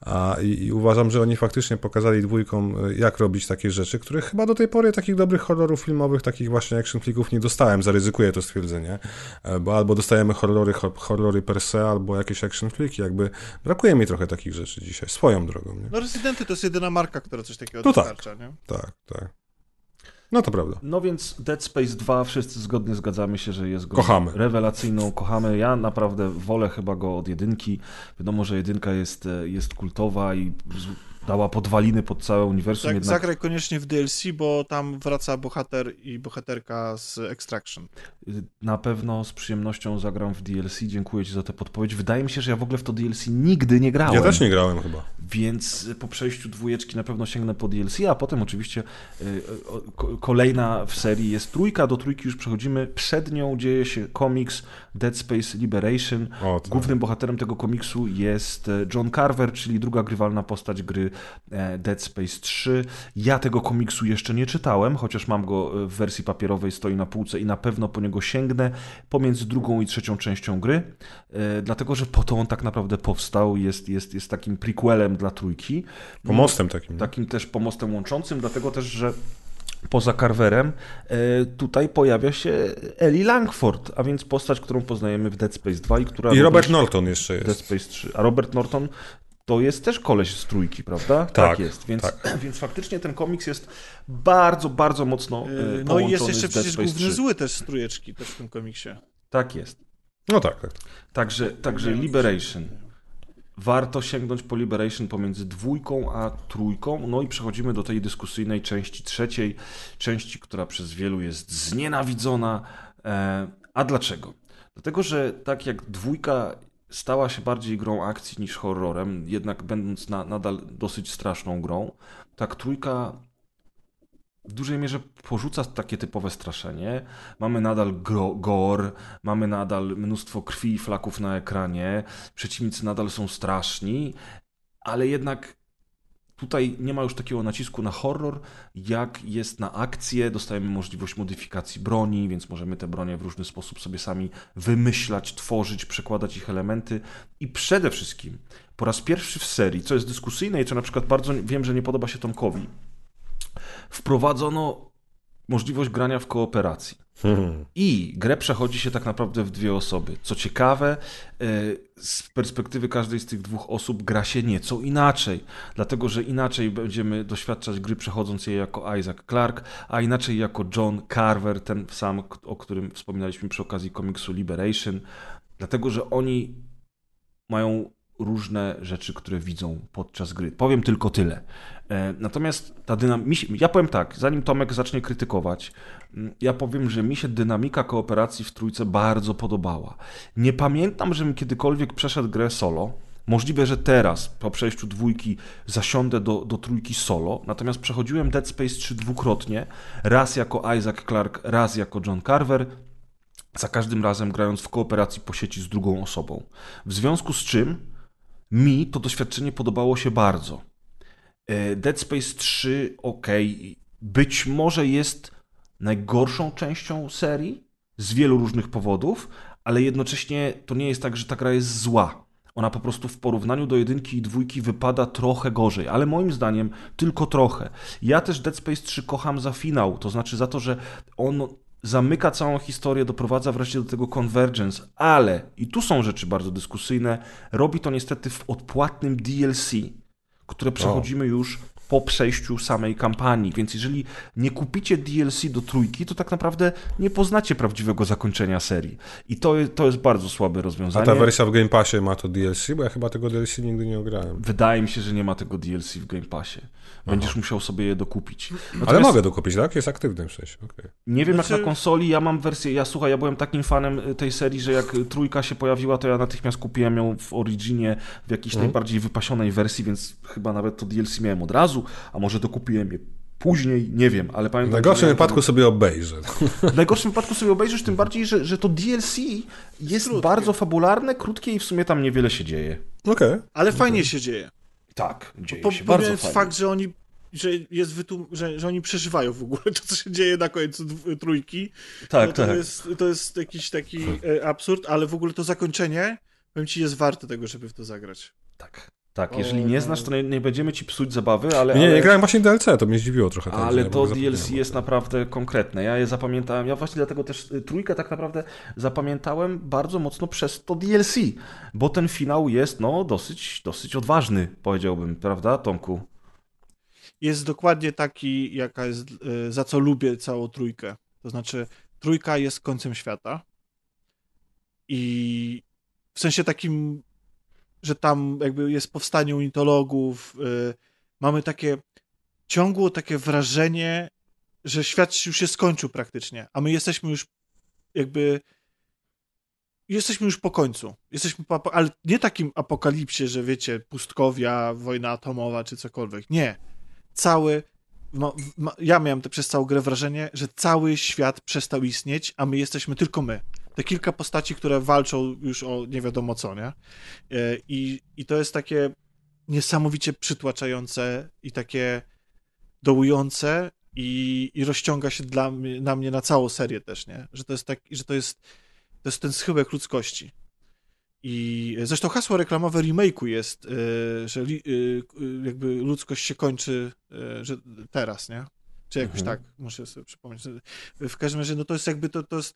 A, i, i uważam, że oni faktycznie pokazali dwójką, jak robić takie rzeczy, których chyba do tej pory takich dobrych horrorów filmowych, takich właśnie action flicków nie dostałem, zaryzykuję to stwierdzenie, e, bo albo dostajemy horrory, horrory per se, albo jakieś action fliki, jakby brakuje mi trochę takich rzeczy dzisiaj, swoją drogą. Nie? No Residenty to jest jedyna marka, która coś takiego no dostarcza, tak, nie? Tak, tak. No to prawda. No więc Dead Space 2 wszyscy zgodnie zgadzamy się, że jest go kochamy. rewelacyjną, kochamy. Ja naprawdę wolę chyba go od jedynki. Wiadomo, że jedynka jest, e, jest kultowa i dała podwaliny pod całe uniwersum. Tak, jednak... Zagraj koniecznie w DLC, bo tam wraca bohater i bohaterka z Extraction. Na pewno z przyjemnością zagram w DLC. Dziękuję Ci za tę podpowiedź. Wydaje mi się, że ja w ogóle w to DLC nigdy nie grałem. Ja też nie grałem chyba. Więc po przejściu dwójeczki na pewno sięgnę po DLC, a potem oczywiście y, kolejna w serii jest trójka. Do trójki już przechodzimy. Przed nią dzieje się komiks Dead Space Liberation. O, tak. Głównym bohaterem tego komiksu jest e, John Carver, czyli druga grywalna postać gry e, Dead Space 3. Ja tego komiksu jeszcze nie czytałem, chociaż mam go e, w wersji papierowej, stoi na półce i na pewno po niego sięgnę pomiędzy drugą i trzecią częścią gry, dlatego że po to on tak naprawdę powstał, jest, jest, jest takim prequelem dla trójki. Pomostem takim. Takim też pomostem łączącym, dlatego też, że poza Carverem, e, tutaj pojawia się Ellie Langford, a więc postać, którą poznajemy w Dead Space 2 i która... I Robert Norton jeszcze jest. Dead Space 3. A Robert Norton to jest też koleś z trójki, prawda? Tak, tak jest. Więc, tak. więc faktycznie ten komiks jest bardzo, bardzo mocno yy, No i jest jeszcze przecież główny 3. zły też z trójeczki też w tym komiksie. Tak jest. No tak, tak. Także, także Liberation warto sięgnąć po Liberation pomiędzy dwójką a trójką. No i przechodzimy do tej dyskusyjnej części trzeciej, części, która przez wielu jest znienawidzona. E, a dlaczego? Dlatego, że tak jak dwójka stała się bardziej grą akcji niż horrorem, jednak będąc na, nadal dosyć straszną grą, tak trójka w dużej mierze porzuca takie typowe straszenie. Mamy nadal gore, mamy nadal mnóstwo krwi i flaków na ekranie, przeciwnicy nadal są straszni, ale jednak tutaj nie ma już takiego nacisku na horror, jak jest na akcję. Dostajemy możliwość modyfikacji broni, więc możemy te bronie w różny sposób sobie sami wymyślać, tworzyć, przekładać ich elementy i przede wszystkim po raz pierwszy w serii, co jest dyskusyjne i co na przykład bardzo wiem, że nie podoba się Tomkowi, wprowadzono możliwość grania w kooperacji. Hmm. I grę przechodzi się tak naprawdę w dwie osoby. Co ciekawe, e, z perspektywy każdej z tych dwóch osób gra się nieco inaczej, dlatego że inaczej będziemy doświadczać gry przechodząc je jako Isaac Clarke, a inaczej jako John Carver, ten sam, o którym wspominaliśmy przy okazji komiksu Liberation, dlatego że oni mają różne rzeczy, które widzą podczas gry. Powiem tylko tyle. E, natomiast ta dynamika. Ja powiem tak, zanim Tomek zacznie krytykować, ja powiem, że mi się dynamika kooperacji w trójce bardzo podobała. Nie pamiętam, żebym kiedykolwiek przeszedł grę solo. Możliwe, że teraz po przejściu dwójki zasiądę do, do trójki solo, natomiast przechodziłem Dead Space 3 dwukrotnie, raz jako Isaac Clarke, raz jako John Carver, za każdym razem grając w kooperacji po sieci z drugą osobą. W związku z czym mi to doświadczenie podobało się bardzo. E, Dead Space 3, ok, być może jest najgorszą częścią serii z wielu różnych powodów, ale jednocześnie to nie jest tak, że ta gra jest zła. Ona po prostu w porównaniu do jedynki i dwójki wypada trochę gorzej, ale moim zdaniem tylko trochę. Ja też Dead Space 3 kocham za finał, to znaczy za to, że on zamyka całą historię, doprowadza wreszcie do tego convergence, ale, i tu są rzeczy bardzo dyskusyjne, robi to niestety w odpłatnym DLC, które przechodzimy już po przejściu samej kampanii. Więc jeżeli nie kupicie DLC do trójki, to tak naprawdę nie poznacie prawdziwego zakończenia serii. I to, to jest bardzo słabe rozwiązanie. A ta wersja w Game Passie ma to DLC? Bo ja chyba tego DLC nigdy nie ograłem. Wydaje mi się, że nie ma tego DLC w Game Passie. Będziesz Aha. musiał sobie je dokupić. Natomiast Ale mogę dokupić, tak? Jest aktywny przecież. Okay. Nie wiem znaczy... jak na konsoli, ja mam wersję, ja słuchaj, ja byłem takim fanem y, tej serii, że jak trójka się pojawiła, to ja natychmiast kupiłem ją w Originie, w jakiejś mhm. najbardziej wypasionej wersji, więc chyba nawet to DLC miałem od razu, a może dokupiłem je później, nie wiem, ale pamiętam... W najgorszym wypadku sobie obejrzę. W najgorszym wypadku sobie obejrzysz, tym bardziej, że, że to DLC jest krótkie. bardzo fabularne, krótkie i w sumie tam niewiele się dzieje. Okej. Okay. Ale fajnie się dzieje. Tak, dzieje po, się bardzo fajnie. fakt, że oni że jest wytłum- że, że oni przeżywają w ogóle to, co się dzieje na końcu trójki. Tak, no, to tak. Jest, to jest jakiś taki e, absurd, ale w ogóle to zakończenie, powiem ci, jest warte tego, żeby w to zagrać. Tak. Tak, jeżeli nie znasz, to nie, nie, będziemy ci psuć zabawy, ale... Nie, ale... nie grałem właśnie DLC, to mnie zdziwiło trochę. Tak, ale to DLC jest naprawdę konkretne. Ja je zapamiętałem, ja właśnie dlatego też y, trójkę tak naprawdę zapamiętałem bardzo mocno przez to DLC, bo ten finał jest, no, dosyć, dosyć odważny, powiedziałbym, prawda, Tomku? Jest dokładnie taki, jaka jest, y, za co lubię całą trójkę. To znaczy, trójka jest końcem świata i w sensie takim że tam jakby jest powstanie unitologów, yy, mamy takie ciągło takie wrażenie, że świat już się skończył praktycznie, a my jesteśmy już jakby jesteśmy już po końcu. Jesteśmy po, ale nie takim apokalipsie, że wiecie, pustkowia, wojna atomowa czy cokolwiek. Nie. Cały ma, ma, ja miałem te, przez całą grę wrażenie, że cały świat przestał istnieć, a my jesteśmy tylko my te kilka postaci, które walczą już o nie wiadomo co, nie? E, I, i to jest takie niesamowicie przytłaczające i takie dołujące i, i rozciąga się dla mnie, na mnie na całą serię też, nie? Że to jest tak, że to jest, to jest ten schyłek ludzkości. I zresztą hasło reklamowe remake'u jest, e, że e, jakby ludzkość się kończy że teraz, nie? Czy jakoś mhm. tak, muszę sobie przypomnieć. W każdym razie, no to jest jakby, to, to jest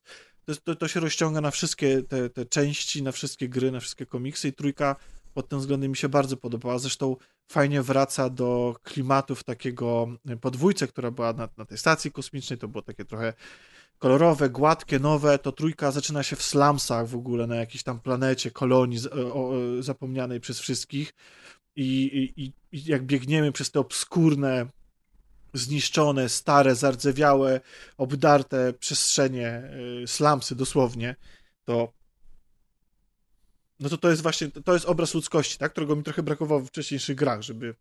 to, to, się rozciąga na wszystkie te, te części, na wszystkie gry, na wszystkie komiksy i trójka pod tym względem mi się bardzo podobała. Zresztą fajnie wraca do klimatów takiego podwójce, która była na, na tej stacji kosmicznej. To było takie trochę kolorowe, gładkie, nowe. To trójka zaczyna się w slumsach w ogóle, na jakiejś tam planecie, kolonii zapomnianej przez wszystkich. I, i, I jak biegniemy przez te obskurne zniszczone, stare, zardzewiałe, obdarte przestrzenie, y, slumsy dosłownie, to no to to jest właśnie, to jest obraz ludzkości, tak, którego mi trochę brakowało w wcześniejszych grach, żeby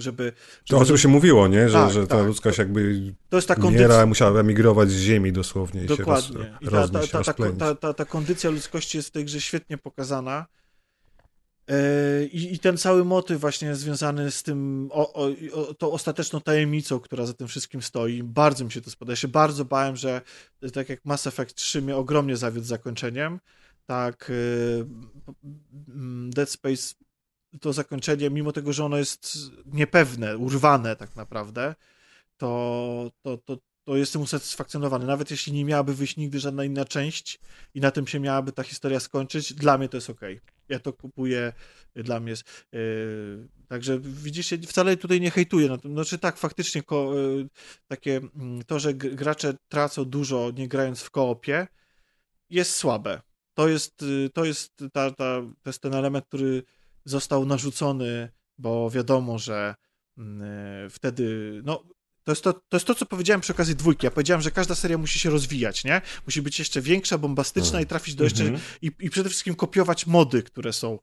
żeby... żeby... To o czym się mówiło, nie? Że, tak, że ta tak. ludzkość jakby to jest ta kondycja... musiała emigrować z ziemi dosłownie Dokładnie. i się roz, I ta, ta, ta, ta, kondycja ludzkości jest w tej grze świetnie pokazana I, I, ten cały motyw właśnie związany z tym, o, o, o, tą ostateczną tajemnicą, która za tym wszystkim stoi, bardzo mi się to spodoba. Ja się bardzo bałem, że tak jak Mass Effect 3 mnie ogromnie zawiódł zakończeniem, tak e, Dead Space to zakończenie, mimo tego, że ono jest niepewne, urwane tak naprawdę, to, to, to, to jestem usatysfakcjonowany. Nawet jeśli nie miałaby wyjść nigdy żadna inna część i na tym się miałaby ta historia skończyć, dla mnie to jest ok. Ja to kupuję, dla mnie jest. Yy, także widzicie, wcale tutaj nie hejtuję. No, znaczy tak, faktycznie ko, yy, takie yy, to, że gracze tracą dużo nie grając w koopie, jest słabe. To jest, y, to jest, ta, ta, to jest ten element, który został narzucony, bo wiadomo, że mm, e, wtedy, no, to jest to, to jest to, co powiedziałem przy okazji dwójki. Ja powiedziałem, że każda seria musi się rozwijać, nie? Musi być jeszcze większa, bombastyczna i trafić do jeszcze... Mhm. I, I przede wszystkim kopiować mody, które są.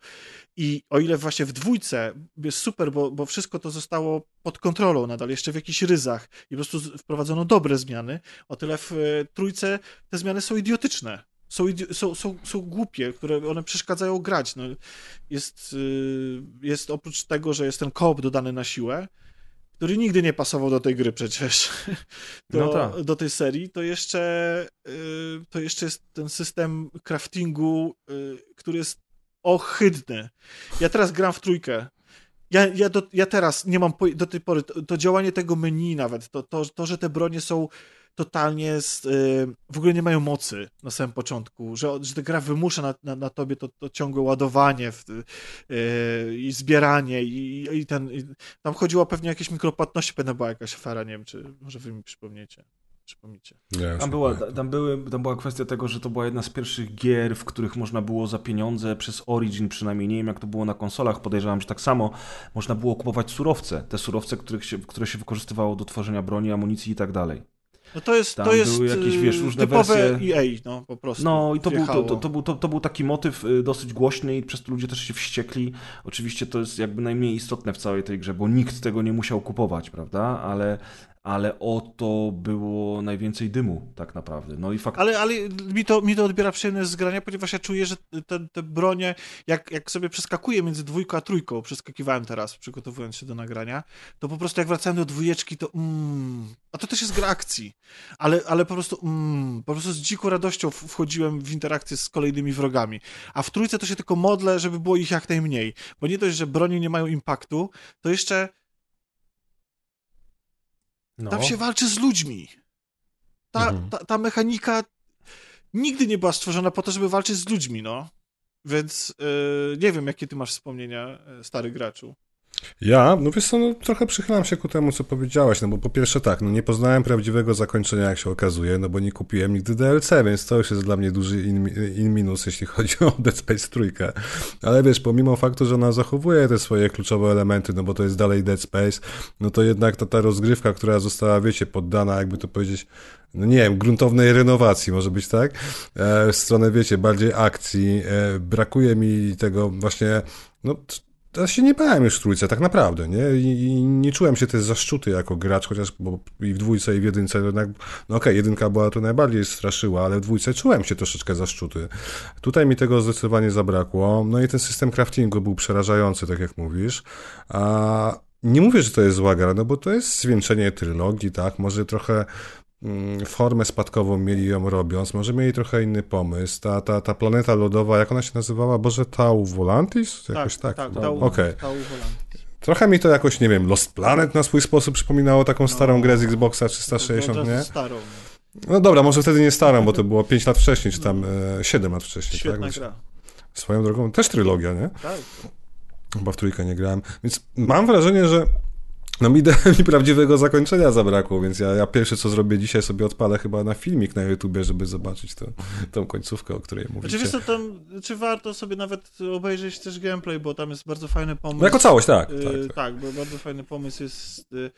I o ile właśnie w dwójce jest super, bo, bo wszystko to zostało pod kontrolą nadal, jeszcze w jakichś ryzach i po prostu wprowadzono dobre zmiany, o tyle w e, trójce te zmiany są idiotyczne. Są, idi- są, są, są głupie, które one przeszkadzają grać. No, jest, y, jest oprócz tego, że jest ten koop dodany na siłę, który nigdy nie pasował do tej gry przecież, do, No tak. do tej serii, to jeszcze, y, to jeszcze jest ten system craftingu, y, który jest ohydny. Ja teraz gram w trójkę. Ja, ja, do, ja teraz nie mam do tej pory, to, to działanie tego menu nawet, to, to, to że te bronie są totalnie z, y, w ogóle nie mają mocy na samym początku, że, że ta gra wymusza na, na, na tobie to, to ciągłe ładowanie w, y, i zbieranie i, i ten, i tam chodziło pewnie o jakieś mikropłatności, pewnie była jakaś afera, nie wiem, czy może wy mi przypomniecie. Przypomnicie. Nie, już Tam była, pamiętam. tam, były, tam była kwestia tego, że to była jedna z pierwszych gier, w których można było za pieniądze, przez Origin przynajmniej, nie wiem jak to było na konsolach, podejrzewam, że tak samo, można było kupować surowce. Te surowce, których się, które się wykorzystywało do tworzenia broni, amunicji i tak dalej. No to jest, Tam to jest były jakieś, y, wiesz, różne typowe wersje. EA, no po prostu. No i to był, to, to, był, to, to był taki motyw y, dosyć głośny i przez to ludzie też się wściekli. Oczywiście to jest jakby najmniej istotne w całej tej grze, bo nikt tego nie musiał kupować, prawda? Ale, ale o to było najwięcej dymu tak naprawdę. No i fakt... Ale, ale mi, to, mi to odbiera przyjemność z grania, ponieważ ja czuję, że te, te bronie, jak, jak sobie przeskakuję między dwójką a trójką, przeskakiwałem teraz, przygotowując się do nagrania, to po prostu jak wracałem do dwójeczki, to mm, a to też jest gra akcji, ale, ale po prostu mm, po prostu z dziką radością wchodziłem w interakcję z kolejnymi wrogami. A w trójce to się tylko modlę, żeby było ich jak najmniej, bo nie dość, że broni nie mają impaktu, to jeszcze no. tam się walczy z ludźmi. Ta, Mhm. ta, ta mechanika nigdy nie była stworzona po to, żeby walczyć z ludźmi, no. Więc yy, nie wiem, jakie ty masz wspomnienia, yy, stary graczu. Ja, no wiesz co, no, trochę przychylam się ku temu, co powiedziałaś, no bo po pierwsze tak, no nie poznałem prawdziwego zakończenia, jak się okazuje, no bo nie kupiłem nigdy DLC, więc to już jest dla mnie duży in, in minus, jeśli chodzi o Dead Space trójkę. Ale wiesz, pomimo faktu, że ona zachowuje te swoje kluczowe elementy, no bo to jest dalej Dead Space, no to jednak ta, ta rozgrywka, która została, wiecie, poddana, jakby to powiedzieć, no nie wiem, gruntownej renowacji, może być tak, e, w stronę, wiecie, bardziej akcji, e, brakuje mi tego właśnie, no ja się nie bałem już w trójce, tak naprawdę, nie? I, i nie czułem się też zaszczuty jako gracz, chociaż bo i w dwójce i w jedynce jednak, no okej, jedynka była to najbardziej straszyła, ale w dwójce czułem się troszeczkę zaszczuty. Tutaj mi tego zdecydowanie zabrakło, no i ten system craftingu był przerażający, tak jak mówisz, a nie mówię, że to jest zła gra, no bo to jest zwieńczenie trylogii, tak, może trochę formę spadkową mieli ją robiąc, może mieli trochę inny pomysł. Ta, ta, ta planeta lodowa, jak ona się nazywała? Boże, Tau Volantis? Jakoś tak. tak, no. Tau, Okej. Tau Volantis. Trochę mi to jakoś, nie wiem, Lost Planet na swój sposób przypominało taką No. starą grę z Xboxa To 360, od nie? Starą. No dobra, może wtedy nie starą, bo to było 5 lat wcześniej, czy tam e, 7 lat wcześniej, Świetna tak? Gra. Swoją drogą też trylogia, nie? Tak. Chyba w trójkę nie grałem. Więc mam wrażenie, że no mi, mi prawdziwego zakończenia zabrakło, więc ja, ja pierwsze co zrobię dzisiaj sobie odpalę chyba na filmik na YouTubie, żeby zobaczyć to, tą końcówkę, o której mówicie. Wiesz co, tam, czy warto sobie nawet obejrzeć też gameplay, bo tam jest bardzo fajny pomysł. No jako całość, tak. Y, tak, tak, tak. bo bardzo fajny pomysł jest y,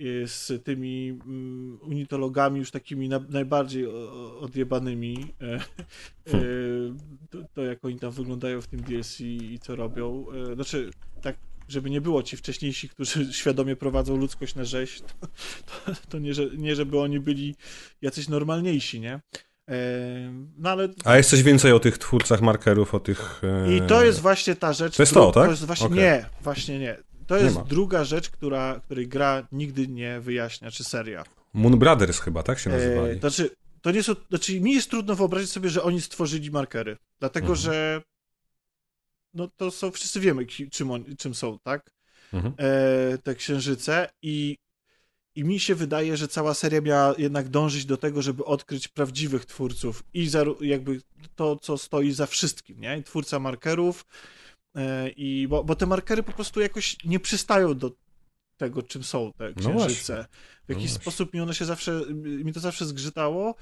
y, z tymi mm, unitologami już takimi na, najbardziej odjebanymi. e, e, to, to jak oni tam wyglądają w tym DLC i co robią. Znaczy, tak, żeby nie było ci wcześniejsi, którzy świadomie prowadzą ludzkość na rzeź, to, to, to nie, że, nie żeby oni byli jacyś normalniejsi, nie? E, No ale A jest coś więcej o tych twórcach markerów, o tych... e, i to jest właśnie ta rzecz. To jest to, tak? To jest właśnie, Okej. Nie, właśnie nie. To Nie jest ma. druga rzecz, która, której gra nigdy nie wyjaśnia, czy seria. Moon Brothers chyba, tak się E, nazywali. to znaczy, to nie są, znaczy, mi jest trudno wyobrazić sobie, że oni stworzyli markery. Dlatego, Mhm. że no to są, wszyscy wiemy, czym, on, czym są, tak? Mhm. E, te księżyce i, i mi się wydaje, że cała seria miała jednak dążyć do tego, żeby odkryć prawdziwych twórców i za, jakby to, co stoi za wszystkim, nie? I twórca markerów e, i bo, bo te markery po prostu jakoś nie przystają do tego, czym są te No księżyce. w jakiś właśnie. sposób mi one się zawsze, mi to zawsze zgrzytało.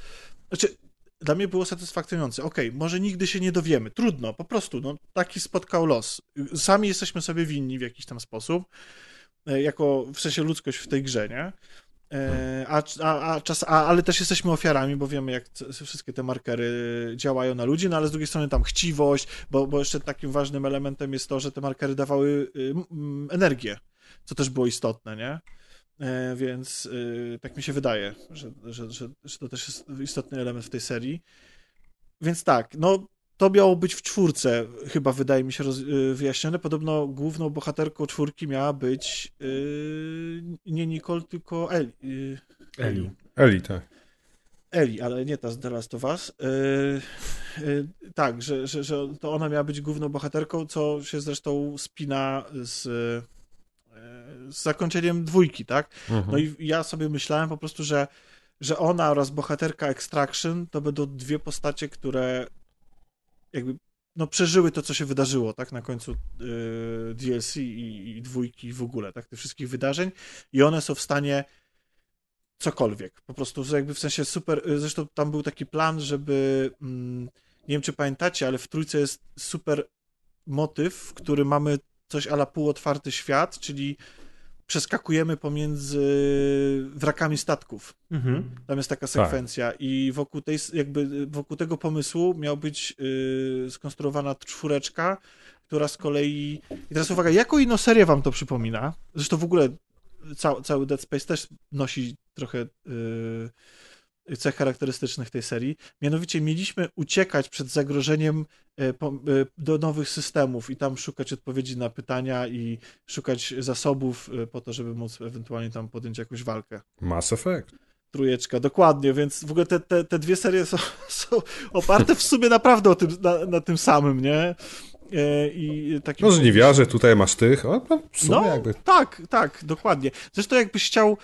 Znaczy, dla mnie było satysfakcjonujące. Okej, okay, może nigdy się nie dowiemy. Trudno, po prostu, no, taki spotkał los. Sami jesteśmy sobie winni w jakiś tam sposób, e, jako w sensie ludzkość w tej grze, nie? E, a, a, a, czas, a, ale też jesteśmy ofiarami, bo wiemy, jak wszystkie te markery działają na ludzi, no ale z drugiej strony tam chciwość, bo, bo jeszcze takim ważnym elementem jest to, że te markery dawały y, energię, co też było istotne, nie? E, więc y, tak mi się wydaje, że, że, że, że to też jest istotny element w tej serii. Więc tak, no to miało być w czwórce, chyba wydaje mi się roz, y, wyjaśnione. Podobno główną bohaterką czwórki miała być yy, nie Nicole, tylko Eli. Yy, Eli. Eli, tak. Eli, ale nie ta z The Last of Us. Yy, tak, że, że, że to ona miała być główną bohaterką, co się zresztą spina z, z zakończeniem dwójki, tak? Mhm. No i ja sobie myślałem po prostu, że że ona oraz bohaterka Extraction to będą dwie postacie, które jakby no, przeżyły to, co się wydarzyło, tak, na końcu yy, DLC i, i dwójki w ogóle, tak, tych wszystkich wydarzeń i one są w stanie cokolwiek, po prostu jakby w sensie super, y, zresztą tam był taki plan, żeby, mm, nie wiem, czy pamiętacie, ale w trójce jest super motyw, który mamy coś ala półotwarty świat, czyli przeskakujemy pomiędzy wrakami statków. Mhm. Tam jest taka tak. sekwencja tak. i wokół tej, jakby wokół tego pomysłu miał być yy, skonstruowana czwóreczka, która z kolei... I teraz uwaga, jaką inną serię wam to przypomina? Zresztą w ogóle ca cały Dead Space też nosi trochę... Yy, cech charakterystycznych tej serii. Mianowicie mieliśmy uciekać przed zagrożeniem e, e, do nowych systemów i tam szukać odpowiedzi na pytania i szukać zasobów e, po to, żeby móc ewentualnie tam podjąć jakąś walkę. Mass Effect. Trójeczka, dokładnie, więc w ogóle te, te, te dwie serie są, są oparte w sumie naprawdę o tym, na, na tym samym, nie? I takim no, żniwiarze, tutaj masz tych. O, no, no jakby... tak, tak, dokładnie. Zresztą jakbyś chciał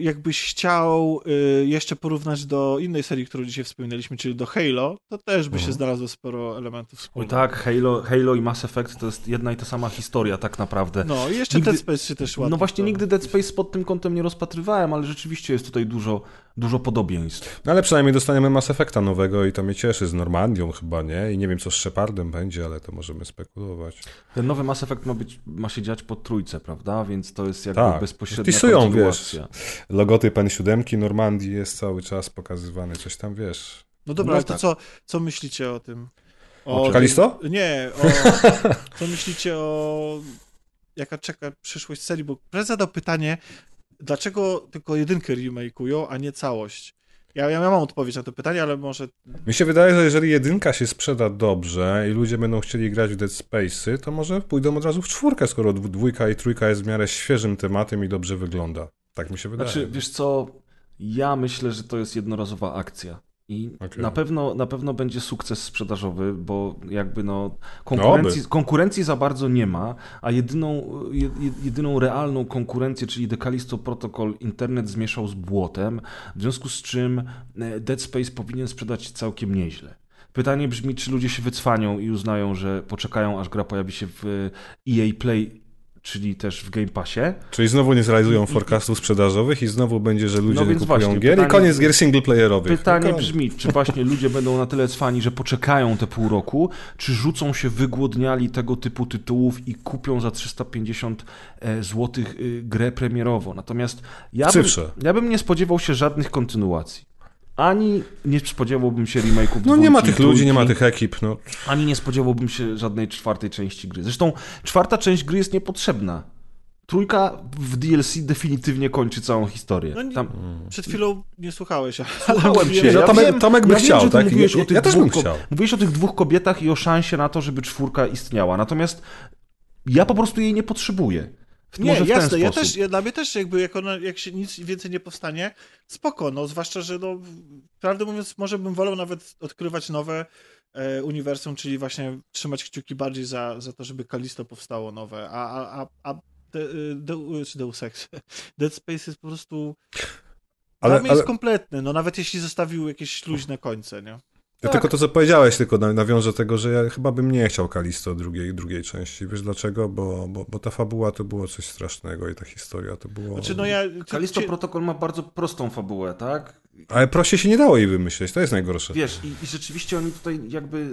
jakbyś chciał y, jeszcze porównać do innej serii, którą dzisiaj wspominaliśmy, czyli do Halo, to też by się mhm. znalazło sporo elementów wspólnych. Oj tak, Halo, Halo i Mass Effect to jest jedna i ta sama historia tak naprawdę. No i jeszcze nigdy, Dead Space się też ładnie. No właśnie nigdy Dead Space pod tym kątem nie rozpatrywałem, ale rzeczywiście jest tutaj dużo, dużo podobieństw. No ale przynajmniej dostaniemy Mass Effecta nowego i to mnie cieszy, z Normandią chyba, nie? I nie wiem co z Shepardem będzie, ale to możemy spekulować. Ten nowy Mass Effect ma, być, ma się dziać po trójce, prawda? Więc to jest jakby tak. bezpośrednia Wpisują, wiesz, logotyp N7 Normandii jest cały czas pokazywany, coś tam, wiesz. No dobra, no ale tak. to co, co myślicie o tym? O, Kalisto? Nie, o, co myślicie o jaka czeka przyszłość serii, bo prezes zadał pytanie, dlaczego tylko jedynkę remake'ują, a nie całość? Ja, ja mam odpowiedź na to pytanie, ale może... Mi się wydaje, że jeżeli jedynka się sprzeda dobrze i ludzie będą chcieli grać w Dead Space'y, to może pójdą od razu w czwórkę, skoro dwójka i trójka jest w miarę świeżym tematem i dobrze wygląda. Tak mi się wydaje. Znaczy, wiesz co, ja myślę, że to jest jednorazowa akcja. I okay. na, pewno, na pewno będzie sukces sprzedażowy, bo jakby no konkurencji, no konkurencji za bardzo nie ma, a jedyną, jedyną realną konkurencję, czyli Decalisto Protocol, internet zmieszał z błotem, w związku z czym e, Dead Space powinien sprzedać całkiem nieźle. Pytanie brzmi, czy ludzie się wycwanią i uznają, że poczekają, aż gra pojawi się w EA Play czyli też w Game Passie. Czyli znowu nie zrealizują forecastów sprzedażowych i znowu będzie, że ludzie no kupują właśnie, gier pytanie, i koniec gier singleplayerowych. Pytanie no brzmi, czy właśnie ludzie będą na tyle cwani, że poczekają te pół roku, czy rzucą się wygłodniali tego typu tytułów i kupią za 350 zł grę premierowo. Natomiast ja bym, ja bym nie spodziewał się żadnych kontynuacji ani nie spodziewałbym się remake'ów No nie ma tych ludzi, nie ma tych ekip. No. Ani nie spodziewałbym się żadnej czwartej części gry. Zresztą czwarta część gry jest niepotrzebna. Trójka w DLC definitywnie kończy całą historię. No, Tam... Przed chwilą nie słuchałeś, ale Słuchałem cię. Ja Tomek, wiem, Tomek by ja chciał, wiem, tak? Mówiłeś ja, o tych ja też bym chciał. Mówiłeś o tych dwóch kobietach i o szansie na to, żeby czwórka istniała. Natomiast ja po prostu jej nie potrzebuję. W, nie, jasne, ja też, ja, dla mnie też jakby jak, ona, jak się nic więcej nie powstanie, spoko, no zwłaszcza, że no, prawdę mówiąc, może bym wolał nawet odkrywać nowe e, uniwersum, czyli właśnie trzymać kciuki bardziej za, za to, żeby Kalisto powstało nowe, a, a, a, a de, de, Deus Ex, Dead Space jest po prostu ale, dla mnie ale... jest kompletny, no nawet jeśli zostawił jakieś luźne końce, nie? Ja Tak. tylko to, co powiedziałeś, tylko na- nawiążę do tego, że ja chyba bym nie chciał Kalisto drugiej, drugiej części. Wiesz dlaczego? Bo, bo, bo ta fabuła to było coś strasznego i ta historia to było... Znaczy, no ja... Kalisto cie- Protocol ma bardzo prostą fabułę, tak? Ale proście się nie dało jej wymyśleć, to jest najgorsze. Wiesz, i, i rzeczywiście oni tutaj jakby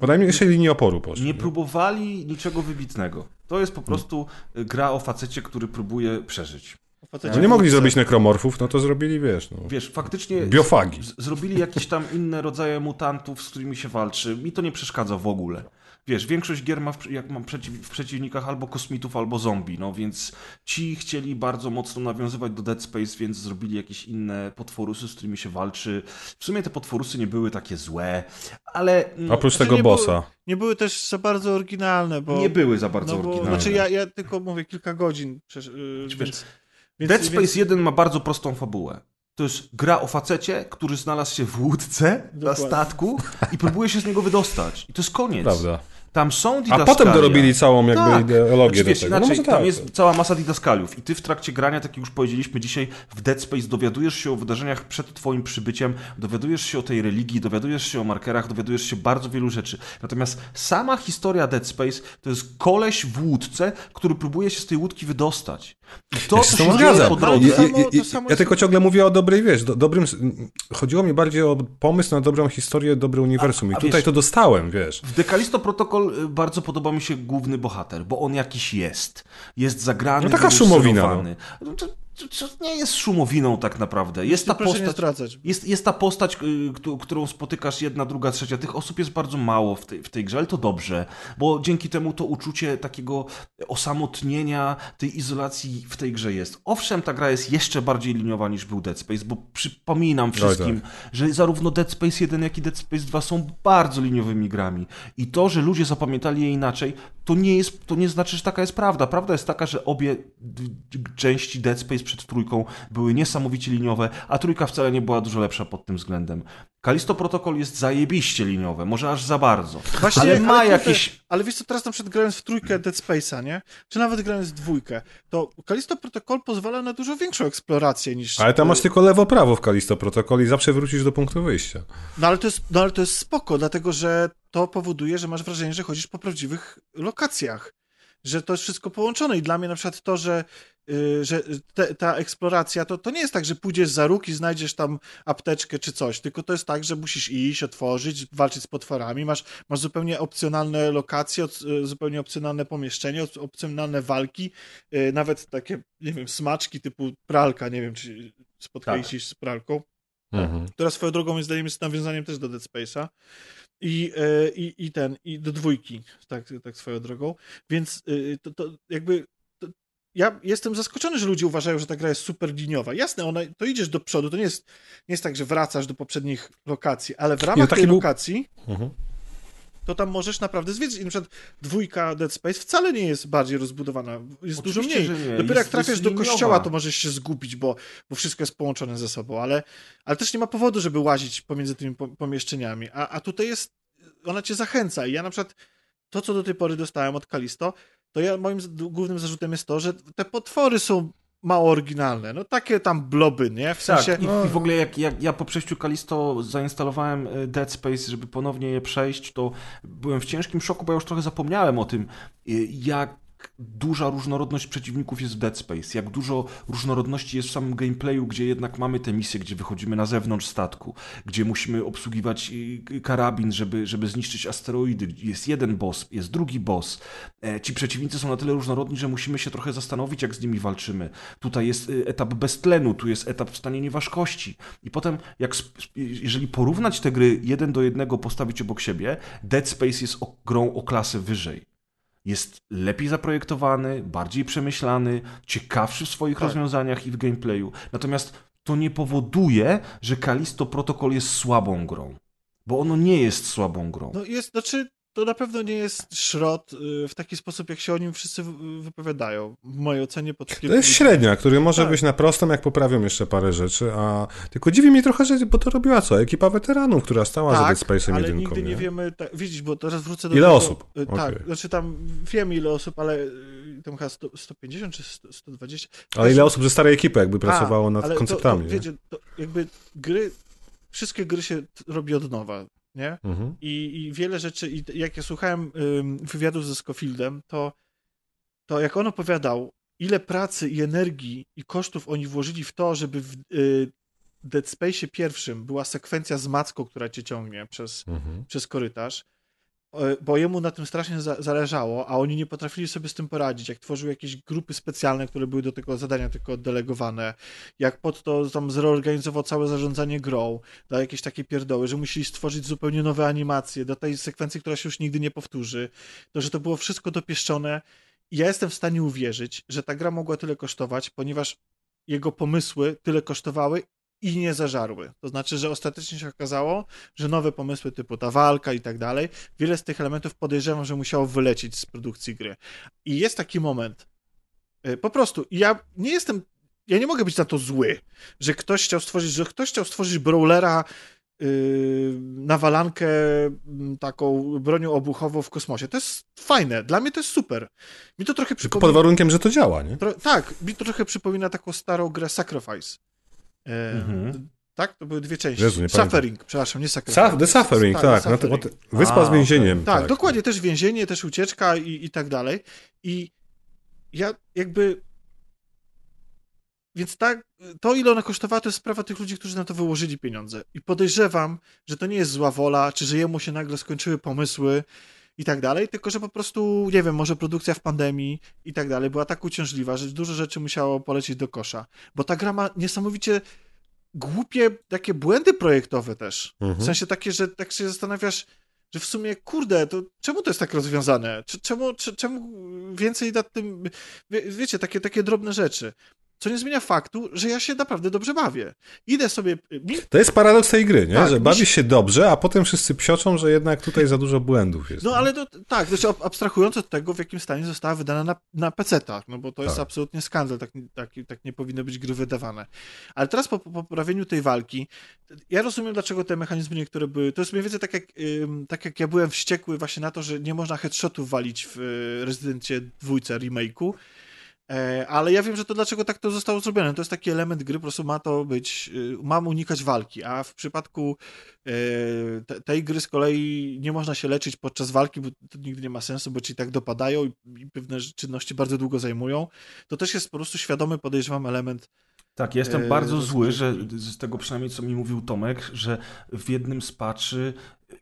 Podaj mi jeszcze linię oporu poszli. nie próbowali niczego wybitnego. To jest Hmm. po prostu y, gra o facecie, który próbuje przeżyć. No nie mogli zrobić nekromorfów, no to zrobili, wiesz, no, Wiesz, faktycznie biofagi. z- zrobili jakieś tam inne rodzaje mutantów, z którymi się walczy. Mi to nie przeszkadza w ogóle. Wiesz, większość gier ma, w, jak mam przeciw, w przeciwnikach albo kosmitów, albo zombie, no więc ci chcieli bardzo mocno nawiązywać do Dead Space, więc zrobili jakieś inne potworusy, z którymi się walczy. W sumie te potworusy nie były takie złe, ale mm, Oprócz Znaczy, tego nie bossa. Nie były też za bardzo oryginalne, bo... nie były za bardzo no bo, oryginalne. Znaczy ja, ja tylko mówię kilka godzin, przecież, yy, Wiesz, więc, więc, Dead Space więc, 1 ma bardzo prostą fabułę. To jest gra o facecie, który znalazł się w łódce na Dokładnie. statku i próbuje się z niego wydostać. I to jest koniec. Prawda. Tam są A didaskalia. potem dorobili całą jakby Tak. ideologię Znaczy, wiesz, do tego. inaczej, no może tam tak. jest cała masa didaskaliów i ty w trakcie grania, tak jak już powiedzieliśmy dzisiaj, w Dead Space dowiadujesz się o wydarzeniach przed twoim przybyciem, dowiadujesz się o tej religii, dowiadujesz się o markerach, dowiadujesz się bardzo wielu rzeczy. Natomiast sama historia Dead Space to jest koleś w łódce, który próbuje się z tej łódki wydostać. I to, Ja co się z się dzieje po No, drodze... to Ja, samo- ja, ja, ja tylko ciągle mówię o dobrej, wiesz, do, dobrym... Chodziło mi bardziej o pomysł na dobrą historię, dobre uniwersum. I A- a tutaj wiesz- to dostałem, wiesz. W Dekalisto Protocol y, bardzo podoba mi się główny bohater, bo on jakiś jest. Jest zagrany, No taka szumowina, wyreżyserowany. No To, to, to nie jest szumowiną tak naprawdę. Jest ta postać... Jest, jest ta postać, y, któ- którą spotykasz jedna, druga, trzecia. Tych osób jest bardzo mało w tej, w tej grze, ale to dobrze, bo dzięki temu to uczucie takiego osamotnienia, tej izolacji w tej grze jest. Owszem, ta gra jest jeszcze bardziej liniowa niż był Dead Space, bo przypominam wszystkim, że zarówno Dead Space 1, jak i Dead Space 2 są bardzo liniowymi grami. I to, że ludzie zapamiętali je inaczej, to nie, jest, to nie znaczy, że taka jest prawda. Prawda jest taka, że obie części Dead Space przed trójką były niesamowicie liniowe, a trójka wcale nie była dużo lepsza pod tym względem. Kalisto Protocol jest zajebiście liniowe, może aż za bardzo. Właśnie, ale ma kurde, jakieś... Ale wiesz co, teraz na przykład grając w trójkę Dead Space'a, nie? Czy nawet grając w dwójkę, to Kalisto Protocol pozwala na dużo większą eksplorację niż... Ale tam masz tylko lewo-prawo w Kalisto Protocol i zawsze wrócisz do punktu wyjścia. No ale, to jest, no ale to jest spoko, dlatego że to powoduje, że masz wrażenie, że chodzisz po prawdziwych lokacjach. Że to jest wszystko połączone i dla mnie na przykład to, że, że te, ta eksploracja, to, to nie jest tak, że pójdziesz za róg i znajdziesz tam apteczkę czy coś, tylko to jest tak, że musisz iść, otworzyć, walczyć z potworami, masz, masz zupełnie opcjonalne lokacje, y, zupełnie opcjonalne pomieszczenie, op- opcjonalne walki, y, nawet takie, nie wiem, smaczki typu pralka, nie wiem, czy spotkaliście się z pralką. Mhm. która swoją drogą moim zdaniem jest nawiązaniem też do Dead Space'a. I, i, i ten, i do dwójki, tak, tak swoją drogą, więc y, to, to jakby ja jestem zaskoczony, że ludzie uważają, że ta gra jest super liniowa. Jasne, ona, to idziesz do przodu, to nie jest, nie jest tak, że wracasz do poprzednich lokacji, ale w ramach tej był- lokacji Mhm. to tam możesz naprawdę zwiedzić. I na przykład dwójka Dead Space wcale nie jest bardziej rozbudowana, jest dużo Oczywiście, mniej. że nie. Dopiero Jest- jak trafiasz do liniowa. kościoła, to możesz się zgubić, bo, bo wszystko jest połączone ze sobą, ale, ale też nie ma powodu, żeby łazić pomiędzy tymi po- pomieszczeniami. A, a tutaj jest, ona cię zachęca. I ja na przykład to, co do tej pory dostałem od Kalisto, to ja moim głównym zarzutem jest to, że te potwory są mało oryginalne. No takie tam bloby, nie? W sensie... Tak, i, i w ogóle jak, jak ja po przejściu Kalisto zainstalowałem y, Dead Space, żeby ponownie je przejść, to byłem w ciężkim szoku, bo ja już trochę zapomniałem o tym, y, jak duża różnorodność przeciwników jest w Dead Space, jak dużo różnorodności jest w samym gameplayu, gdzie jednak mamy te misje, gdzie wychodzimy na zewnątrz statku, gdzie musimy obsługiwać y, karabin, żeby, żeby zniszczyć asteroidy. Jest jeden boss, jest drugi boss. E, Ci przeciwnicy są na tyle różnorodni, że musimy się trochę zastanowić, jak z nimi walczymy. Tutaj jest y, etap bez tlenu, tu jest etap w stanie nieważkości. I potem, jak, jeżeli porównać te gry jeden do jednego, postawić obok siebie, Dead Space jest grą o klasę wyżej. Jest lepiej zaprojektowany, bardziej przemyślany, ciekawszy w swoich Tak. rozwiązaniach i w gameplayu. Natomiast to nie powoduje, że Kalisto Protocol jest słabą grą. Bo ono nie jest słabą grą. No jest, znaczy, to na pewno nie jest szrot y, w taki sposób, jak się o nim wszyscy wy- wypowiadają. W mojej ocenie pod To jest średnia, który może Tak. być na prostą, jak poprawią jeszcze parę rzeczy, a tylko dziwi mnie trochę, że bo to robiła co? Ekipa weteranów, która stała za Dead Space'em Tak, ale jedynką, nigdy nie, nie? wiemy, tak, widzisz, bo teraz wrócę do Ile tego, osób? y, Tak, Okej. znaczy tam wiemy ile osób, ale y, tam chyba 100, 150 czy 100, 120. Ale ile osób ze starej ekipy jakby pracowało A, nad konceptami, To, to, wiecie, to jakby gry, wszystkie gry się robi od nowa. Nie? Mhm. I, I wiele rzeczy, i jak ja słuchałem wywiadu ze Scofieldem, to, to jak on opowiadał, ile pracy i energii i kosztów oni włożyli w to, żeby w y, Dead Space pierwszym była sekwencja z macką, która cię ciągnie przez, Mhm. przez korytarz, bo jemu na tym strasznie za zależało, a oni nie potrafili sobie z tym poradzić. Jak tworzył jakieś grupy specjalne, które były do tego zadania tylko oddelegowane, jak pod to tam zreorganizował całe zarządzanie grą, dał jakieś takie pierdoły, że musieli stworzyć zupełnie nowe animacje do tej sekwencji, która się już nigdy nie powtórzy, to, że to było wszystko dopieszczone. Ja jestem w stanie uwierzyć, że ta gra mogła tyle kosztować, ponieważ jego pomysły tyle kosztowały i nie zażarły. To znaczy, że ostatecznie się okazało, że nowe pomysły typu ta walka i tak dalej, wiele z tych elementów podejrzewam, że musiało wylecieć z produkcji gry. I jest taki moment, y, po prostu, ja nie jestem, ja nie mogę być na to zły, że ktoś chciał stworzyć, że ktoś chciał stworzyć brawlera yy, nawalankę mm, taką bronią obuchową w kosmosie. To jest fajne, dla mnie to jest super. Mi to trochę przypomina... pod warunkiem, że to działa, nie? Tro, tak, mi to trochę przypomina taką starą grę Sacrifice. E, Mhm. Tak, to były dwie części. Jezu, nie pamiętam. Suffering, przepraszam, nie Sacrifice. Sa The Suffering, tak. Na te- Suffering. Wyspa A, z więzieniem. Tak, dokładnie, też więzienie, też ucieczka i, i tak dalej. I ja jakby. Więc tak, to ile ona kosztowała, to jest sprawa tych ludzi, którzy na to wyłożyli pieniądze. I podejrzewam, że to nie jest zła wola, czy że jemu się nagle skończyły pomysły i tak dalej, tylko że po prostu, nie wiem, może produkcja w pandemii i tak dalej była tak uciążliwa, że dużo rzeczy musiało polecieć do kosza. Bo ta gra ma niesamowicie głupie takie błędy projektowe też. W Mhm. sensie takie, że tak się zastanawiasz, że w sumie, kurde, to czemu to jest tak rozwiązane? Czemu, czemu więcej nad tym, wie, wiecie, takie, takie drobne rzeczy. Co nie zmienia faktu, że ja się naprawdę dobrze bawię. Idę sobie, mi, To jest paradoks tej gry, nie? Tak, że mi bawisz się- dobrze, a potem wszyscy psioczą, że jednak tutaj za dużo błędów jest. no ale to, tak, znaczy ab- abstrahując od tego, w jakim stanie została wydana na, na PC-tach, no bo to jest Tak. absolutnie skandal, tak, tak, tak nie powinny być gry wydawane. Ale teraz po, po poprawieniu tej walki, ja rozumiem, dlaczego te mechanizmy niektóre były, to jest mniej więcej tak jak, tak jak ja byłem wściekły właśnie na to, że nie można headshotów walić w y, Rezydencie dwójce remake'u, Ale ja wiem, że to dlaczego tak to zostało zrobione. To jest taki element gry, po prostu ma to być, y, mam unikać walki, a w przypadku e, te, tej gry z kolei nie można się leczyć podczas walki, bo to nigdy nie ma sensu, bo ci tak dopadają i pewne czynności bardzo długo zajmują. To też jest po prostu świadomy, podejrzewam, element. Tak, jestem Yy, bardzo to- zły, że z tego przynajmniej co mi mówił Tomek, że w jednym z patchy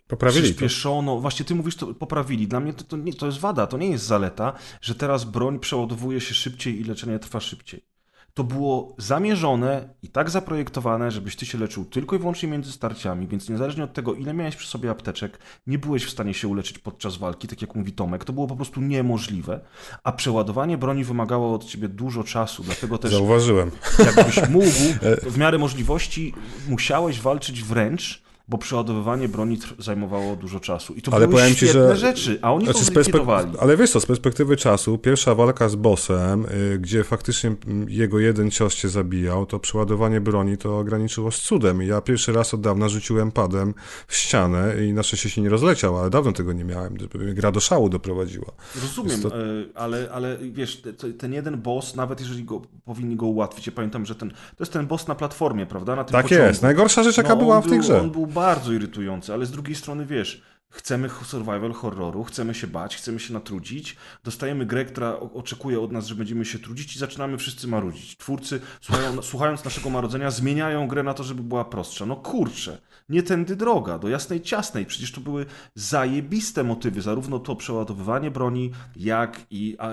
Poprawili to. przyspieszono, właśnie ty mówisz, to poprawili. Dla mnie to, to, nie, to jest wada, to nie jest zaleta, że teraz broń przeładowuje się szybciej i leczenie trwa szybciej. To było zamierzone i tak zaprojektowane, żebyś ty się leczył tylko i wyłącznie między starciami, więc niezależnie od tego, ile miałeś przy sobie apteczek, nie byłeś w stanie się uleczyć podczas walki, tak jak mówi Tomek. To było po prostu niemożliwe, a przeładowanie broni wymagało od ciebie dużo czasu, dlatego też Zauważyłem. jakbyś mógł, w miarę możliwości musiałeś walczyć wręcz, bo przeładowywanie broni zajmowało dużo czasu. I to Ale były powiem ci, świetne że- rzeczy, a oni Znaczy, to zlikwidowali. ale wiesz co, z perspektywy czasu, pierwsza walka z bossem, y, gdzie faktycznie mm, jego jeden cios cię zabijał, to przeładowanie broni to ograniczyło z cudem. I Ja pierwszy raz od dawna rzuciłem padem w ścianę i na szczęście się nie rozleciał, ale dawno tego nie miałem, gra do szału doprowadziła. Rozumiem, to- e, ale, ale wiesz, te- te- ten jeden boss, nawet jeżeli go, powinni go ułatwić, ja pamiętam, że ten, to jest ten boss na platformie, prawda? Na tym Tak pociągu. jest. Najgorsza rzecz, jaka No, była w tej był, grze. On był bardzo irytujący, ale z drugiej strony wiesz, chcemy survival horroru, chcemy się bać, chcemy się natrudzić, dostajemy grę, która oczekuje od nas, że będziemy się trudzić i zaczynamy wszyscy marudzić. Twórcy, słuchają, słuchając naszego marudzenia, zmieniają grę na to, żeby była prostsza. No kurczę, nie tędy droga, do jasnej ciasnej. Przecież to były zajebiste motywy, zarówno to przeładowywanie broni, jak i a,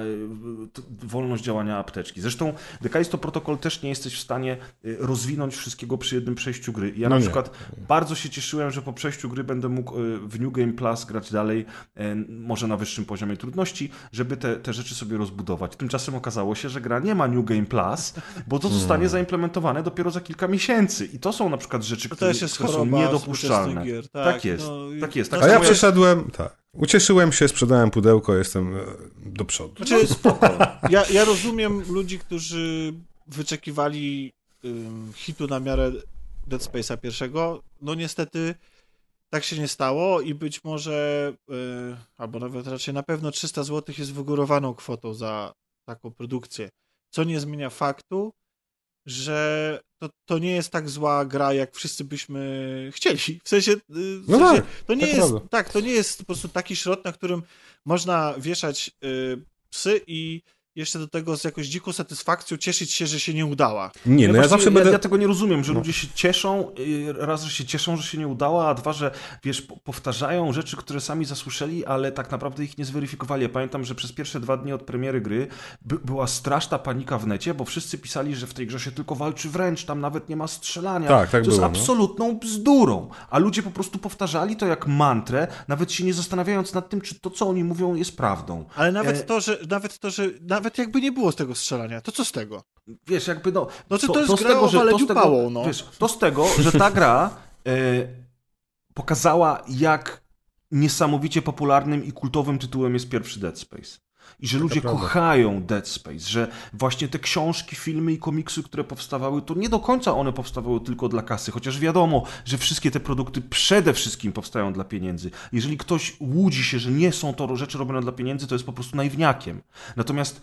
t- wolność działania apteczki. Zresztą The Callisto Protocol też nie jesteś w stanie y, rozwinąć wszystkiego przy jednym przejściu gry. Ja No na nie. przykład bardzo się cieszyłem, że po przejściu gry będę mógł y, w New Game Plus grać dalej, y, może na wyższym poziomie trudności, żeby te, te rzeczy sobie rozbudować. Tymczasem okazało się, że gra nie ma New Game Plus, bo to zostanie zaimplementowane dopiero za kilka miesięcy. I to są na przykład rzeczy, To które, też jest które są choroba niedopuszczalne. gier. Tak, Tak, jest, no tak jest. Tak A ja przeszedłem, tak. Ucieszyłem się, sprzedałem pudełko, jestem e, do przodu. Znaczy, spoko. Ja, ja rozumiem ludzi, którzy wyczekiwali ym, hitu na miarę Dead Space'a pierwszego. No niestety tak się nie stało i być może, y, albo nawet raczej na pewno 300 zł jest wygórowaną kwotą za taką produkcję. Co nie zmienia faktu, że to, to nie jest tak zła gra, jak wszyscy byśmy chcieli. W sensie, y, w No sensie tak, to nie tak jest, prawda. tak, to nie jest po prostu taki środ, na którym można wieszać y, psy i jeszcze do tego z jakąś dziką satysfakcją cieszyć się, że się nie udała. Nie, no ja zawsze ja, będę... ja tego nie rozumiem, że No. ludzie się cieszą, y, raz, że się cieszą, że się nie udało, a dwa, że wiesz, po- powtarzają rzeczy, które sami zasłyszeli, ale tak naprawdę ich nie zweryfikowali. Ja pamiętam, że przez pierwsze dwa dni od premiery gry by, była straszna panika w necie, bo wszyscy pisali, że w tej grze się tylko walczy wręcz, tam nawet nie ma strzelania. Tak, tak to jest było, no. absolutną bzdurą. A ludzie po prostu powtarzali to jak mantrę, nawet się nie zastanawiając nad tym, czy to, co oni mówią, jest prawdą. Ale nawet E, to, że nawet to, że nawet jakby nie było z tego strzelania, to co z tego? Wiesz, jakby no... No czy to jest z gra o że- waleniu z tego, pałą, no. Wiesz, to z tego, że ta gra e, pokazała, jak niesamowicie popularnym i kultowym tytułem jest pierwszy Dead Space. I że ludzie prawda. kochają Dead Space, że właśnie te książki, filmy i komiksy, które powstawały, to nie do końca one powstawały tylko dla kasy, chociaż wiadomo, że wszystkie te produkty przede wszystkim powstają dla pieniędzy. Jeżeli ktoś łudzi się, że nie są to rzeczy robione dla pieniędzy, to jest po prostu naiwniakiem. Natomiast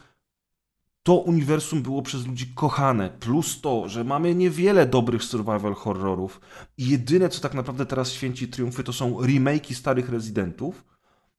to uniwersum było przez ludzi kochane, plus to, że mamy niewiele dobrych survival horrorów. I jedyne, co tak naprawdę teraz święci triumfy, to są remake'i starych rezydentów,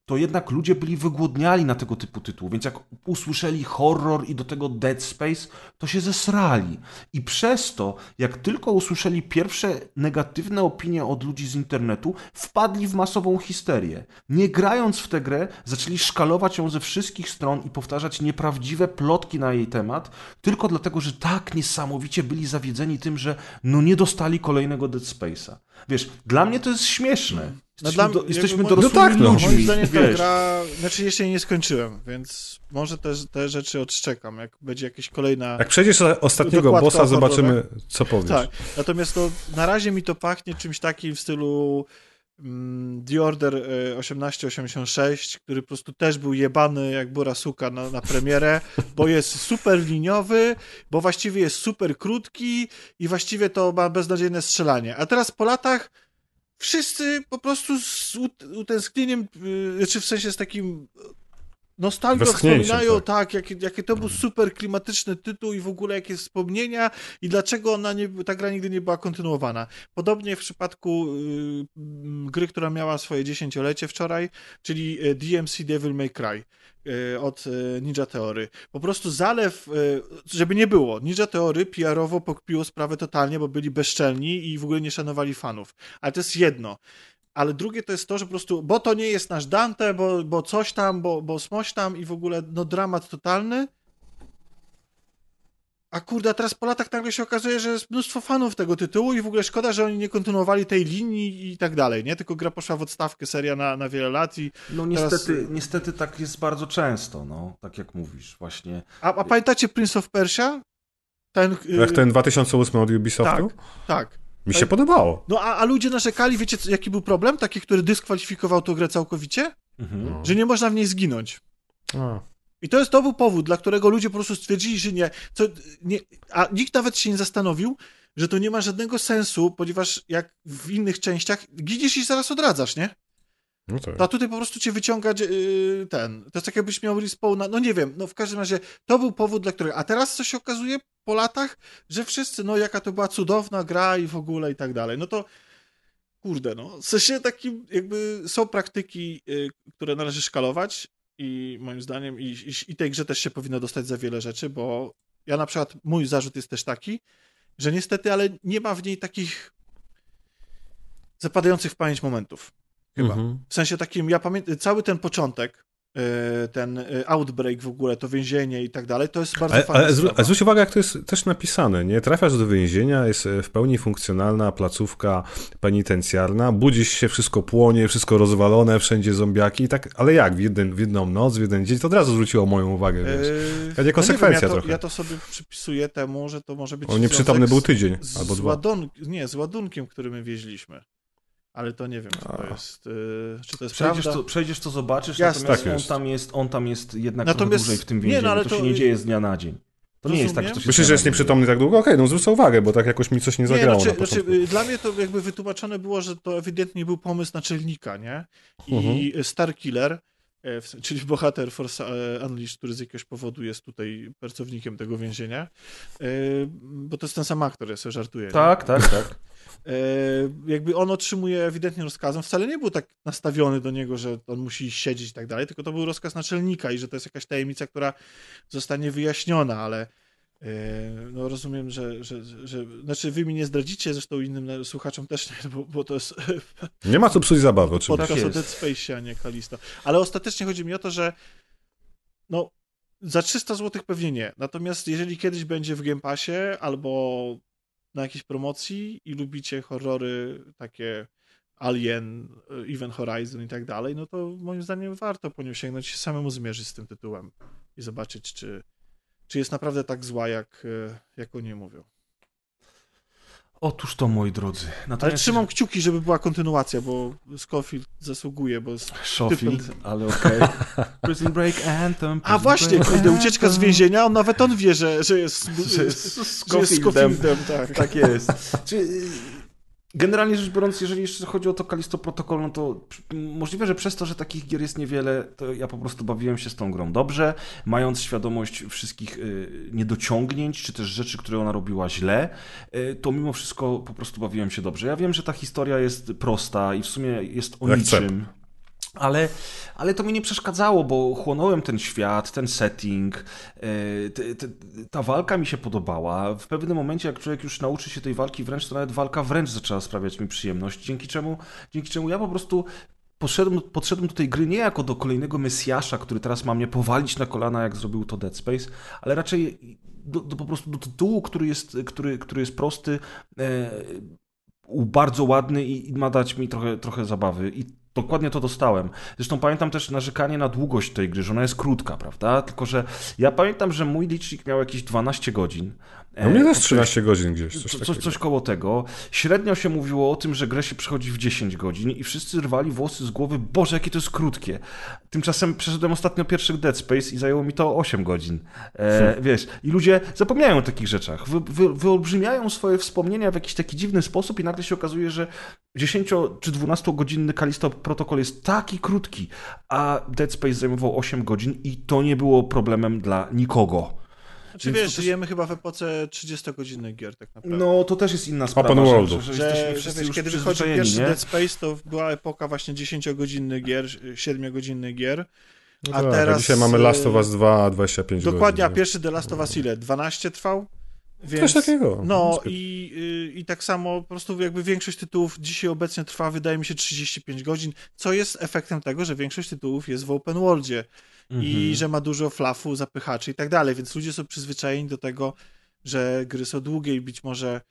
to jednak ludzie byli wygłodniali na tego typu tytuł, więc jak usłyszeli horror i do tego Dead Space, to się zesrali. I przez to, jak tylko usłyszeli pierwsze negatywne opinie od ludzi z internetu, wpadli w masową histerię. Nie grając w tę grę, zaczęli szkalować ją ze wszystkich stron i powtarzać nieprawdziwe plotki na jej temat, tylko dlatego, że tak niesamowicie byli zawiedzeni tym, że no nie dostali kolejnego Dead Space'a. Wiesz, dla mnie to jest śmieszne. No Jesteśmy, dla- do, jesteśmy jakby dorosłymi No tak, no. ludźmi. Moim zdaniem ta gra, znaczy jeszcze jej nie skończyłem, więc może te, te rzeczy odszczekam, jak będzie jakieś kolejna... Jak przejdziesz ostatniego bossa, zobaczymy, co powiesz. Tak, natomiast to na razie mi to pachnie czymś takim w stylu The Order e, 1886, który po prostu też był jebany jak bura suka na, na premierę, bo jest super liniowy, bo właściwie jest super krótki i właściwie to ma beznadziejne strzelanie. A teraz po latach wszyscy po prostu z ut- utęsknieniem, yy, czy w sensie z takim nostalgią wspominają, tak. tak, jakie, jakie to był super klimatyczny tytuł i w ogóle jakie wspomnienia i dlaczego ona nie, ta gra nigdy nie była kontynuowana. Podobnie w przypadku y, gry, która miała swoje dziesięciolecie wczoraj, czyli y, DMC Devil May Cry y, od y, Ninja Theory. Po prostu zalew, y, żeby nie było, Ninja Theory PR-owo pokpiło sprawę totalnie, bo byli bezczelni i w ogóle nie szanowali fanów. Ale to jest jedno. Ale drugie to jest to, że po prostu, bo to nie jest nasz Dante, bo, bo coś tam, bo, bo smoś tam i w ogóle, no dramat totalny. A kurde, a teraz po latach nagle się okazuje, że jest mnóstwo fanów tego tytułu i w ogóle szkoda, że oni nie kontynuowali tej linii i tak dalej, nie? Tylko gra poszła w odstawkę, seria na, na wiele lat i... No Teraz- niestety, niestety tak jest bardzo często, no, tak jak mówisz, właśnie. A, a pamiętacie Prince of Persia? Ten... y, Jak ten 2008 od Ubisoftu? Tak, tak. Mi się podobało. No a, a ludzie narzekali, wiecie co- jaki był problem? Taki, który dyskwalifikował tę grę całkowicie? Mhm. Że nie można w niej zginąć. A. I to jest to był powód, dla którego ludzie po prostu stwierdzili, że nie, co, nie. A nikt nawet się nie zastanowił, że to nie ma żadnego sensu, ponieważ jak w innych częściach giniesz i zaraz odradzasz, nie? No tak. A tutaj po prostu cię wyciąga yy, ten. To jest tak, jakbyś miał respawna. No nie wiem, no w każdym razie to był powód, dla którego. A teraz co się okazuje po latach, że wszyscy, no jaka to była cudowna gra i w ogóle i tak dalej. No to kurde, no. W sensie takim, jakby są praktyki, yy, które należy szkalować i moim zdaniem i, i, i tej grze też się powinno dostać za wiele rzeczy, bo ja na przykład, mój zarzut jest też taki, że niestety, ale nie ma w niej takich zapadających w pamięć momentów. Chyba. Mhm. W sensie takim, ja pamiętam, cały ten początek, yy, ten yy, outbreak w ogóle, to więzienie i tak dalej, to jest bardzo Ale, fajna ale, ale zwróć uwagę, jak to jest też napisane, nie? Trafiasz do więzienia, jest e, w pełni funkcjonalna placówka penitencjarna, budzisz się, wszystko płonie, wszystko rozwalone, wszędzie zombiaki i tak, ale jak? W, jeden, w jedną noc, w jeden dzień, to od razu zwróciło moją uwagę, wiesz. Yy, Takie konsekwencja nie wiem, ja to, trochę. ja to sobie przypisuję temu, że to może być On nieprzytomny był tydzień z, albo z ładun... Nie, z ładunkiem, który my wieźliśmy. Ale to nie wiem, czy to jest, yy, czy to jest Przejdziesz prawda. to, przejdziesz to zobaczysz, Jasne. natomiast Tak on, jest. tam jest, on tam jest jednak Natomiast- trochę dłużej w tym nie, więzieniu. no, ale to, to- się nie dzieje z dnia na dzień. To nie jest tak, że to się Myślisz, że jest nieprzytomny tak długo? Okej, no zwrócę uwagę, bo tak jakoś mi coś nie Nie, zagrało znaczy, na znaczy, początku. y, dla mnie to jakby wytłumaczone było, że to ewidentnie był pomysł naczelnika, nie? I Mhm. Starkiller e, w, czyli bohater Force e, Unleashed, który z jakiegoś powodu jest tutaj pracownikiem tego więzienia, e, bo to jest ten sam aktor, ja sobie żartuję. Tak, nie? tak, tak. Jakby on otrzymuje ewidentnie rozkazem, wcale nie był tak nastawiony do niego, że on musi siedzieć i tak dalej, tylko to był rozkaz naczelnika i że to jest jakaś tajemnica, która zostanie wyjaśniona, ale no rozumiem, że, że, że, Znaczy wy mi nie zdradzicie, zresztą innym słuchaczom też nie, bo, bo to jest... Nie ma co psuć zabawy, oczywiście. Podcast o Dead Space, a nie Kalisto. Ale ostatecznie chodzi mi o to, że no za 300 zł pewnie nie. Natomiast jeżeli kiedyś będzie w Game Passie albo na jakiejś promocji i lubicie horrory takie Alien, Event Horizon i tak dalej, no to moim zdaniem warto po nią sięgnąć się samemu zmierzyć z tym tytułem i zobaczyć, czy czy jest naprawdę tak zła, jak, e, jak oni mówią. Otóż to, moi drodzy. Natomiast... Ale trzymam kciuki, żeby była kontynuacja, bo Scofield zasługuje, bo jest Schofield, typem... ale okej. Okay. Prison Break Anthem. A właśnie, kurde, ucieczka z więzienia, on nawet on wie, że, że jest, że jest, Scofieldem. tak. tak jest. Czy Generalnie rzecz biorąc, jeżeli jeszcze chodzi o to Kalisto Protocol, no to możliwe, że przez to, że takich gier jest niewiele, to ja po prostu bawiłem się z tą grą dobrze, mając świadomość wszystkich y, niedociągnięć, czy też rzeczy, które ona robiła źle, y, to mimo wszystko po prostu bawiłem się dobrze. Ja wiem, że ta historia jest prosta i w sumie jest o Jak niczym. Ale, ale to mi nie przeszkadzało, bo chłonąłem ten świat, ten setting. E, ta walka mi się podobała. W pewnym momencie, jak człowiek już nauczy się tej walki wręcz, to nawet walka wręcz zaczęła sprawiać mi przyjemność. Dzięki czemu, dzięki czemu ja po prostu podszedłem, podszedłem do tej gry nie jako do kolejnego Mesjasza, który teraz ma mnie powalić na kolana, jak zrobił to Dead Space, ale raczej do, do po prostu do tytułu, który jest, który, który jest prosty, e, bardzo ładny i, i ma dać mi trochę, trochę zabawy. I Dokładnie to dostałem. Zresztą pamiętam też narzekanie na długość tej gry, że ona jest krótka, prawda? Tylko, że ja pamiętam, że mój licznik miał jakieś 12 godzin, no mnie też 13 godzin gdzieś. Coś, coś, coś, koło tego. Średnio się mówiło o tym, że grę się przechodzi w 10 godzin i wszyscy rwali włosy z głowy, Boże, jakie to jest krótkie. Tymczasem przeszedłem ostatnio pierwszy Dead Space i zajęło mi to 8 godzin. E, hmm. Wiesz, i ludzie zapomniają o takich rzeczach. Wy, wy, wyolbrzymiają swoje wspomnienia w jakiś taki dziwny sposób i nagle się okazuje, że 10 czy 12 godzinny Kalisto protokol jest taki krótki, a Dead Space zajmował 8 godzin i to nie było problemem dla nikogo. Znaczy Więc wiesz, też... żyjemy chyba w epoce 30-godzinnych gier tak naprawdę. No, to też jest inna sprawa. Open Worldu. Że, że, że wiesz, kiedy wychodzi pierwszy nie? Dead Space, to była epoka właśnie 10-godzinnych gier, 7-godzinnych gier. No a tak, teraz... A dzisiaj mamy Last of Us 2, 25 Dokładnie, godzin. a pierwszy The Last of Us ile? 12 trwał? Więc, Coś takiego. No i, y, i tak samo po prostu jakby większość tytułów dzisiaj obecnie trwa, wydaje mi się, 35 godzin, co jest efektem tego, że większość tytułów jest w open worldzie mhm. i że ma dużo flafu, zapychaczy i tak dalej, więc ludzie są przyzwyczajeni do tego, że gry są długie i być może...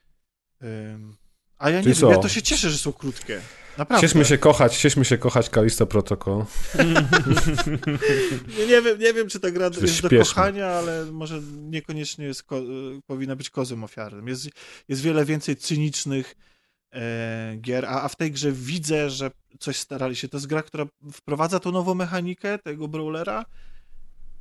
A ja nie Czyli wiem, co? ja to się cieszę, że są krótkie. Naprawdę. Cieszmy się kochać, cieszmy się kochać Kalisto Protocol. nie, nie, wiem, nie wiem, czy ta gra jest śpieszmy. do kochania, ale może niekoniecznie jest powinna być kozem ofiarnym. Jest, jest wiele więcej cynicznych e, gier, a, a w tej grze widzę, że coś starali się. To jest gra, która wprowadza tą nową mechanikę tego brawlera,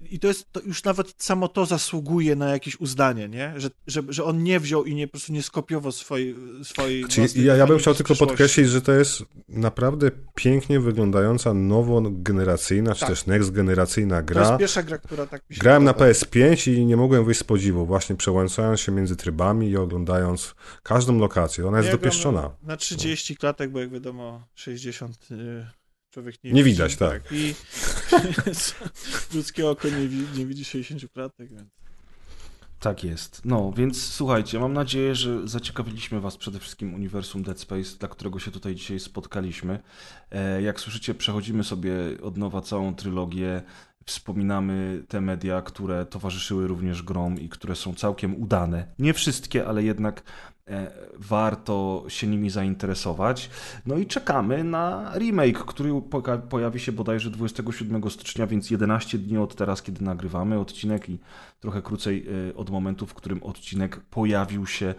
i to jest, to już nawet samo to zasługuje na jakieś uznanie, nie? Że, że, że on nie wziął i nie, po prostu nie skopiował swojej, swojej Czyli ja, ja bym chciał tylko podkreślić, że to jest naprawdę pięknie wyglądająca nowogeneracyjna, czy tak. też next-generacyjna gra. To jest pierwsza gra, która tak mi się Grałem podoba. na PS5 i nie mogłem wyjść z podziwu, właśnie przełączając się między trybami i oglądając każdą lokację. Ona jest ja dopieszczona. Na, na 30 klatek, bo jak wiadomo 60 człowiek nie, nie widzi. widać, tak. I ludzkie oko nie, nie widzi 60 klatek, więc... Tak jest. No, więc słuchajcie, mam nadzieję, że zaciekawiliśmy Was przede wszystkim uniwersum Dead Space, dla którego się tutaj dzisiaj spotkaliśmy. E, jak słyszycie, przechodzimy sobie od nowa całą trylogię, wspominamy te media, które towarzyszyły również grom i które są całkiem udane. Nie wszystkie, ale jednak warto się nimi zainteresować. No i czekamy na remake, który pojawi się bodajże 27 stycznia, więc 11 dni od teraz, kiedy nagrywamy odcinek i trochę krócej e, od momentu, w którym odcinek pojawił się e,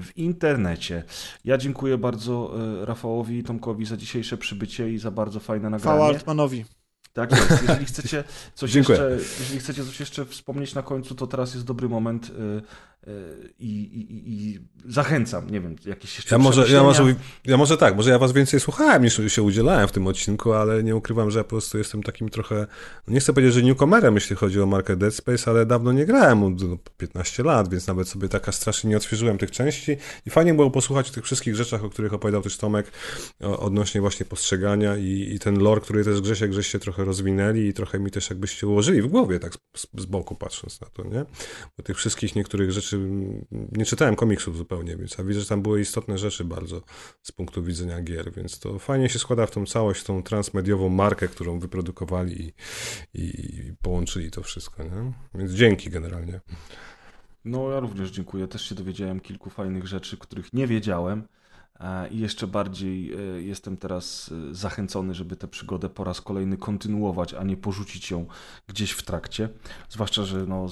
w internecie. Ja dziękuję bardzo Rafałowi i Tomkowi za dzisiejsze przybycie i za bardzo fajne nagranie. Chwała Altmanowi. Tak jest. Jeżeli chcecie coś jeszcze, jeżeli chcecie coś jeszcze wspomnieć na końcu, to teraz jest dobry moment i, i, i zachęcam, nie wiem, jakieś jeszcze ja może, ja, może, ja może tak, może ja was więcej słuchałem niż się udzielałem w tym odcinku, ale nie ukrywam, że ja po prostu jestem takim trochę, no nie chcę powiedzieć, że newcomerem, jeśli chodzi o markę Dead Space, ale dawno nie grałem, 15 no, lat, więc nawet sobie taka strasznie nie odświeżyłem tych części i fajnie było posłuchać o tych wszystkich rzeczach, o których opowiadał też Tomek, odnośnie właśnie postrzegania i, i ten lore, który też Grzesiek, żeście trochę rozwinęli i trochę mi też jakbyście ułożyli w głowie, tak z, z boku patrząc na to, nie? Bo tych wszystkich niektórych rzeczy nie czytałem komiksów zupełnie, więc ja widzę, że tam były istotne rzeczy bardzo z punktu widzenia gier, więc to fajnie się składa w tą całość, w tą transmediową markę, którą wyprodukowali i, i połączyli to wszystko, nie? Więc dzięki generalnie. No, ja również dziękuję. Też się dowiedziałem kilku fajnych rzeczy, których nie wiedziałem. E, I jeszcze bardziej e, jestem teraz e, zachęcony, żeby tę przygodę po raz kolejny kontynuować, a nie porzucić ją gdzieś w trakcie. Zwłaszcza, że no,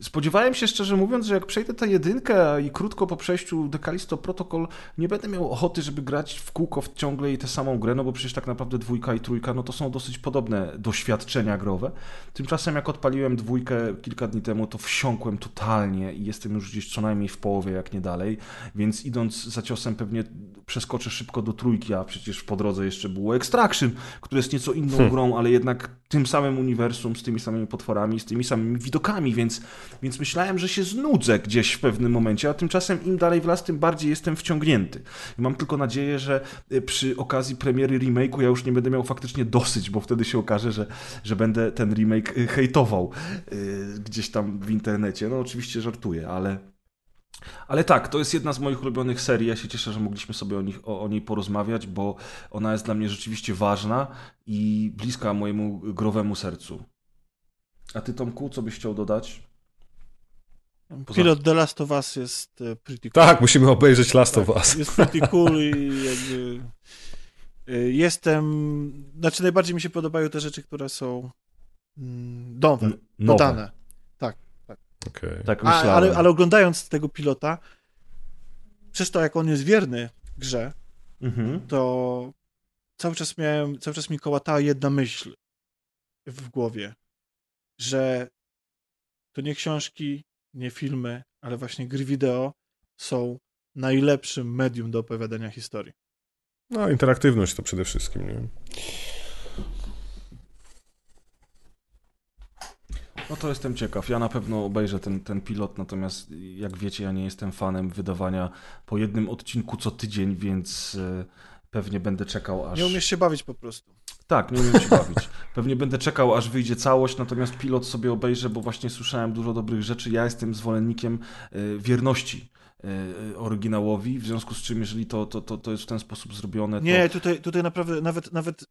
Spodziewałem się szczerze mówiąc, że jak przejdę tę jedynkę i krótko po przejściu Decalisto Protocol nie będę miał ochoty, żeby grać w kółko w ciągle i tę samą grę, no bo przecież tak naprawdę dwójka i trójka no to są dosyć podobne doświadczenia growe. Tymczasem jak odpaliłem dwójkę kilka dni temu, to wsiąkłem totalnie i jestem już gdzieś co najmniej w połowie, jak nie dalej, więc idąc za ciosem pewnie przeskoczę szybko do trójki, a przecież po drodze jeszcze było Extraction, które jest nieco inną hmm. grą, ale jednak tym samym uniwersum, z tymi samymi potworami, z tymi samymi widokami, więc, więc myślałem, że się znudzę gdzieś w pewnym momencie, a tymczasem im dalej w las, tym bardziej jestem wciągnięty. I mam tylko nadzieję, że y, przy okazji premiery remake'u ja już nie będę miał faktycznie dosyć, bo wtedy się okaże, że, że będę ten remake y, hejtował yy, gdzieś tam w internecie. No oczywiście żartuję, ale ale tak, to jest jedna z moich ulubionych serii. Ja się cieszę, że mogliśmy sobie o, nich, o, o, niej porozmawiać, bo ona jest dla mnie rzeczywiście ważna i bliska mojemu growemu sercu. A ty, Tomku, co byś chciał dodać? Poza... Pilot The Last of Us jest e, pretty cool. Tak, musimy obejrzeć Last tak, of Us. Jest pretty cool i jakby e, jestem... Znaczy najbardziej mi się podobają te rzeczy, które są mm, nowe, nowe. dodane. Tak, tak. Okay. tak A, ale, ale oglądając tego pilota, przez to, jak on jest wierny grze, mhm. to cały czas miałem, cały czas mi kołatała jedna myśl w głowie że to nie książki, nie filmy, ale właśnie gry wideo są najlepszym medium do opowiadania historii. No, interaktywność to przede wszystkim, nie? No to jestem ciekaw. Ja na pewno obejrzę ten, ten pilot, natomiast jak wiecie, ja nie jestem fanem wydawania po jednym odcinku co tydzień, więc e, pewnie będę czekał aż... Nie umiesz się bawić po prostu. Tak, nie umiem się bawić. Pewnie będę czekał, aż wyjdzie całość, natomiast pilot sobie obejrzę, bo właśnie słyszałem dużo dobrych rzeczy. Ja jestem zwolennikiem e, wierności e, oryginałowi, w związku z czym, jeżeli to, to, to, to jest w ten sposób zrobione. To... Nie, tutaj, tutaj naprawdę nawet, nawet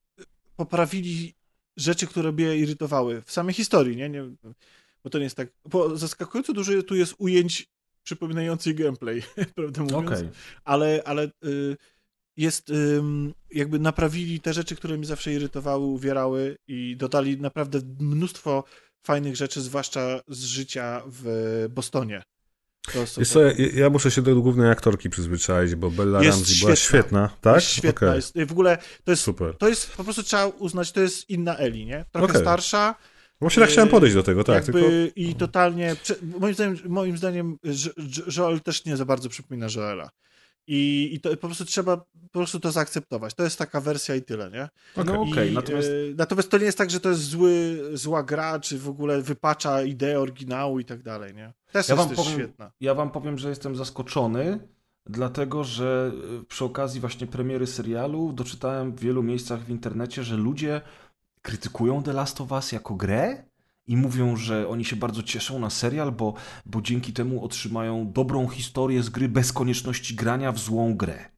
poprawili rzeczy, które mnie irytowały w samej historii, nie? nie bo to nie jest tak. Bo zaskakująco dużo tu jest ujęć przypominających gameplay, prawdę mówiąc. Okay. Ale, ale y, jest jakby naprawili te rzeczy, które mi zawsze irytowały, uwierały i dodali naprawdę mnóstwo fajnych rzeczy, zwłaszcza z życia w Bostonie. Jest to, ja, ja, muszę się do głównej aktorki przyzwyczaić, bo Bella jest Ramsey była świetna, tak? Jest świetna. Okay. Jest, w ogóle to jest, Super. to jest, po prostu trzeba uznać, to jest inna Eli, nie? Trochę okay. starsza. Właśnie tak chciałem podejść do tego, tak. Tylko... I totalnie, moim zdaniem, moim zdaniem Joel też nie za bardzo przypomina Joela. I, I to po prostu trzeba po prostu to zaakceptować. To jest taka wersja i tyle, nie? Okay. No okej, okay, natomiast... E, natomiast to nie jest tak, że to jest zły, zła gra, czy w ogóle wypacza ideę oryginału i tak dalej, nie? Też ja jest wam powiem, świetna. Ja wam powiem, że jestem zaskoczony, dlatego że e, przy okazji właśnie premiery serialu doczytałem w wielu miejscach w internecie, że ludzie krytykują The Last of Us jako grę, i mówią, że oni się bardzo cieszą na serial, bo, bo dzięki temu otrzymają dobrą historię z gry bez konieczności grania w złą grę.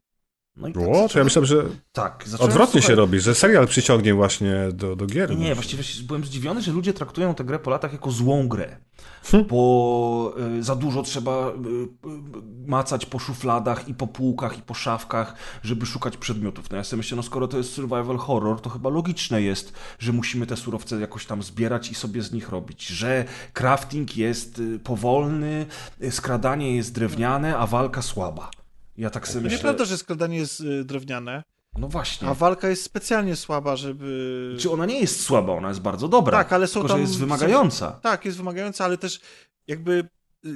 No i tak o, to ja myślałem, że tak, odwrotnie słuchaj... się robi, że serial przyciągnie właśnie do, do gier. Nie, właściwie byłem zdziwiony, że ludzie traktują tę grę po latach jako złą grę. Hm. Bo y, za dużo trzeba y, y, macać po szufladach i po półkach i po szafkach, żeby szukać przedmiotów. No ja sobie myślę, no skoro to jest survival horror, to chyba logiczne jest, że musimy te surowce jakoś tam zbierać i sobie z nich robić. Że crafting jest powolny, skradanie jest drewniane, a walka słaba. Ja tak sobie myślę... Nieprawda, że składanie jest y, drewniane. No właśnie. A walka jest specjalnie słaba, żeby. Czy ona nie jest słaba, ona jest bardzo dobra. Tak, ale są tylko, tam. jest wymagająca. Tak, jest wymagająca, ale też jakby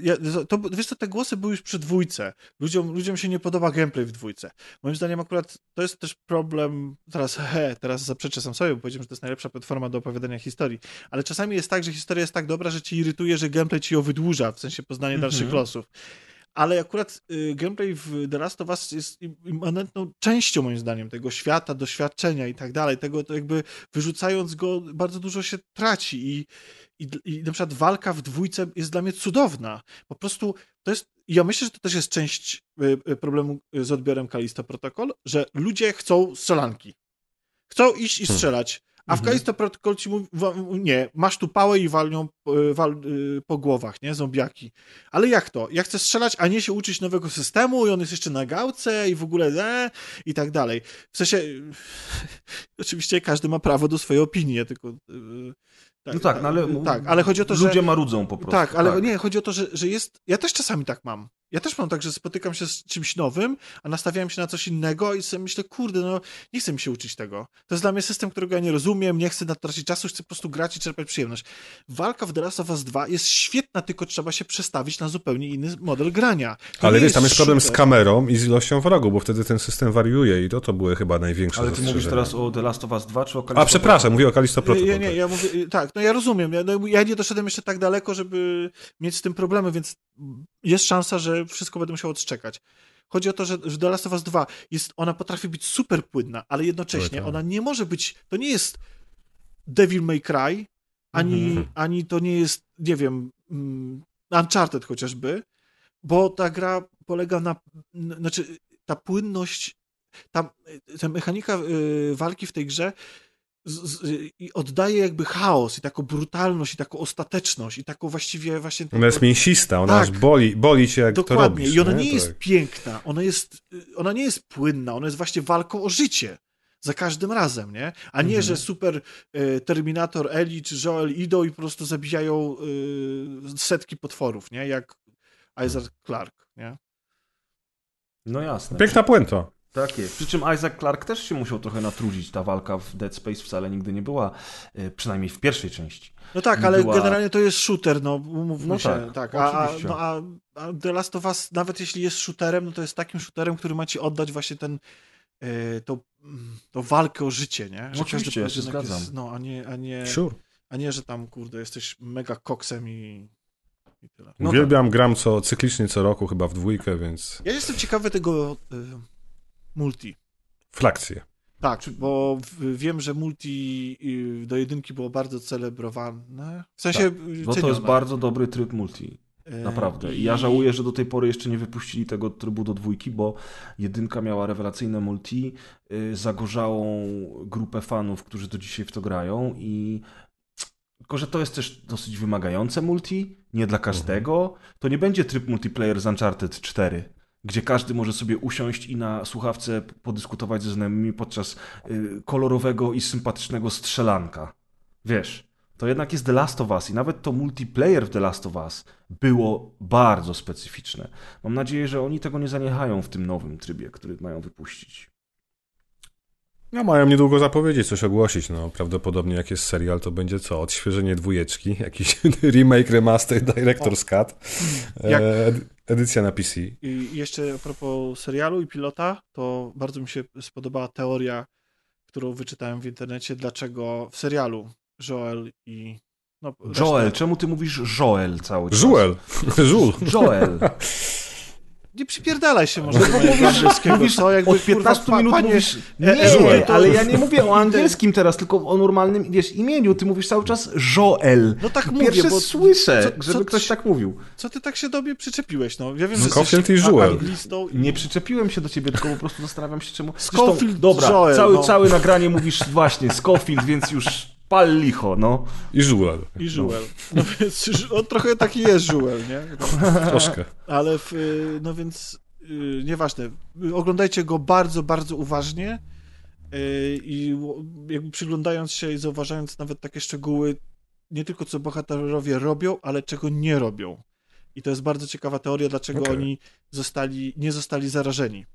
ja, to, wiesz co, te głosy były już przy dwójce. Ludziom, ludziom się nie podoba gameplay w dwójce. Moim zdaniem akurat to jest też problem, teraz he, teraz zaprzeczę sam sobie, bo powiedziałem, że to jest najlepsza platforma do opowiadania historii, ale czasami jest tak, że historia jest tak dobra, że ci irytuje, że gameplay ci ją wydłuża, w sensie poznanie mm -hmm. dalszych losów ale akurat y, gameplay w The Last of Us jest immanentną częścią, moim zdaniem, tego świata, doświadczenia i tak dalej. Tego to jakby wyrzucając go, bardzo dużo się traci i, i, i na przykład walka w dwójce jest dla mnie cudowna. Po prostu to jest, ja myślę, że to też jest część y, y, problemu z odbiorem Kalisto Protocol, że ludzie chcą strzelanki. Chcą iść i hmm. strzelać. A w mhm. Kalisto Protocol ci mówi, nie, masz tu pałę i walnią e, wal, e, po głowach, nie, zombiaki. Ale jak to? Ja chcę strzelać, a nie się uczyć nowego systemu i on jest jeszcze na gałce i w ogóle e, i tak dalej. W sensie, oczywiście każdy ma prawo do swojej opinii, tylko... Tak, no tak, no ale, tak, ale chodzi o to, ludzie że... Ludzie marudzą po prostu. Tak, ale tak. nie, chodzi o to, że, że jest... Ja też czasami tak mam. Ja też mam tak, że spotykam się z czymś nowym, a nastawiałem się na coś innego i sobie myślę, kurde, no nie chcę mi się uczyć tego. To jest dla mnie system, którego ja nie rozumiem, nie chcę tracić czasu, chcę po prostu grać i czerpać przyjemność. Walka w The Last of Us 2 jest świetna, tylko trzeba się przestawić na zupełnie inny model grania. To Ale wiesz, tam jest problem z kamerą i z ilością wrogów, bo wtedy ten system wariuje i to to były chyba największe Ale ty mówisz teraz o The Last of Us 2 czy o Kalisto A, przepraszam, mówię o Kalisto Protocol. Nie, nie, ja mówię, tak, no ja rozumiem. Ja, no, ja nie doszedłem jeszcze tak daleko, żeby mieć z tym problemy, więc jest szansa, że wszystko będę musiał odczekać. Chodzi o to, że w The Last of Us 2 jest, ona potrafi być super płynna, ale jednocześnie ona nie może być, to nie jest Devil May Cry, ani, mhm. ani to nie jest, nie wiem, um, Uncharted chociażby, bo ta gra polega na, znaczy ta płynność, ta, ta mechanika y, walki w tej grze z, i oddaje jakby chaos i taką brutalność i taką ostateczność i taką właściwie właśnie... Ona jest mięsista, ona tak, boli, boli cię jak dokładnie. to robisz. I ona nie, nie jest tak. piękna, ona, jest, ona nie jest płynna, ona jest właśnie walką o życie za każdym razem, nie? A nie, mhm. że super y, Terminator, Eli czy Joel idą i po prostu zabijają y, setki potworów, nie? Jak Isaac Clarke, nie? No jasne. Piękna puenta. Tak jest. Przy czym Isaac Clark też się musiał trochę natrudzić. Ta walka w Dead Space wcale nigdy nie była, e, przynajmniej w pierwszej części. No tak, ale była... generalnie to jest shooter, no umówmy no się. Tak, tak. A, no, a, a The Last of Us, nawet jeśli jest shooterem, no to jest takim shooterem, który ma ci oddać właśnie ten e, tą, tą walkę o życie, nie? Że Oczywiście, ja się zgadzam. Jest, no, a nie, a nie, sure. a nie, że tam, kurde, jesteś mega koksem i no Uwielbiam, tak. gram co cyklicznie co roku, chyba w dwójkę, więc. Ja jestem ciekawy tego. Y multi. Frakcje. Tak, bo wiem, że multi y, do jedynki było bardzo celebrowane. W sensie. Tak, bo to jest bardzo dobry tryb multi. E, Naprawdę. I ja żałuję, że do tej pory jeszcze nie wypuścili tego trybu do dwójki, bo jedynka miała rewelacyjne multi, y, zagorzałą grupę fanów, którzy do dzisiaj w to grają i tylko, że to jest też dosyć wymagające multi, nie dla każdego. To nie będzie tryb multiplayer z Uncharted 4 gdzie każdy może sobie usiąść i na słuchawce podyskutować ze znajomymi podczas y, kolorowego i sympatycznego strzelanka. Wiesz, to jednak jest The Last of Us i nawet to multiplayer w The Last of Us było bardzo specyficzne. Mam nadzieję, że oni tego nie zaniechają w tym nowym trybie, który mają wypuścić. No mają niedługo zapowiedzieć, coś ogłosić. No prawdopodobnie jak jest serial, to będzie co? Odświeżenie dwójeczki, jakiś remake, remaster, director's cut, jak... e, edycja na PC. I jeszcze a propos serialu i pilota, to bardzo mi się spodobała teoria, którą wyczytałem w internecie, dlaczego w serialu Joel i no, Joel, czemu ty mówisz Joel cały czas? Joel. Joel. Nie przypierdalaj się może do mojego angielskiego, mówisz, co? Jakby, od 15 kurwa, minut panie, mówisz, nie, to... ale ja nie mówię o angielskim teraz, tylko o normalnym, wiesz, imieniu. Ty mówisz cały czas Joel. No tak mówię, Pierwsze bo słyszę, co, żeby ktoś tak mówił. Co ty tak się do mnie przyczepiłeś, no? Ja wiem, że Scofield i Joel. I... Nie przyczepiłem się do ciebie, tylko po prostu zastanawiam się, czemu... Scofield, dobra, Joel, cały, no. całe nagranie mówisz właśnie Scofield, więc już Pal licho, no. I żuel. I żuel. No, no więc on trochę taki jest żuel, nie? Troszkę. Ale, w, no więc yy, nieważne, oglądajcie go bardzo, bardzo uważnie yy, i jakby przyglądając się i zauważając nawet takie szczegóły, nie tylko co bohaterowie robią, ale czego nie robią. I to jest bardzo ciekawa teoria, dlaczego okay. oni zostali, nie zostali zarażeni.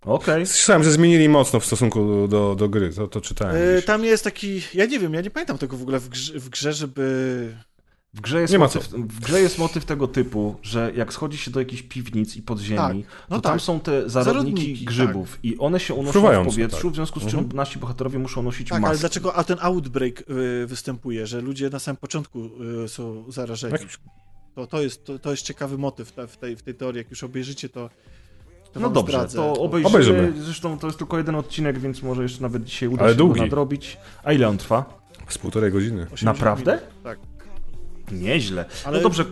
Okej. Okay. Słyszałem, że zmienili mocno w stosunku do, do gry, to, to czytałem. Yy, tam jest taki, ja nie wiem, ja nie pamiętam tego w ogóle w grze, w grze żeby W grze, jest Nie ma motyw, w grze jest motyw tego typu, że jak schodzi się do jakiejś piwnic i podziemi, to tam są te zarodniki Tak, no to tam tak. są te zarodniki, Zarodniki, grzybów i one się unoszą w Fruwające, powietrzu, tak. w związku z czym Mhm. nasi bohaterowie muszą nosić Tak, maski. ale dlaczego a ten outbreak y, występuje, że ludzie na samym początku y, są zarażeni? Jakiś- To, to, jest, to, to jest ciekawy motyw ta- w tej, w tej teorii. Jak już obejrzycie, to, to No dobrze, zdradzę. to obejrzymy. Obejrzymy. Zresztą to jest tylko jeden odcinek, więc może jeszcze nawet dzisiaj uda Ale się długi. go nadrobić. A ile on trwa? Z półtorej godziny. 80 Naprawdę? minut. Tak, Nieźle. Ale No dobrze,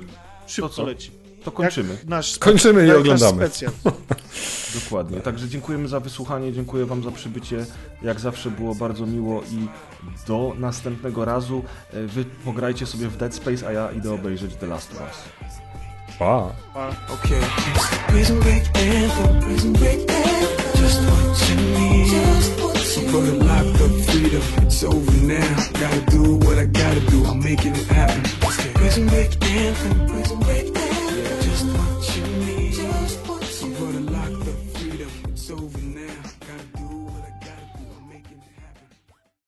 szybko co? leci. to kończymy. Nasz spe- Kończymy i oglądamy. Dokładnie. Także dziękujemy za wysłuchanie, dziękuję Wam za przybycie. Jak zawsze było bardzo miło i do następnego razu. E, Wy pograjcie sobie w Dead Space, a ja idę obejrzeć The Last of Us. Pa. Pa. Okay. Prison break anthem, prison break anthem. Just what you need. For the locked up freedom, it's over now. Gotta do what I gotta do. I'm making it happen. Prison break anthem, prison